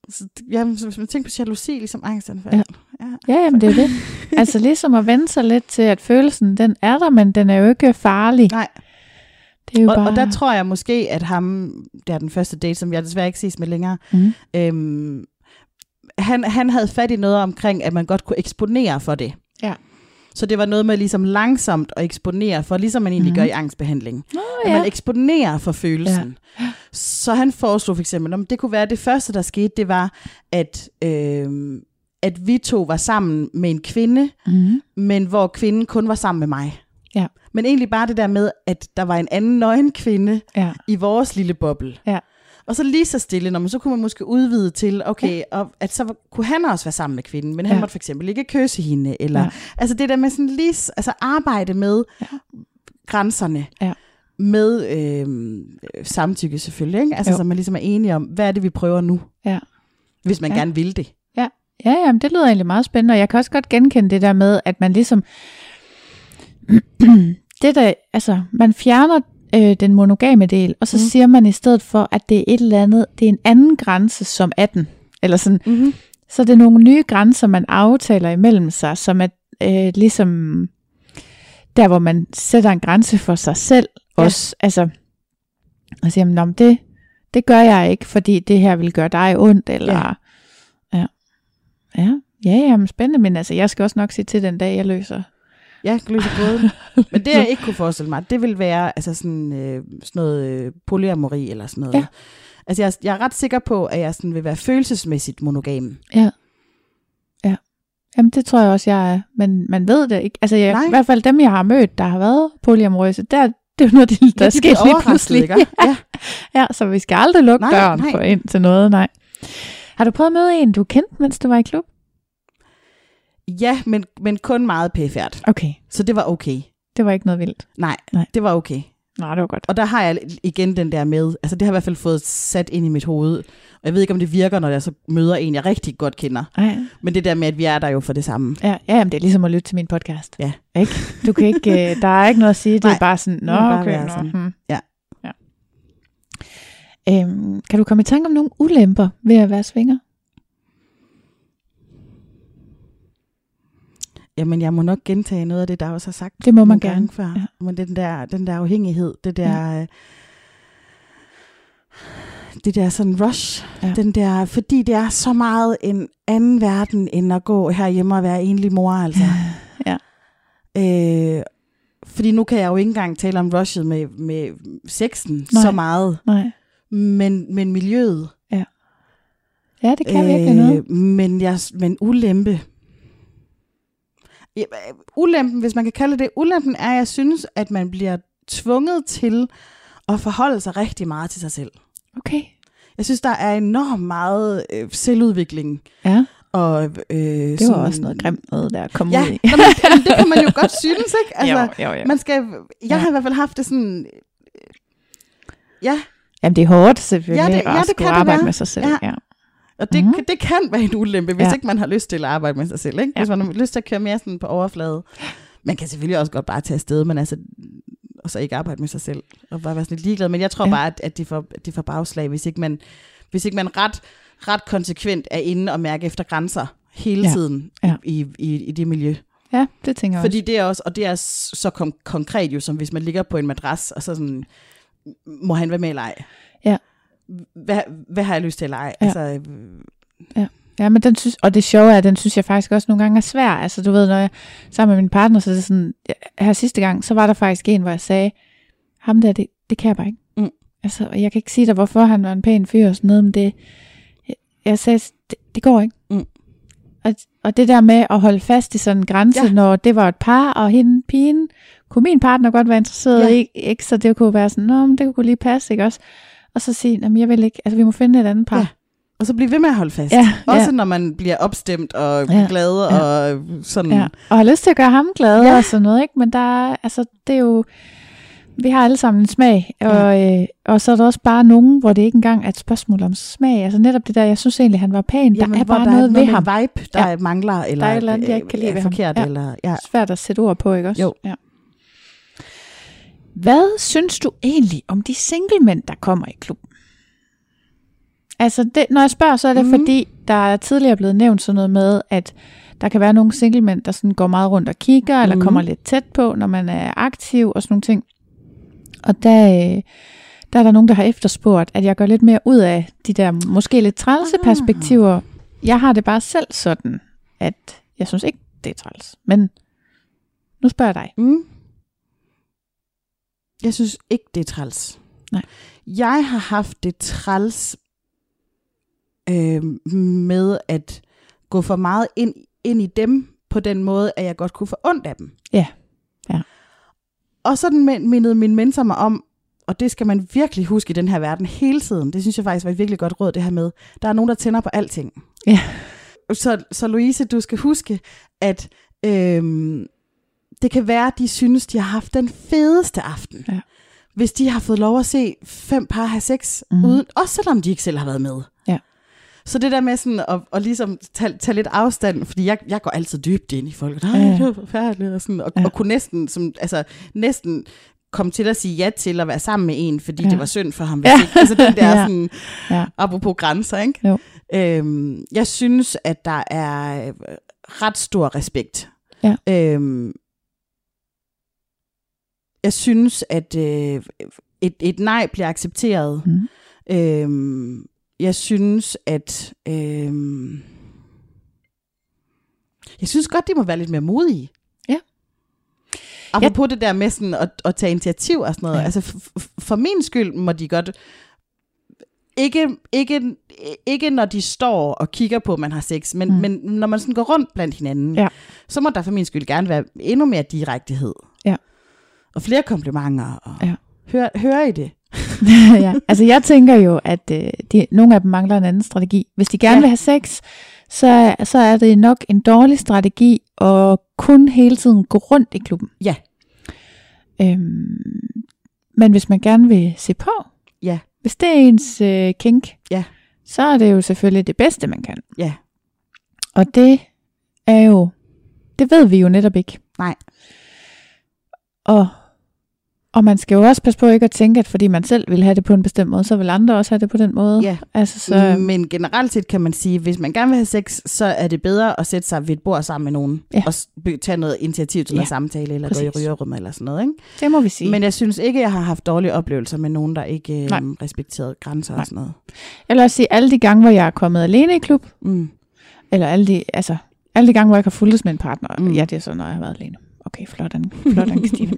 B: Så, ja, hvis man tænker på jalousi, ligesom angstanfald.
A: Ja.
B: ja.
A: Ja, jamen det er det. altså ligesom at vende sig lidt til, at følelsen, den er der, men den er jo ikke farlig.
B: Nej,
A: Det er jo
B: og,
A: bare...
B: og der tror jeg måske, at ham, det er den første date, som jeg desværre ikke ses med længere,
A: mm.
B: øhm, han han, havde fat i noget omkring, at man godt kunne eksponere for det.
A: Ja.
B: Så det var noget med ligesom langsomt at eksponere for, ligesom man egentlig mm. gør i angstbehandling.
A: Nå,
B: At man eksponerer for følelsen.
A: Ja.
B: Så han foreslog for eksempel, om det kunne være det første, der skete, det var, at, øh, at vi to var sammen med en kvinde,
A: mm.
B: men hvor kvinden kun var sammen med mig.
A: Ja.
B: Men egentlig bare det der med, at der var en anden nøgen kvinde
A: ja.
B: i vores lille boble.
A: Ja.
B: Og så lige så stille, når man så kunne man måske udvide til, okay, ja. og at så kunne han også være sammen med kvinden, men han
A: Ja.
B: måtte for eksempel ikke kysse hende, eller,
A: Ja.
B: ja. altså det der med sådan lige, altså arbejde med
A: Ja.
B: grænserne,
A: Ja.
B: med øh, samtykke selvfølgelig, ikke? Altså
A: Jo.
B: så man ligesom er enige om, hvad er det, vi prøver nu,
A: Ja.
B: hvis man
A: Ja.
B: ja. gerne vil det.
A: Ja, jamen, det lyder egentlig meget spændende, og jeg kan også godt genkende det der med, at man ligesom, det der, altså, man fjerner øh, den monogame del, og så mm. Siger man i stedet for, at det er et eller andet, det er en anden grænse som 18, eller sådan,
B: Mm-hmm.
A: så det er nogle nye grænser, man aftaler imellem sig, som er øh, ligesom der, hvor man sætter en grænse for sig selv
B: Ja.
A: også, altså, og siger, "Nå, men det, det gør jeg ikke, fordi det her vil gøre dig ondt, eller, ja, ja, ja, ja jamen, spændende, men altså, jeg skal også nok sige til den dag, jeg løser.
B: Ja, kan løse båden. Men det, jeg ikke kunne forestille mig, det vil være altså sådan, øh, sådan noget øh, polyamori eller sådan noget.
A: Ja.
B: Altså, jeg, er- jeg er ret sikker på, at jeg sådan vil være følelsesmæssigt monogam.
A: Ja, ja, jamen, det tror jeg også, jeg er, men man ved det ikke, altså, jeg,
B: Nej.
A: i hvert fald dem, jeg har mødt, der har været polyamorøse, der, det er jo noget, der
B: Ja,
A: ja, sker lige pludselig.
B: ikke? Ja.
A: Ja, så vi skal aldrig lukke
B: nej,
A: døren
B: nej.
A: for ind til noget, nej. Har du prøvet at møde en, du kendte, mens du var i klub?
B: Ja, men, men kun meget pæfærd.
A: Okay,
B: Så det var okay.
A: det var ikke noget vildt.
B: Nej,
A: Nej.
B: det var okay.
A: Nej, det var godt.
B: Og der har jeg igen den der med, altså det har jeg i hvert fald fået sat ind i mit hoved. Og jeg ved ikke, om det virker, når jeg så møder en, jeg rigtig godt kender.
A: Ej.
B: Men det der med, at vi er der jo for det samme.
A: Ja, ja jamen, det er ligesom at lytte til min podcast.
B: Ja.
A: Ikke? Du kan ikke, øh, der er ikke noget at sige, det er
B: Nej,
A: bare sådan, nå,
B: bare
A: okay, nå,
B: sådan.
A: hmm.
B: Ja.
A: ja. Øhm, kan du komme i tanke om nogle ulemper ved at være svinger?
B: Jamen, jeg må nok gentage noget af det, der også har sagt.
A: Det må man gerne.
B: gange Før.
A: Ja.
B: Ja. Men den der, den der afhængighed, det der... Ja. Det der sådan rush,
A: Ja.
B: ja. den der, fordi det er så meget en anden verden, end at gå herhjemme og være enlig mor, altså.
A: Ja.
B: Øh, fordi nu kan jeg jo ikke engang tale om rushet med, med sexen
A: Nej.
B: Så meget,
A: Nej.
B: men, men miljøet.
A: Ja, det kan øh, virkelig noget.
B: Men, jeg, men ulempe. Ja, øh, ulempen, hvis man kan kalde det, ulempen er, at jeg synes, at man bliver tvunget til at forholde sig rigtig meget til sig selv.
A: Okay.
B: Jeg synes, der er enormt meget øh, selvudvikling.
A: Ja,
B: Og, øh,
A: det var også noget grimt noget, der kom
B: Ja,
A: ud i.
B: nå, men, jamen, det kan man jo godt synes, ikke? Altså,
A: jo, jo, jo.
B: man skal, jeg
A: Ja.
B: har i hvert fald haft det sådan... øh, Ja,
A: Jamen, det er hårdt selvfølgelig
B: Ja, det-
A: at
B: ja, det
A: skulle
B: det
A: arbejde
B: være.
A: med sig selv. Ja.
B: Ja.
A: Ja.
B: Og det,
A: Mhm.
B: mm. det kan være en ulempe, hvis
A: Ja.
B: ja. ikke man har lyst til at arbejde med sig selv. Ikke?
A: Ja.
B: Hvis man har lyst til at køre mere sådan på overflade. Man kan selvfølgelig også godt bare tage afsted, men altså, og så ikke arbejde med sig selv, og bare være sådan lidt ligeglad. Men jeg tror
A: Ja.
B: ja. bare, at, at de, får, de får bagslag, hvis ikke man, hvis ikke man ret, ret konsekvent er inde og mærke efter grænser hele
A: Ja.
B: ja. tiden
A: Ja.
B: I, i, i det miljø.
A: ja, det tænker jeg
B: Fordi det er også, og det er så kon- konkret jo, som hvis man ligger på en madras, og så sådan, må han være med eller ej?
A: Ja.
B: Hvad, hvad har jeg lyst til eller ej?
A: Ja.
B: Altså, øh,
A: Ja, men den synes, og det sjove er, at den synes jeg faktisk også nogle gange er svær. Altså du ved, når jeg sammen med min partner, så er det sådan, ja, her sidste gang, så var der faktisk en, hvor jeg sagde, ham der, det, det kan jeg bare ikke.
B: Mm.
A: Altså, og jeg kan ikke sige dig, hvorfor han var en pæn fyr og sådan noget, men det, jeg, jeg sagde, det, det går ikke.
B: Mm.
A: Og, og det der med at holde fast i sådan en grænse, ja.
B: Ja.
A: når det var et par, og hende, pigen, kunne min partner godt være interesseret
B: Ja.
A: i, ikke? Så det kunne være sådan, nå, men det kunne lige passe, ikke også? Og så sige, jamen jeg vil ikke, altså vi må finde et andet par.
B: Ja. Og så blive ved med at holde fast.
A: Ja,
B: Også
A: ja.
B: når man bliver opstemt og
A: Ja,
B: ja, glad
A: ja.
B: og sådan.
A: Ja, og har lyst til at gøre ham glad
B: Ja.
A: og sådan noget, ikke? Men der er, altså, det er jo, vi har alle sammen en smag, og, øh, og så er der også bare nogen, hvor det ikke engang er et spørgsmål om smag. Altså netop det der, jeg synes egentlig, han var pæn.
B: Jamen,
A: der er bare
B: der
A: noget
B: er
A: ved
B: med
A: ham.
B: vibe, der
A: Ja.
B: ja. mangler, eller
A: Der er et eller andet, jeg ikke kan lide
B: er
A: ved ham.
B: forkert,
A: Ja.
B: eller, ja.
A: Svært at sætte ord på, ikke også?
B: Jo.
A: Ja. Hvad synes du egentlig om de singlemænd, der kommer i klubben? Altså, det, når jeg spørger, så er det mm. Fordi, der er tidligere blevet nævnt sådan noget med, at der kan være nogle singlemænd, der sådan går meget rundt og kigger, mm. eller
B: Mhm.
A: kommer lidt tæt på, når man er aktiv og sådan nogle ting. Og der, øh, der er der nogen, der har efterspurgt, at jeg gør lidt mere ud af de der måske lidt trælse
B: Ah.
A: perspektiver jeg har det bare selv sådan, at jeg synes ikke, det er træls. Men nu spørger jeg dig.
B: Mm. Jeg synes ikke, det er træls.
A: Nej.
B: Jeg har haft det træls øh, med at gå for meget ind, ind i dem på den måde, at jeg godt kunne få ondt af dem.
A: Ja. Ja.
B: Og sådan min- mindede min mentor mig om, og det skal man virkelig huske i den her verden hele tiden. Det synes jeg faktisk var et virkelig godt råd, det her med. Der er nogen, der tænder på alting.
A: Ja.
B: Så, så Louise, du skal huske, at øhm, det kan være, at de synes, de har haft den fedeste aften.
A: Ja.
B: Hvis de har fået lov at se fem par have sex, mm. uden, også selvom de ikke selv har været med.
A: Ja.
B: Så det der med sådan at, at ligesom tage, tage lidt afstand, fordi jeg, jeg går altid dybt ind i folk. Nej,
A: Ja,
B: det var forfærdeligt. Og, sådan, og,
A: Ja.
B: og kunne næsten, som, altså, næsten komme til at sige ja til at være sammen med en, fordi
A: Ja.
B: det var synd for ham.
A: Ja.
B: ikke, altså den der
A: Ja.
B: sådan,
A: Ja.
B: apropos grænser, ikke?
A: Jo.
B: Øhm, jeg synes, at der er ret stor respekt.
A: Ja.
B: Øhm, jeg synes, at øh, et, et nej bliver accepteret.
A: Mm.
B: Øhm, jeg synes, at... Øhm, jeg synes godt, de må være lidt mere modige.
A: Ja.
B: Apropos det der med sådan at, at tage initiativ og sådan noget.
A: Ja.
B: Ja. Altså f- for min skyld må de godt... Ikke, ikke, ikke når de står og kigger på, at man har sex, men,
A: mm.
B: men når man sådan går rundt blandt hinanden,
A: Ja.
B: så må der for min skyld gerne være endnu mere direktehed. Og flere komplimenter. Og
A: Ja.
B: hør, hører I det?
A: ja. Altså jeg tænker jo, at øh, de, nogle af dem mangler en anden strategi. Hvis de gerne
B: Ja.
A: vil have sex, så, så er det nok en dårlig strategi at kun hele tiden gå rundt i klubben.
B: Ja.
A: Øhm, men hvis man gerne vil se på,
B: Ja.
A: hvis det er ens øh, kink,
B: Ja.
A: så er det jo selvfølgelig det bedste, man kan.
B: Ja.
A: Og det er jo, det ved vi jo netop ikke.
B: Nej.
A: Og, og man skal jo også passe på ikke at tænke, at fordi man selv vil have det på en bestemt måde, så vil andre også have det på den måde.
B: Ja.
A: Altså, så.
B: Men generelt set kan man sige, at hvis man gerne vil have sex, så er det bedre at sætte sig ved et bord sammen med nogen,
A: Ja.
B: og tage noget initiativ til
A: Ja,
B: noget samtale, eller gå i
A: præcis.
B: rygerrum eller sådan noget. Ikke?
A: det må vi sige.
B: Men jeg synes ikke, jeg har haft dårlige oplevelser med nogen, der ikke øh, respekterede grænser
A: Nej.
B: og sådan noget.
A: Jeg vil også sige, alle de gange, hvor jeg er kommet alene i klub,
B: Mm.
A: eller alle de, altså, alle de gange, hvor jeg har fulgtes med en partner. Mm. ja, det er så, når jeg har været alene. Okay, flot, Anne. Flot, Anne Christine.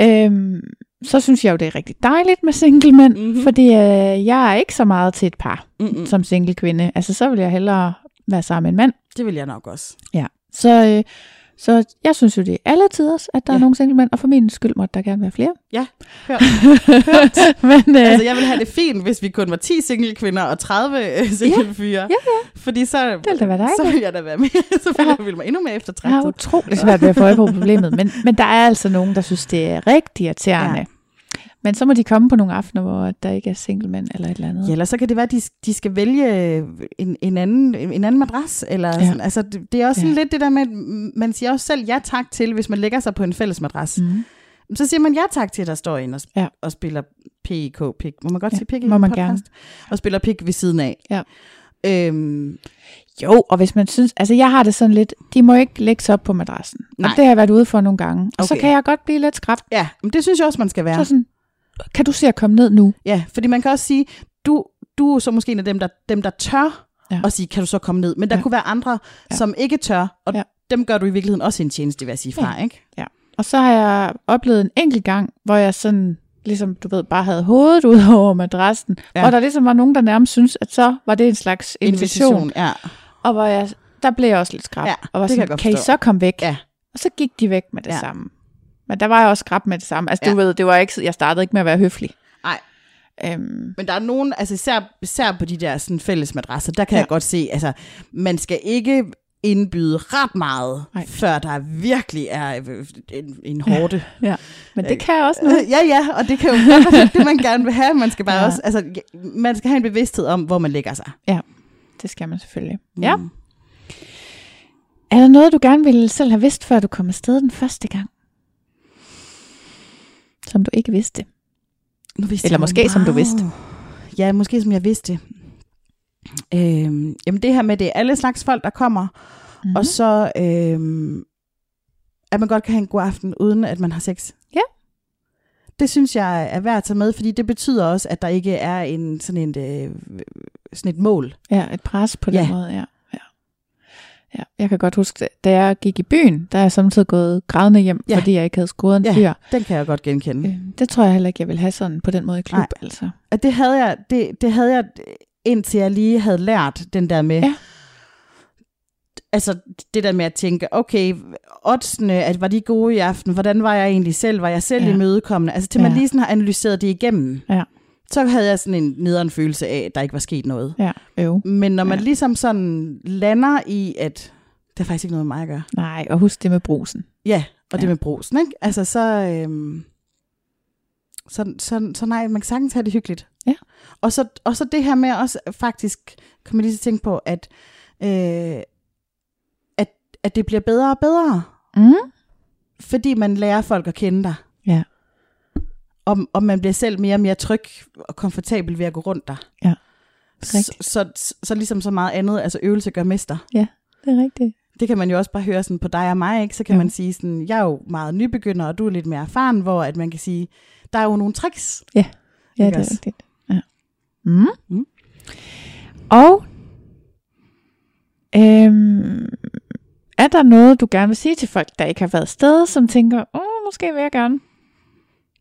A: øhm, så synes jeg jo, det er rigtig dejligt med single mænd,
B: Mhm.
A: mm-hmm. fordi øh, jeg er ikke så meget til et par
B: Mm-mm.
A: som single kvinde. Altså, så vil jeg hellere være sammen med en mand.
B: Det vil jeg nok også.
A: Ja. Så, øh, så jeg synes jo, det er alle tiders, at der ja. er
B: Ja.
A: nogle single mænd, og for min skyld måtte der gerne være flere.
B: Ja, hørt.
A: Men øh,
B: altså, jeg ville have det fint, hvis vi kun var 10 single kvinder og 30 øh, single fyre.
A: ja, ja.
B: Fordi så,
A: Det ville da være dejligt.
B: så ville jeg da være med. så ville jeg ville mig endnu mere
A: jeg har
B: eftertragtet.
A: utrolig svært ved at få øje på problemet, men, men der er altså nogen, der synes, det er rigtig irriterende. Ja. Men så må de komme på nogle aftener, hvor der ikke er single mænd eller et eller andet.
B: Ja, eller så kan det være, at de, de skal vælge en, en, anden, en anden madras. Eller
A: Ja.
B: sådan. Altså, det, det er også
A: Ja.
B: lidt det der med, at man siger også selv ja tak til, hvis man lægger sig på en fælles madras. Mm. Så siger man ja tak til, at der står en og,
A: Ja.
B: og spiller PIK, pik. Må man godt
A: Ja,
B: sige pik i
A: må man
B: podcast?
A: gerne.
B: Og spiller pik ved siden af.
A: Ja.
B: Øhm,
A: Jo, og hvis man synes, altså jeg har det sådan lidt, de må ikke lægge sig op på madrassen.
B: Nej.
A: Og det har jeg været ude for nogle gange. Og så
B: Okay.
A: kan jeg godt blive lidt skrab.
B: ja, men det synes jeg også, man skal være.
A: Så sådan, kan du se at komme ned nu?
B: Ja, fordi man kan også sige, du, du er så måske en af dem, der, dem, der tør
A: Ja.
B: ja. at sige, kan du så komme ned? Men der
A: Ja.
B: kunne være andre,
A: Ja.
B: ja. som ikke tør, og
A: Ja.
B: ja. dem gør du i virkeligheden også en tjeneste, vil jeg sige fra,
A: Ja.
B: ikke?
A: Og så har jeg oplevet en enkelt gang, hvor jeg sådan, ligesom du ved, bare havde hovedet ud over madrassen. Ja.
B: Ja.
A: Og der ligesom var nogen, der nærmest synes, at så var det en slags invitation. invitation.
B: Ja.
A: Og hvor jeg, der blev jeg også lidt skrab.
B: Ja,
A: og var
B: det kan
A: sådan,
B: godt
A: kan I så komme væk?
B: Ja.
A: Og så gik de væk med det ja.
B: Ja.
A: samme. Men der var jeg også skrab med det samme. Altså du
B: Ja.
A: ved, det var ikke, jeg startede ikke med at være høflig.
B: Nej.
A: Øhm,
B: Men der er nogen, altså især, især på de der sådan fælles madrasser, der kan
A: Ja.
B: ja. jeg godt se, altså man skal ikke indbyde ret meget.
A: Nej.
B: før der virkelig er øh, en, en hårde.
A: ja. Men det
B: Øh,
A: kan jeg også noget.
B: Ja, ja, og det kan jo være det, man gerne vil have. Man skal bare
A: Ja.
B: ja. også, altså, man skal have en bevidsthed om, hvor man lægger sig.
A: Det skal man selvfølgelig. Ja.
B: Mm.
A: Er der noget, du gerne ville selv have vidst, før du kom afsted den første gang? Som du ikke vidste?
B: Nu vidste
A: Eller måske, som du vidste.
B: Ja, måske som jeg vidste. Øhm, jamen det her med, det er alle slags folk, der kommer,
A: Mm-hmm.
B: mm. og så øhm, at man godt kan have en god aften, uden at man har sex.
A: Ja.
B: Det synes jeg er værd at tage med, fordi det betyder også, at der ikke er en sådan en, øh, sådan et mål.
A: Ja, et pres på den
B: Ja.
A: måde, ja. Ja. Jeg kan godt huske, da jeg gik i byen, der er jeg samtidig gået grædende hjem,
B: Ja.
A: fordi jeg ikke havde scoret en
B: Ja.
A: fyr.
B: Den kan jeg godt genkende.
A: Øh, Det tror jeg heller ikke, jeg vil have sådan på den måde i klub,
B: Nej.
A: altså.
B: Det havde jeg, det, det havde jeg indtil jeg lige havde lært den der med,
A: Ja.
B: altså det der med at tænke, okay, oddsene, at var de gode i aften, hvordan var jeg egentlig selv, var jeg selv
A: Ja.
B: imødekommende, altså til man
A: Ja.
B: lige sådan har analyseret det igennem,
A: Ja.
B: Så havde jeg sådan en nederen følelse af, at der ikke var sket noget.
A: Ja, øv.
B: Men når man
A: Ja.
B: ligesom sådan lander i, at det har faktisk ikke noget med mig at gøre,
A: Nej, og husk det med brusen.
B: ja, og det
A: Ja.
B: med brosen, ikke? Altså så, øhm, så, så, så nej, man kan sagtens have det hyggeligt.
A: Ja.
B: Og så, og så det her med også faktisk, kan man lige så tænke på, at, øh, at, at det bliver bedre og bedre,
A: Mm.
B: fordi man lærer folk at kende dig.
A: Ja.
B: Og, og man bliver selv mere og mere tryg og komfortabel ved at gå rundt der.
A: Ja,
B: Så, så, så, så ligesom så meget andet, altså øvelse gør mester.
A: Det er rigtigt.
B: Det kan man jo også bare høre sådan på dig og mig, ikke? Så kan
A: jo.
B: man sige sådan, jeg er jo meget nybegynder, og du er lidt mere erfaren, hvor at man kan sige, der er jo nogle tricks.
A: Ja,
B: Ikke
A: det er
B: også?
A: rigtigt. Ja. Mm.
B: Mm.
A: Og øhm, er der noget, du gerne vil sige til folk, der ikke har været sted, som tænker, åh, måske vil jeg gerne?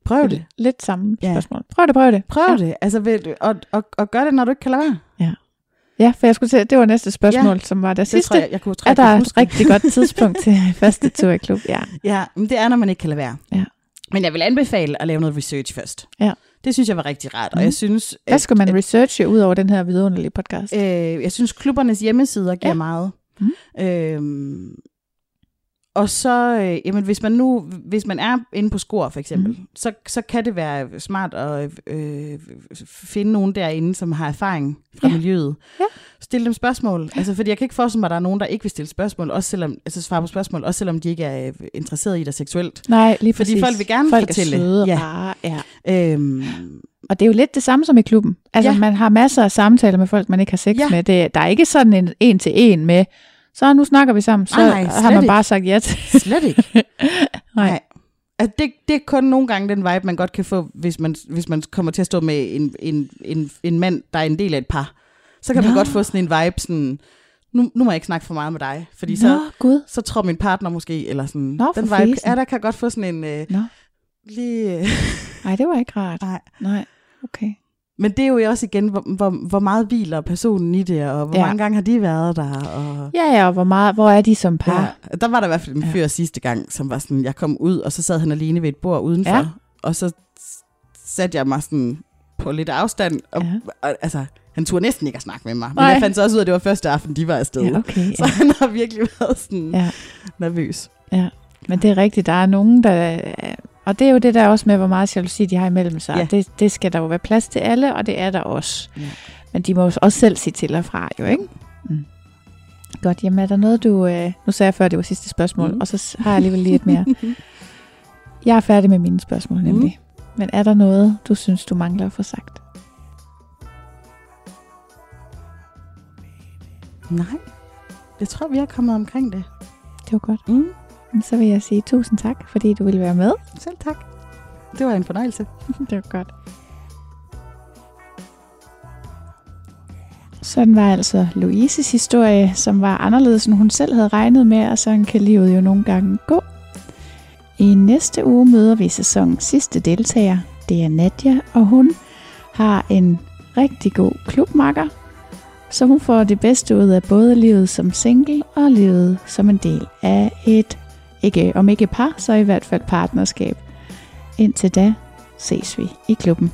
B: Prøv det.
A: Lidt samme
B: Ja.
A: spørgsmål. Prøv det, prøv det.
B: Prøv
A: ja.
B: det. Altså, ved, du- og, og, og gør det, når du ikke kan lade være.
A: Ja, for jeg skulle til, det var næste spørgsmål, ja. som var det
B: Det
A: sidste.
B: tror jeg, jeg kunne tror,
A: er
B: jeg
A: der
B: kan
A: et rigtig godt tidspunkt til første tur i klub? Ja.
B: Ja, men det er, når man ikke kan lade være.
A: Ja.
B: Men jeg vil anbefale at lave noget research først.
A: Ja.
B: Det synes jeg var rigtig rart, og
A: Mhm.
B: jeg synes...
A: Hvad skal man
B: at-
A: researche ud over den her vidunderlige podcast?
B: Øh, jeg synes, klubbernes hjemmesider giver
A: Ja.
B: ja. meget.
A: Mhm.
B: Øhm, og så, øh, jamen, hvis man nu, hvis man er inde på Skor for eksempel, mm. så, så kan det være smart at øh, finde nogen derinde, som har erfaring fra
A: Ja.
B: miljøet.
A: Ja.
B: Stille dem spørgsmål. Altså, fordi jeg kan ikke forestille mig, at der er nogen, der ikke vil stille spørgsmål, også selvom, altså svare på spørgsmål, også selvom de ikke er øh, interesseret i dig seksuelt.
A: Nej, lige
B: Fordi
A: præcis.
B: folk vil gerne
A: folk
B: fortælle.
A: Er søde
B: Ja.
A: Bare, ja.
B: Øhm,
A: Og det er jo lidt det samme som i klubben. Altså,
B: Ja.
A: man har masser af samtaler med folk, man ikke har sex
B: Ja.
A: med. Det, der er ikke sådan en en til en med, så nu snakker vi sammen. Så
B: nej,
A: har man
B: ikke.
A: bare sagt ja til.
B: slet ikke.
A: Nej.
B: Nej. Altså det, det er kun nogle gange den vibe, man godt kan få, hvis man, hvis man kommer til at stå med en, en, en, en mand, der er en del af et par. Så kan Nå. Man godt få sådan en vibe, sådan, nu, nu må jeg ikke snakke for meget med dig, fordi
A: Nå,
B: så,
A: Gud.
B: så tror min partner måske, eller sådan,
A: Nå,
B: den vibe,
A: fesen.
B: ja, der kan godt få sådan en, øh,
A: Nå.
B: lige, øh,
A: Nej, det var ikke rart.
B: nej.
A: Nej, okay.
B: Men det er jo også igen, hvor, hvor, hvor meget hviler personen i det, og hvor
A: Ja.
B: ja. mange gange har de været der, og...
A: Ja, ja, og hvor, meget, hvor er de som par?
B: Ja, der var der i hvert fald en
A: Ja.
B: fyr sidste gang, som var sådan, jeg kom ud, og så sad han alene ved et bord udenfor,
A: Ja.
B: og så satte jeg mig sådan på lidt afstand, og,
A: Ja.
B: og altså, han turde næsten ikke at snakke med mig, men
A: Nej.
B: jeg fandt så også ud af, at det var første aften, de var afsted.
A: Ja, okay.
B: Så
A: Ja.
B: han har virkelig været sådan
A: Ja.
B: nervøs.
A: Men det er rigtigt, der er nogen, der... Og det er jo det der også med, hvor meget jalousi de har imellem sig.
B: Ja.
A: Det, det skal der jo være plads til alle, og det er der også.
B: Ja.
A: Men de må jo også selv sige til og fra, jo ikke? Mm. Godt, jamen er der noget, du... Øh, nu sagde jeg før, det var sidste spørgsmål, mm.
B: Mm.
A: og så har jeg alligevel lige et mere. Jeg er færdig med mine spørgsmål, nemlig. Mm. Men er der noget, du synes, du mangler at få sagt?
B: Nej, jeg tror, vi er kommet omkring det.
A: Det var godt.
B: Mm.
A: Så vil jeg sige tusind tak, fordi du ville være med.
B: Selv tak. Det var en fornøjelse.
A: det var godt. Sådan var altså Louises historie, som var anderledes, end hun selv havde regnet med, og sådan kan livet jo nogle gange gå. I næste uge møder vi sæsonens sidste deltager. Det er Nadja, og hun har en rigtig god klubmakker, så hun får det bedste ud af både livet som single og livet som en del af et, ikke om ikke par, så i hvert fald partnerskab. Indtil da ses vi i klubben.